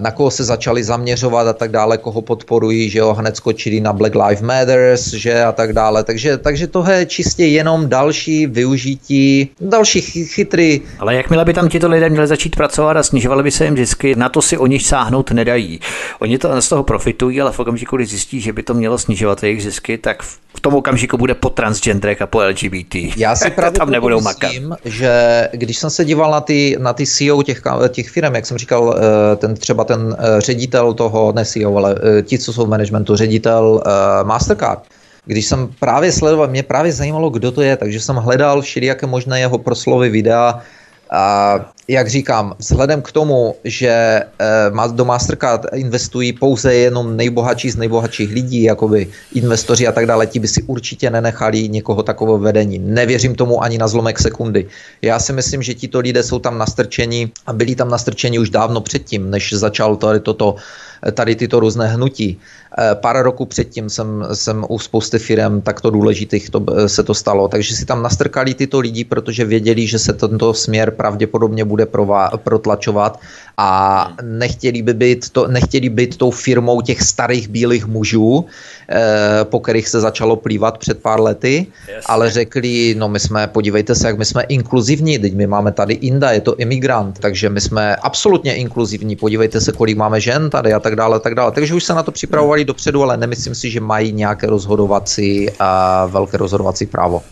na koho se začali zaměřovat a tak dále, koho podporují, že jo, hned skočili na Black Lives Matters, že a tak dále. Takže, takže tohle je čistě jenom další využití, další chytrý. Ale jakmile by tam tito lidé měli začít pracovat a snižovali by se jim zisky, na to si oni sáhnout nedají. Oni to z toho profitují, ale v okamžiku, kdy zjistí, že by to mělo snižovat jejich zisky, tak v tom okamžiku bude po transgendrech a po LGBT. Já si [laughs] právě tam nebudou makat. že když jsem se díval na ty, na ty CEO těch, těch firm, jak jsem říkal, eh, ten třeba ten eh, ředitel toho, ne CEO, ale eh, ti, co jsou v managementu, ředitel Mastercard, když jsem právě sledoval, mě právě zajímalo, kdo to je, takže jsem hledal všelijaké možné jeho proslovy videa, a jak říkám, vzhledem k tomu, že eh, do Mastercard investují pouze jenom nejbohatší z nejbohatších lidí, jakoby investoři a tak dále, ti by si určitě nenechali někoho takového vedení. Nevěřím tomu ani na zlomek sekundy. Já si myslím, že tito lidé jsou tam nastrčeni a byli tam nastrčeni už dávno předtím, než začal tady toto tady tyto různé hnutí. Eh, pár roků předtím jsem, jsem u spousty firm takto důležitých to, se to stalo, takže si tam nastrkali tyto lidi, protože věděli, že se tento směr pravděpodobně bude prová, protlačovat a nechtěli by být, to, nechtěli být tou firmou těch starých bílých mužů, eh, po kterých se začalo plývat před pár lety, yes. ale řekli, no my jsme, podívejte se, jak my jsme inkluzivní, teď my máme tady Inda, je to imigrant, takže my jsme absolutně inkluzivní, podívejte se, kolik máme žen tady a tak dále, tak dále. Takže už se na to připravovali dopředu, ale nemyslím si, že mají nějaké rozhodovací, a velké rozhodovací právo.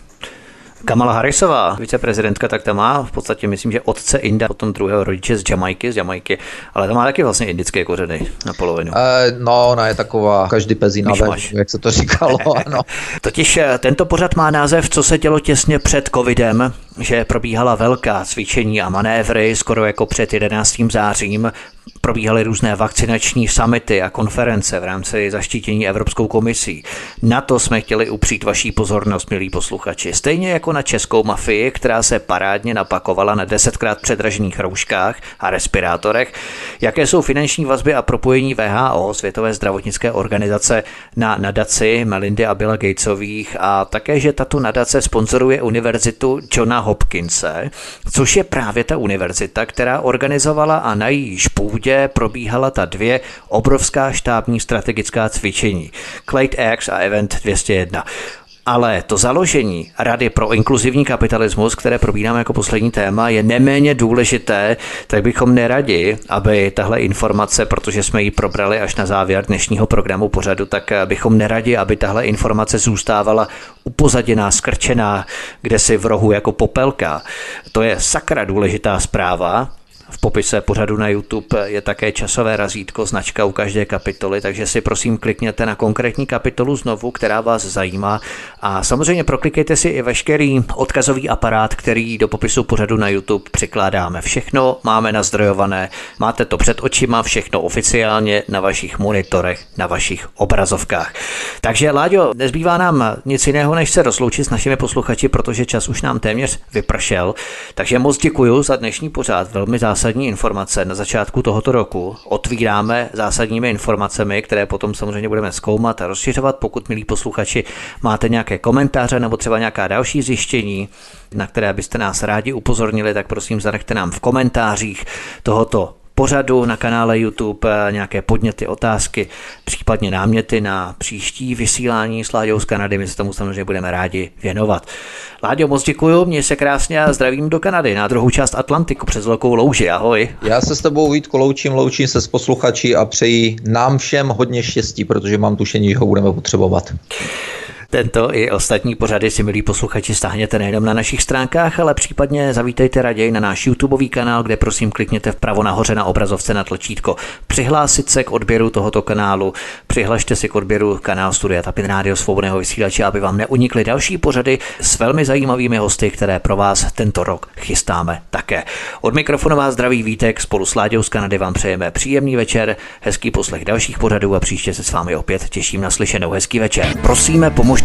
Kamala Harrisová, viceprezidentka, tak ta má v podstatě, myslím, že otce Inda, potom druhého rodiče z Jamajky, z Jamajky, ale ta má taky vlastně indické kořeny na polovinu. E, no, ona je taková každý pezí na jak se to říkalo, [laughs] ano. Totiž eh, tento pořad má název Co se dělo těsně před covidem, že probíhala velká cvičení a manévry, skoro jako před 11. zářím probíhaly různé vakcinační samity a konference v rámci zaštítění Evropskou komisí. Na to jsme chtěli upřít vaší pozornost, milí posluchači. Stejně jako na českou mafii, která se parádně napakovala na desetkrát předražených rouškách a respirátorech, jaké jsou finanční vazby a propojení VHO, Světové zdravotnické organizace, na nadaci Melindy a Billa Gatesových a také, že tato nadace sponzoruje univerzitu Johna Hopkinse, což je právě ta univerzita, která organizovala a na jejíž půdě probíhala ta dvě obrovská štábní strategická cvičení. Clade X a Event 201. Ale to založení Rady pro inkluzivní kapitalismus, které probíráme jako poslední téma, je neméně důležité, tak bychom neradi, aby tahle informace, protože jsme ji probrali až na závěr dnešního programu pořadu, tak bychom neradi, aby tahle informace zůstávala upozaděná, skrčená, kde si v rohu jako popelka. To je sakra důležitá zpráva, v popise pořadu na YouTube je také časové razítko, značka u každé kapitoly, takže si prosím klikněte na konkrétní kapitolu znovu, která vás zajímá a samozřejmě proklikejte si i veškerý odkazový aparát, který do popisu pořadu na YouTube přikládáme. Všechno máme nazdrojované, máte to před očima, všechno oficiálně na vašich monitorech, na vašich obrazovkách. Takže Láďo, nezbývá nám nic jiného, než se rozloučit s našimi posluchači, protože čas už nám téměř vypršel. Takže moc děkuji za dnešní pořád, velmi zásadní zásadní informace na začátku tohoto roku. Otvíráme zásadními informacemi, které potom samozřejmě budeme zkoumat a rozšiřovat. Pokud, milí posluchači, máte nějaké komentáře nebo třeba nějaká další zjištění, na které byste nás rádi upozornili, tak prosím zanechte nám v komentářích tohoto pořadu na kanále YouTube eh, nějaké podněty, otázky, případně náměty na příští vysílání s Láďou z Kanady. My se tomu samozřejmě budeme rádi věnovat. Láďo, moc děkuju, měj se krásně a zdravím do Kanady, na druhou část Atlantiku přes velkou louži. Ahoj. Já se s tebou Vítko loučím, loučím se s posluchači a přeji nám všem hodně štěstí, protože mám tušení, že ho budeme potřebovat. Tento i ostatní pořady si, milí posluchači, stáhněte nejenom na našich stránkách, ale případně zavítejte raději na náš YouTubeový kanál, kde prosím klikněte vpravo nahoře na obrazovce na tlačítko přihlásit se k odběru tohoto kanálu. Přihlašte si k odběru kanál Studia Tapin Rádio Svobodného vysílače, aby vám neunikly další pořady s velmi zajímavými hosty, které pro vás tento rok chystáme také. Od mikrofonu vás zdraví Vítek, spolu s Láďou z Kanady vám přejeme příjemný večer, hezký poslech dalších pořadů a příště se s vámi opět těším na slyšenou hezký večer. Prosíme, pomožte